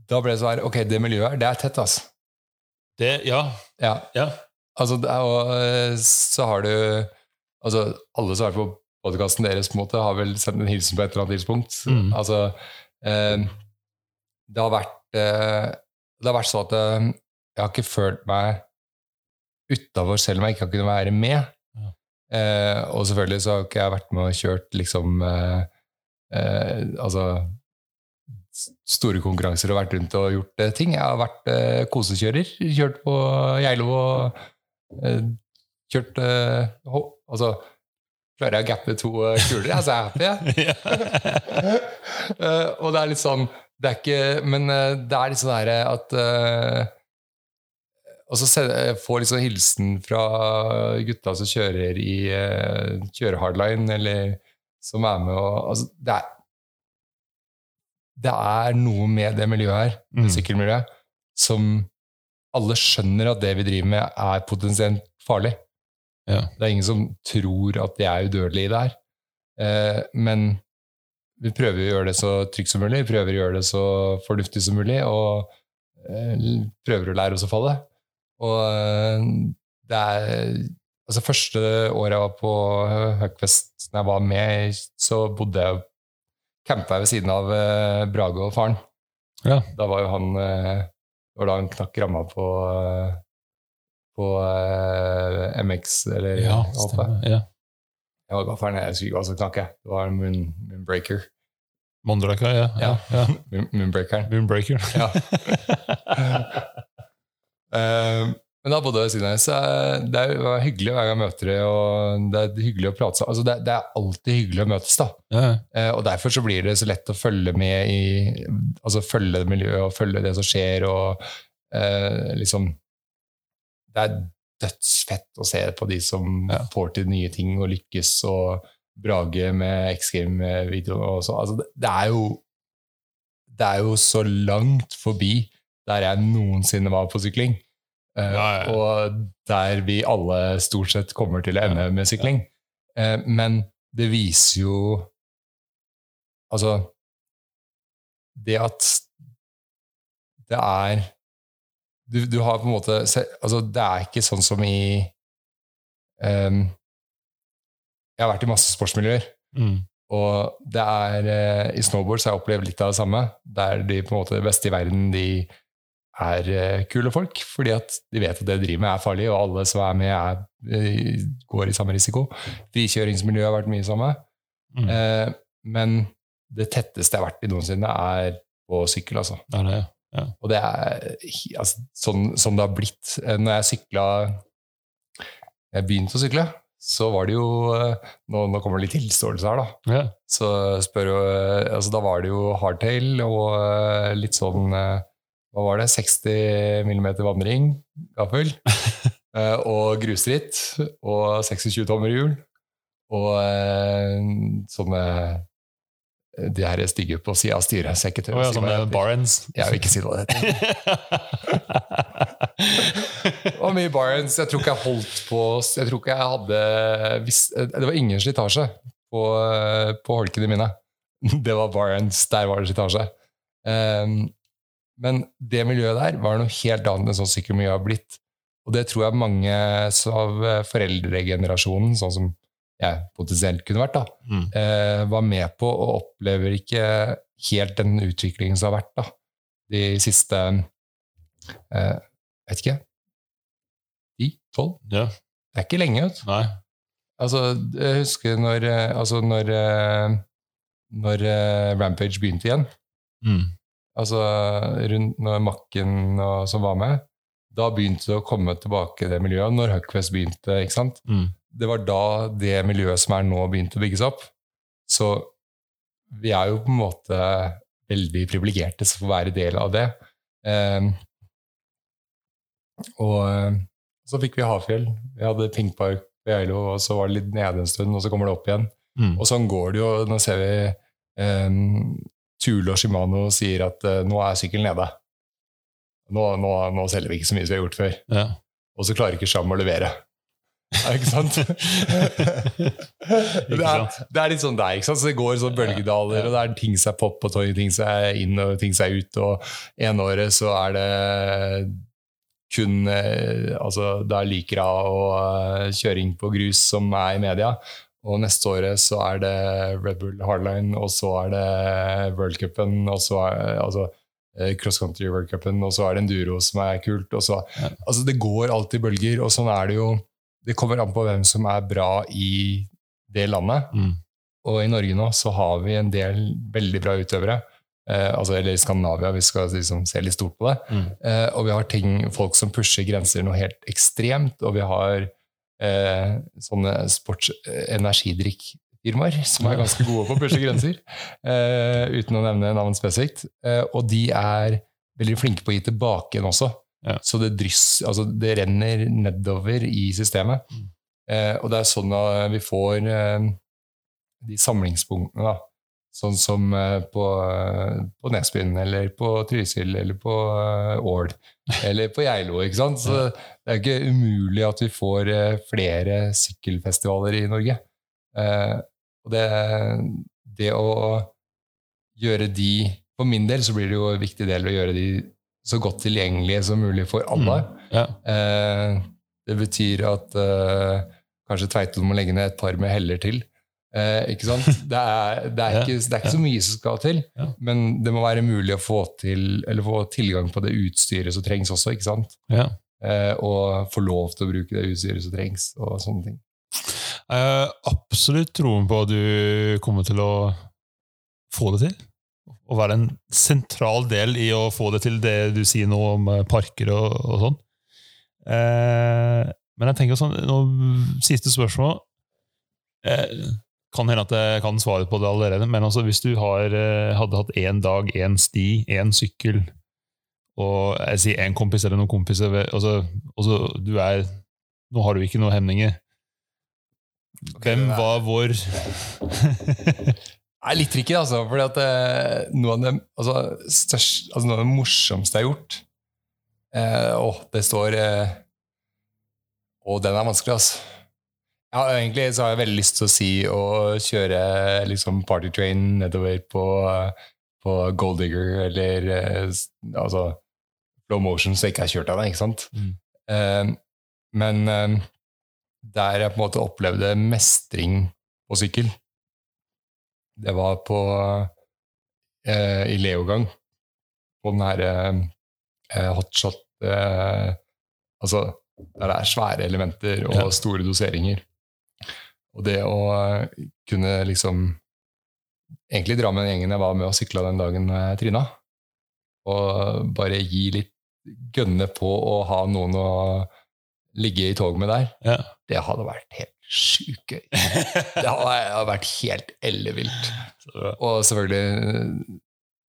Da ble det sånn her Ok, det miljøet her, det er tett, altså. Det, ja. Ja. ja. Altså, er, og eh, så har du Altså, alle som har vært på podkasten deres, på en måte, har vel sendt en hilsen på et eller annet tidspunkt. Mm. Altså eh, Det har vært eh, Det har vært sånn at eh, jeg har ikke følt meg utafor, selv om jeg ikke har kunnet være med. Eh, og selvfølgelig så har ikke jeg vært med og kjørt liksom eh, eh, Altså store konkurranser og vært rundt og gjort eh, ting. Jeg har vært eh, kosekjører. Kjørt på Geilo og eh, kjørt ho- Altså Klarer jeg å gappe to kuler? Jeg er happy, jeg. Og det er litt sånn Det er ikke Men eh, det er litt sånn at Og så får litt sånn hilsen fra gutta som kjører i uh, kjører hardline, eller som er med og altså, det, er, det er noe med det miljøet her, Mm. sykkelmiljøet, som alle skjønner at det vi driver med, er potensielt farlig. Ja. Det er ingen som tror at de er udødelige i det her. Eh, men vi prøver å gjøre det så trygt som mulig, vi prøver å gjøre det så fornuftig som mulig, og eh, prøver å lære oss å falle. Og eh, det er Altså, første året jeg var på Huckfest, når jeg var med, så bodde jeg Campa jeg ved siden av eh, Brage og faren. Ja. Da var jo han eh, Det var da han knakk ramma på på MX, eller ja, stemmer. Ja. Ja, var gaffelen, jeg skulle ikke hva som Det var moon, Moonbreaker. Mondraka, ja. ja. Ja. ja. Moonbreakeren. Moonbreaker. Ja. Eh, men da bodde jeg ved siden av henne, så det er jo hyggelig hver gang jeg møter henne, og det er hyggelig å prate sammen. Altså, det, er- det er alltid hyggelig å møtes, da. ja. Eh, og derfor så blir det så lett å følge med i Altså følge det miljøet og følge det som skjer, og eh, liksom Det er dødsfett å se på de som Ja. får til nye ting og lykkes, og Brage med X Game-videoen og så. Altså, det, det er jo Det er jo så langt forbi der jeg noensinne var på sykling. Uh. Og der vi alle stort sett kommer til å ende med sykling. Uh, men det viser jo Altså Det at det er du, du har på en måte altså Det er ikke sånn som i um, Jeg har vært i masse sportsmiljøer. Mm. Og det er, uh, i snowboard så har jeg opplevd litt av det samme. Det er de på en måte beste i verden de er eh, kule folk, fordi at de vet at det de driver med er farlig, og alle som er med, er, eh, går i samme risiko. Frikjøringsmiljøet har vært mye samme. Mm. Eh, men det tetteste jeg har vært i noensinne, er på sykkel, altså. Ja, det, ja. Og det er altså, sånn som det har blitt. Eh, Når jeg sykla Jeg begynte å sykle, så var det jo Nå, nå kommer det litt tilståelse her, da. Ja. Så spør jo altså Da var det jo hardtail og litt sånn Hva var det? 60 mm vandring, gaffel. Eh, og grusritt. Og 26 tommer hjul. Og eh, sånne eh, De her stygge på sida av styret. Så jeg ikke tør Å oh, ja, si hva det. Barents. Jeg vil ikke si hva det heter. Og mye Barents. Jeg tror ikke jeg holdt på Jeg tror ikke jeg hadde Det var ingen slitasje på, på holkene mine. Det var Barents. Der var det slitasje. Um, men det miljøet der var noe helt annet enn sånn sykkelmiljøet har blitt. Og det tror jeg mange av foreldregenerasjonen, sånn som jeg potensielt kunne vært, da, Mm. eh, var med på og opplever ikke helt den utviklingen som har vært da, de siste eh, vet ikke 10-12? Ja. Det er ikke lenge. Vet. du. Altså, jeg husker når, eh, altså når, eh, når eh, Rampage begynte igjen, Mm. Altså rundt når Makken og, som var med, da begynte det å komme tilbake det miljøet. Når Huckfest begynte, ikke sant? Mm. det var da det miljøet som er nå, begynte å bygges opp. Så vi er jo på en måte veldig privilegerte som får være del av det. Eh, og så fikk vi Hafjell. Vi hadde Pinkpark ved Geilo, og så var det litt nede en stund, og så kommer det opp igjen. Mm. Og sånn går det jo. Nå ser vi eh, Thule og Shimano sier at uh, nå er sykkelen nede. Nå, nå, nå selger vi ikke så mye som vi har gjort før. Ja. Og så klarer ikke Sham å levere. Ja, ikke sant? det, er, det er litt sånn der, ikke sant? Så det går sånn bølgedaler, og det er ting som er pop og toy, ting som er inn og ting som er ut. Og ene året så er det kun eh, altså det er Lycra og eh, kjøring på grus som er i media. Og neste året så er det Red Bull Hardline, og så er det World Cupen, og så er altså eh, Cross Country World Cupen, og så er det Enduro som er kult. Og så, Ja. altså det går alltid bølger, og sånn er det jo. Det kommer an på hvem som er bra i det landet. Mm. Og i Norge nå så har vi en del veldig bra utøvere. Eh, altså, eller i Skandinavia, vi skal liksom se litt stort på det. Mm. Eh, og vi har ting, folk som pusher grenser noe helt ekstremt, og vi har eh, sånne sportsenergidrikkfirmaer som er ganske gode på å pushe grenser, eh, uten å nevne navn spesifikt. Eh, og de er veldig flinke på å gi tilbake igjen også. Ja. Så det, dryss, altså det renner nedover i systemet. Mm. Eh, og det er sånn at vi får eh, de samlingspunktene, da. Sånn som eh, på, eh, på Nesbyen, eller på Trysil, eller på eh, Ål, eller på Geilo. ikke sant? Så det er ikke umulig at vi får flere sykkelfestivaler i Norge. Og det, det å gjøre de For min del så blir det jo en viktig del å gjøre de så godt tilgjengelige som mulig for alle. Ja. Eh, det betyr at kanskje Tveitol må legge ned et par med heller til. Eh, ikke sant? Det er, det, er ikke, det er ikke så mye som skal til, men det må være mulig å få, til, eller få tilgang på det utstyret som trengs også. ikke sant? Ja. Eh, og få lov til å bruke det utstyret som trengs. og sånne ting. Jeg har absolutt troen på at du kommer til å få det til. Å være en sentral del i å få det til, det du sier nå om eh, parker og, og sånn. Eh, men jeg tenker sånn, nå, siste spørsmål eh, Kan hende at jeg kan svare på det allerede, men altså, hvis du har, eh, hadde hatt én dag, én sti, én sykkel, og jeg sier én kompis eller noen kompiser altså, altså, du er Nå har du ikke noen hemninger. Hvem var vår Det er litt tricky, altså. at eh, noe, av det, altså, størst, altså, noe av det morsomste jeg har gjort eh, Å, det står eh, Å, den er vanskelig, altså. Ja, egentlig så har jeg veldig lyst til å si å kjøre liksom partytrain nedover på, på Gold Digger eller eh, altså Low Motion, så jeg ikke har kjørt av det, ikke sant? Mm. Eh, men eh, der jeg på en måte opplevde mestring på sykkel, det var på uh, i Leogang. På den her uh, hotshot uh, Altså der det er svære elementer og Ja. store doseringer. Og det å eh, kunne liksom Egentlig dra med den gjengen jeg var med og sykla den dagen jeg tryna. Og bare gi litt gønne på å ha noen å ligge i tog med der. ja. Det hadde vært helt sjukt gøy. Det hadde vært helt ellevilt. Og selvfølgelig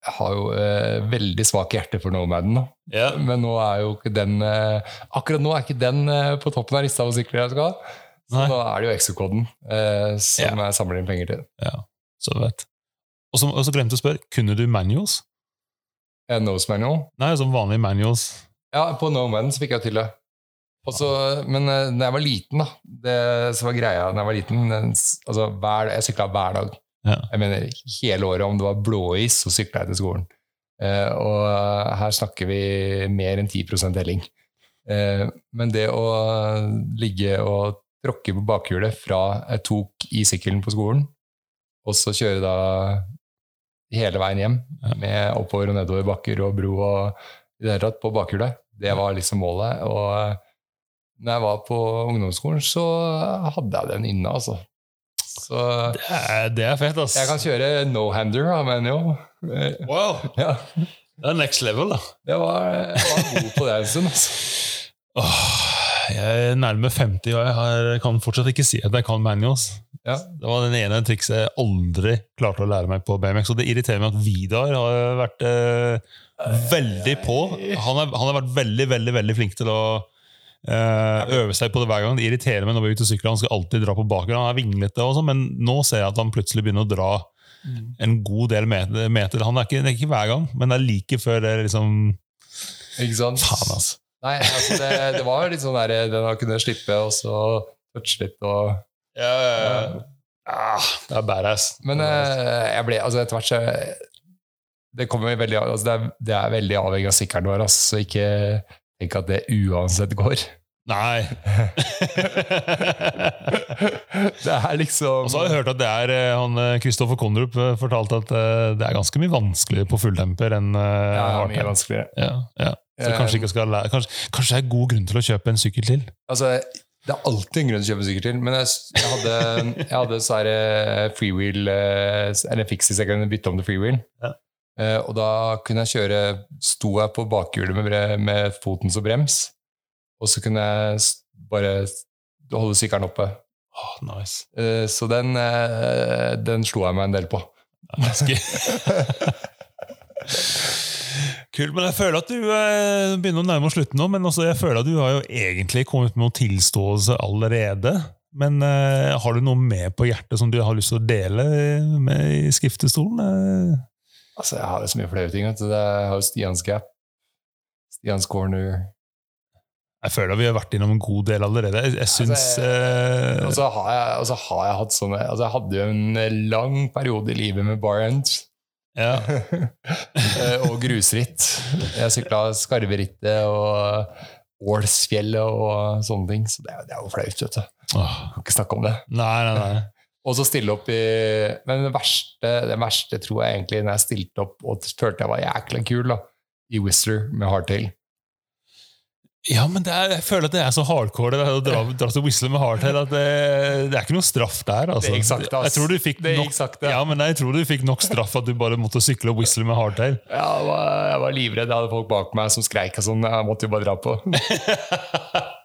jeg har jo eh, veldig svak hjerte for Nomaden. Ja. Men nå er jo ikke den eh, akkurat nå er ikke den eh, på toppen av lista over sykler jeg skal ha. Så Nei. nå er det jo Exocoden eh, som jeg samler inn penger til. ja, så vet. Og så, og så glemte jeg å spørre, kunne du manuals? Eh, Nose Manual. Nei, som vanlige manuals. Ja, på Nomaden så fikk jeg til det. Også, men da jeg var liten, da Det som var greia da jeg var liten altså, hver, Jeg sykla hver dag. Ja. Jeg mener hele året. Om det var blåis, så sykla jeg til skolen. Eh, og eh, her snakker vi mer enn 10 helling. Eh, men det å ligge og tråkke på bakhjulet fra jeg tok i sykkelen på skolen, og så kjøre da hele veien hjem med oppover og nedover bakker og bro og i det hele tatt på bakhjulet, det var liksom målet. Og eh, når jeg var på ungdomsskolen, så hadde jeg den inne, altså. Så Det er, det er fett, ass. jeg kan kjøre no-hander, jo. Eh, Wow, Ja, det er next level, da. det var, jeg var god på det en stund, altså. Åh, jeg er nærme 50, og jeg har, kan fortsatt ikke si at jeg kan manuals. Ja. Det var den ene trikset jeg aldri klarte å lære meg på BMX, og det irriterer meg at Vidar har vært eh, veldig på. Han, er, han har vært veldig, veldig veldig flink til å eh, øve seg på det hver gang. Det irriterer meg når vi er ute og sykler. Han skal alltid dra på bakgrunn. Han er vinglete, og sånn, men nå ser jeg at han plutselig begynner å dra en god del meter. Han er ikke, det er ikke hver gang, men det er like før det er liksom Ikke sant? Faen, altså. Nei, altså det, det var litt sånn der den har kunnet slippe og så touche litt og Ja, Ah, det er badass. Men eh, jeg ble, altså etter hvert så det, kommer veldig, altså det, er, det er veldig avhengig av sykkelen vår, altså, så ikke tenk at det uansett går. Nei. Det er liksom Og så har jeg hørt at det er eh, han Kristoffer Kondrup eh, fortalte at det er ganske mye vanskeligere på fulltemper enn ja, mye vanskeligere. Ja, ja. Så kanskje, ikke skal kanskje, kanskje det er god grunn til å kjøpe en sykkel til? Altså, det er alltid en grunn til å kjøpe sykkel til, men jeg, jeg hadde, jeg hadde så her eh, freewheel eh, Eller fixies jeg kunne bytte om til freewheel. Ja. Eh, og da kunne jeg kjøre Sto jeg på bakhjulet med, med foten som brems, og så kunne jeg bare holde sykkelen oppe. Oh, nice. Eh, så den, eh, den slo jeg meg en del på. Kult, men jeg føler at du eh, begynner å nærme oss slutten nå, men altså, jeg føler at du har jo egentlig kommet med noen tilståelse allerede. Men eh, har du noe med på hjertet som du har lyst til å dele med i skriftestolen? Eh, Altså, jeg har jo så mye flere ting. Jeg har jo Stians Gap, Stians Corner Jeg føler vi har vært innom en god del allerede. Jeg, jeg syns Altså, eh, Og så har, jeg- har jeg hatt sånne altså Jeg hadde jo en lang periode i livet med bar ends. Ja. Eh, og grusritt. Jeg sykla Skarverittet og Ålsfjellet og sånne ting. Så det er, det er jo flaut, vet du. Åh, Kan ikke snakke om det. Nei, nei, nei. Og så stille opp i Men det verste, det verste tror jeg egentlig når jeg stilte opp og følte jeg var jækla kul, da, i Whistler med hardtail. Ja, men er, jeg føler at det er så hardcore det å dra, dra til Whistler med hardtail at det, det er ikke noe straff der. Altså. Det gikk sakte, ass. Jeg tror du fikk Det nok, gikk ja. ja, men jeg tror du fikk nok straff at du bare måtte sykle og whistle med hardtail. Ja, jeg, var, jeg var livredd. Jeg hadde folk bak meg som skreik og sånn. Jeg måtte jo bare dra på.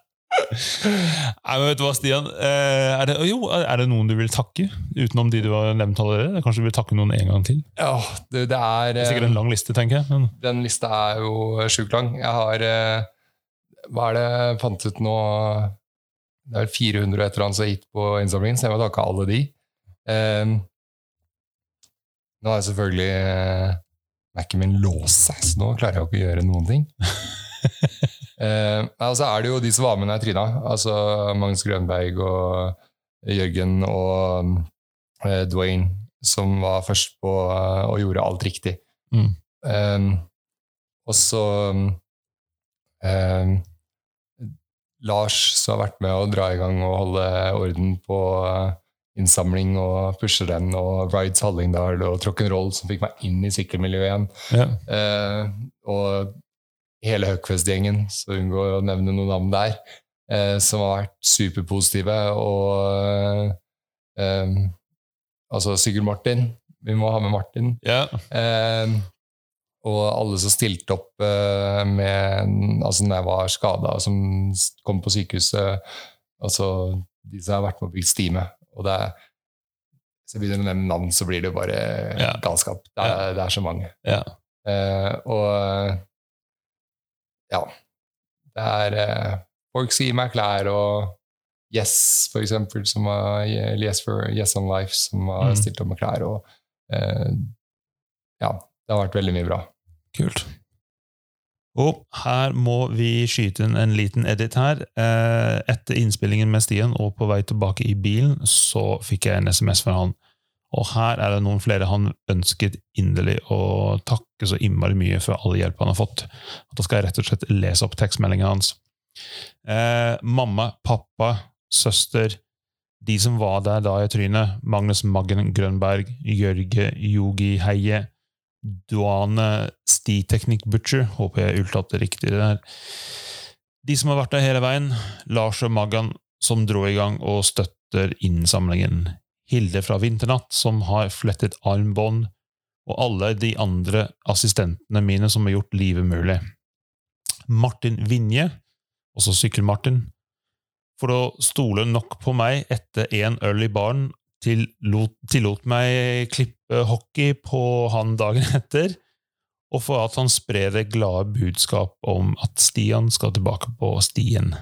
Nei, men vet du hva, Stian? Eh, Er det, jo, er det noen du vil takke, utenom de du har nevnt allerede? Kanskje du vil takke noen en gang til? Ja, det, det er Det er sikkert en lang liste, tenker jeg. Men, Den lista er jo sjukt lang. Jeg har eh, Hva er det jeg fant ut nå? Det er vel 400 og et eller annet som er gitt på innsamlingen, så jeg må takke alle de. Um, nå er selvfølgelig uh, Mac-en min låst seg, så nå klarer jeg jo ikke å gjøre noen ting. uh, og så er det jo de som var med da jeg tryna. Altså Magnus Grønberg og Jørgen og uh, Dwayne, som var først på uh, og gjorde alt riktig. Mm. Um, og så um, Lars, som har vært med å dra i gang og holde orden på uh, innsamling og pushe den, og Rides Hallingdal og Rock'n'Roll, som fikk meg inn i sykkelmiljøet igjen. ja. Eh, og hele Huckfest-gjengen, så unngå å nevne noen navn der, eh, som har vært superpositive. Og eh, altså Sigurd Martin. Vi må ha med Martin. Ja. Og alle som stilte opp eh, med Altså når jeg var skada, som kom på sykehuset. Altså de som har vært med å bygge Stime. Og det er, hvis jeg begynner å nevne navn, så blir det bare Ja. galskap. Det er, det er så mange. Ja. Eh, og ja. Det er eh, folk som gir meg klær, og Yes, for eksempel, som har, yes, for, yes on Life, som har Mm. stilt opp med klær. Og eh, ja, det har vært veldig mye bra. Kult. Og her må vi skyte inn en liten edit her. Eh, Etter innspillingen med Stian og på vei tilbake i bilen, så fikk jeg en SMS fra han. Og her er det noen flere han ønsket inderlig å takke så innmari mye for all hjelp han har fått. Da skal jeg rett og slett lese opp tekstmeldingen hans. Eh, mamma, pappa, søster, de som var der da jeg trynet, Magnus Maggen Grønberg, Jørge Yogi Heie, Duane Stiteknikk Butcher, håper jeg uttalte riktig det der. De som har vært der hele veien, Lars og Maggan, som dro i gang og støtter innsamlingen. Hilde fra Vinternatt, som har flettet armbånd, og alle de andre assistentene mine som har gjort livet mulig. Martin Vinje, også Sykkel-Martin, for å stole nok på meg etter én øl i baren, tillot, tillot meg klippe hockey på han dagen etter, og for at han sprer det glade budskap om at Stian skal tilbake på stien.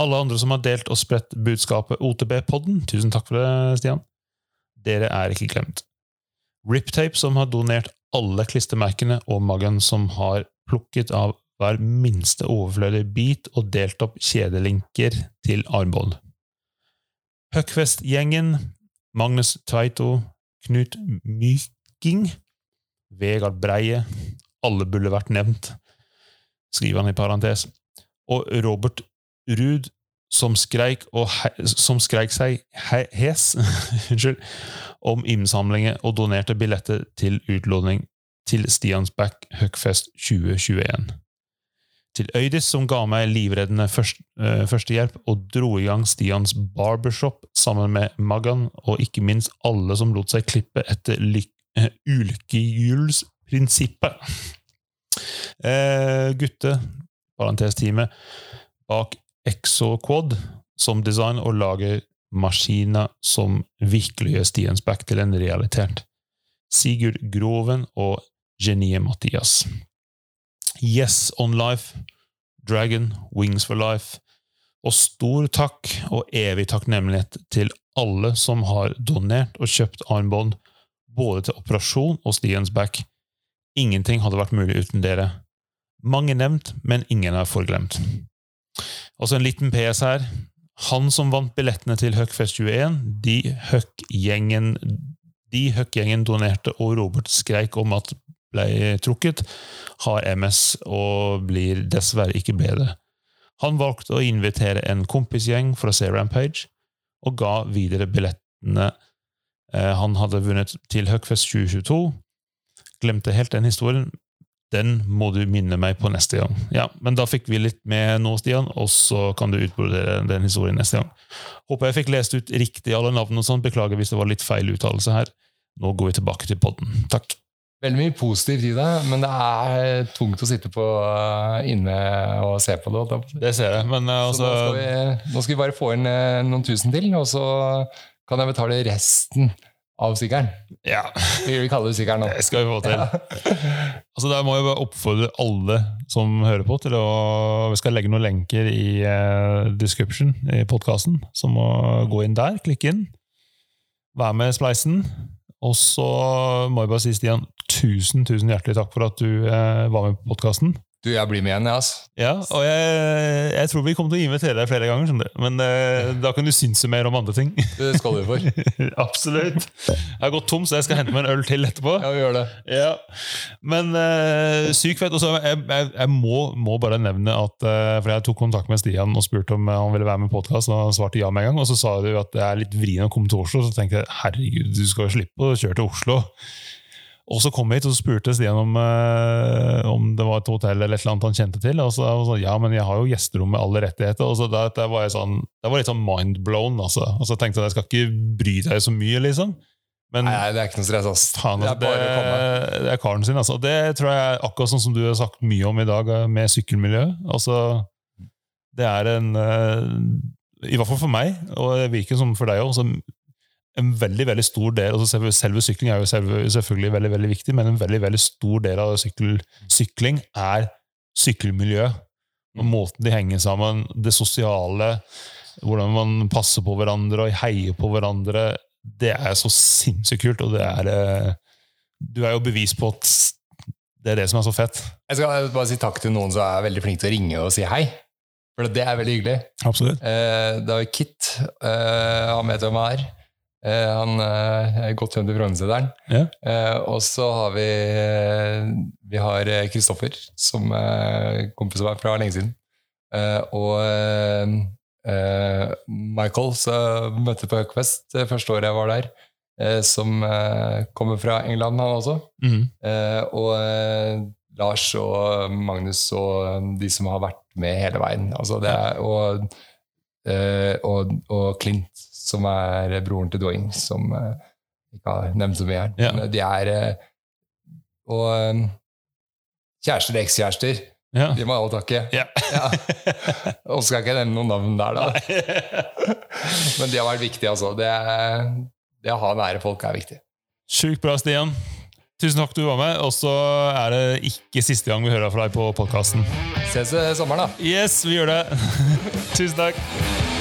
Alle andre som har delt og spredt budskapet OTB-podden, tusen takk for det, Stian. Dere er ikke glemt. Riptape, som har donert alle klistremerkene, og Maggan, som har plukket av hver minste overflødige bit og delt opp kjedelinker til armbånd. Huckfest-gjengen, Magnus Tveito, Knut Myking, Vegard Breie, alle burde vært nevnt, skriver han i parentes, og Robert Ruud, som skreik, som skreik seg he, hes unnskyld, om innsamlinger og donerte billetter til utlåning til Stiansback Huckfest 2021 til Øydis, som ga meg livreddende først, uh, førstehjelp og dro i gang Stians barbershop sammen med Maggan, og ikke minst alle som lot seg klippe etter uh, eh, ulykkehjulsprinsippet. Eh, gutte, parentesteamet, bak ExoQuad som design og lager maskiner som virkelig gjør Stians back til en realitet. Sigurd Groven og geniet Mathias. Yes on Life, Dragon, Wings for Life, og stor takk og evig takknemlighet til alle som har donert og kjøpt armbånd, både til operasjon og Stians back. Ingenting hadde vært mulig uten dere. Mange nevnt, men ingen er forglemt. Også en liten PS her. Han som vant billettene til Huckfest 21, de Huck-gjengen Huck-gjengen donerte og Robert skreik om at ble trukket, har MS og blir dessverre ikke bedre. Han valgte å invitere en kompisgjeng for å se Rampage, og ga videre billettene eh, han hadde vunnet til Huckfest 2022. Glemte helt den historien. Den må du minne meg på neste gang. Ja, Men da fikk vi litt med nå, Stian, og så kan du utbrodere den historien neste gang. Håper jeg fikk lest ut riktig alle navn og sånn. Beklager hvis det var litt feil uttalelse her. Nå går vi tilbake til podden. Takk. Veldig mye positivt i det, men det er tungt å sitte på uh, inne og se på det. Det ser jeg, men også... Altså nå, skal vi, nå skal vi bare få inn eh, noen tusen til, og så kan jeg betale resten av sykkelen. Ja, Vi vil kalle det sykkelen nå. det skal vi få til. Altså Der må jeg bare oppfordre alle som hører på, til å Vi skal legge noen lenker i eh, description i podkasten, så må gå inn der, klikke inn. Vær med i spleisen. Og så må jeg bare si, Stian, tusen tusen hjertelig takk for at du eh, var med på podkasten. Du, jeg blir med igjen, jeg, altså. Ja, og jeg, jeg tror vi kommer til å invitere deg flere ganger, skjønner du. men eh, da kan du synse mer om andre ting. Det skal du for. Absolutt. Jeg har gått tom, så jeg skal hente meg en øl til etterpå. Ja, vi gjør det. Ja, men uh, syk fett. Og så jeg, jeg, jeg må, må bare nevne at eh, For jeg tok kontakt med Stian og spurte om han ville være med i podkast, og han svarte ja med en gang. Og så sa du at det er litt vrient å komme til Oslo, så tenkte jeg herregud, du skal jo slippe å kjøre til Oslo. Og så kom jeg hit og så spurte Stian om, eh, om det var et hotell eller et eller annet han kjente til. Og så, og så ja, men jeg har jo gjesterom med alle rettigheter. Og så da, da var jeg sånn, det var litt sånn mindblown. Altså. Og så tenkte jeg jeg skal ikke bry deg så mye, liksom. Men Nei, nei, det er ikke noe stress. ass. Faen, altså, det, det er karen sin. Altså. Det tror jeg er akkurat sånn som du har sagt mye om i dag eh, med sykkelmiljøet. Altså, det er en eh, i hvert fall for meg, og det virker som for deg òg, en veldig veldig stor del altså selve, selve sykling er jo selve, selvfølgelig veldig veldig viktig, men en veldig veldig stor del av sykkel, sykling er sykkelmiljø. Og måten de henger sammen, det sosiale, hvordan man passer på hverandre og heier på hverandre. Det er så sinnssykt kult, og det er eh, Du er jo bevis på at det er det som er så fett. Jeg skal bare si takk til noen som er veldig flink til å ringe og si hei. For det er veldig hyggelig. Absolutt. Eh, det er Kit. Eh, han vet hvem han er. Eh, han eh, er godt kjent i Frognerseteren. Ja. Eh, og så har vi Vi har Kristoffer, som er kompis av meg fra lenge siden. og Michael, som møtte på Høgfest første året jeg var der. som kommer fra England, han også. Mhm. og Lars og Magnus og de som har vært med hele veien. Altså det er, og, og, og Clint, som er broren til Dwayne, som uh, ikke har nevnt så mye her. Ja. Men de er uh, Og um, kjærester og ekskjærester, Ja. de må alle takke. Ja. Ja. Og skal ikke nevne noen navn der, da. Men de har vært viktige, altså. Det, det å ha nære folk er viktig. Sjukt bra, Stian. Tusen takk du var med. Og så er det ikke siste gang vi hører fra deg på podkasten. Ses i sommeren, da. Yes, vi gjør det. Tusen takk.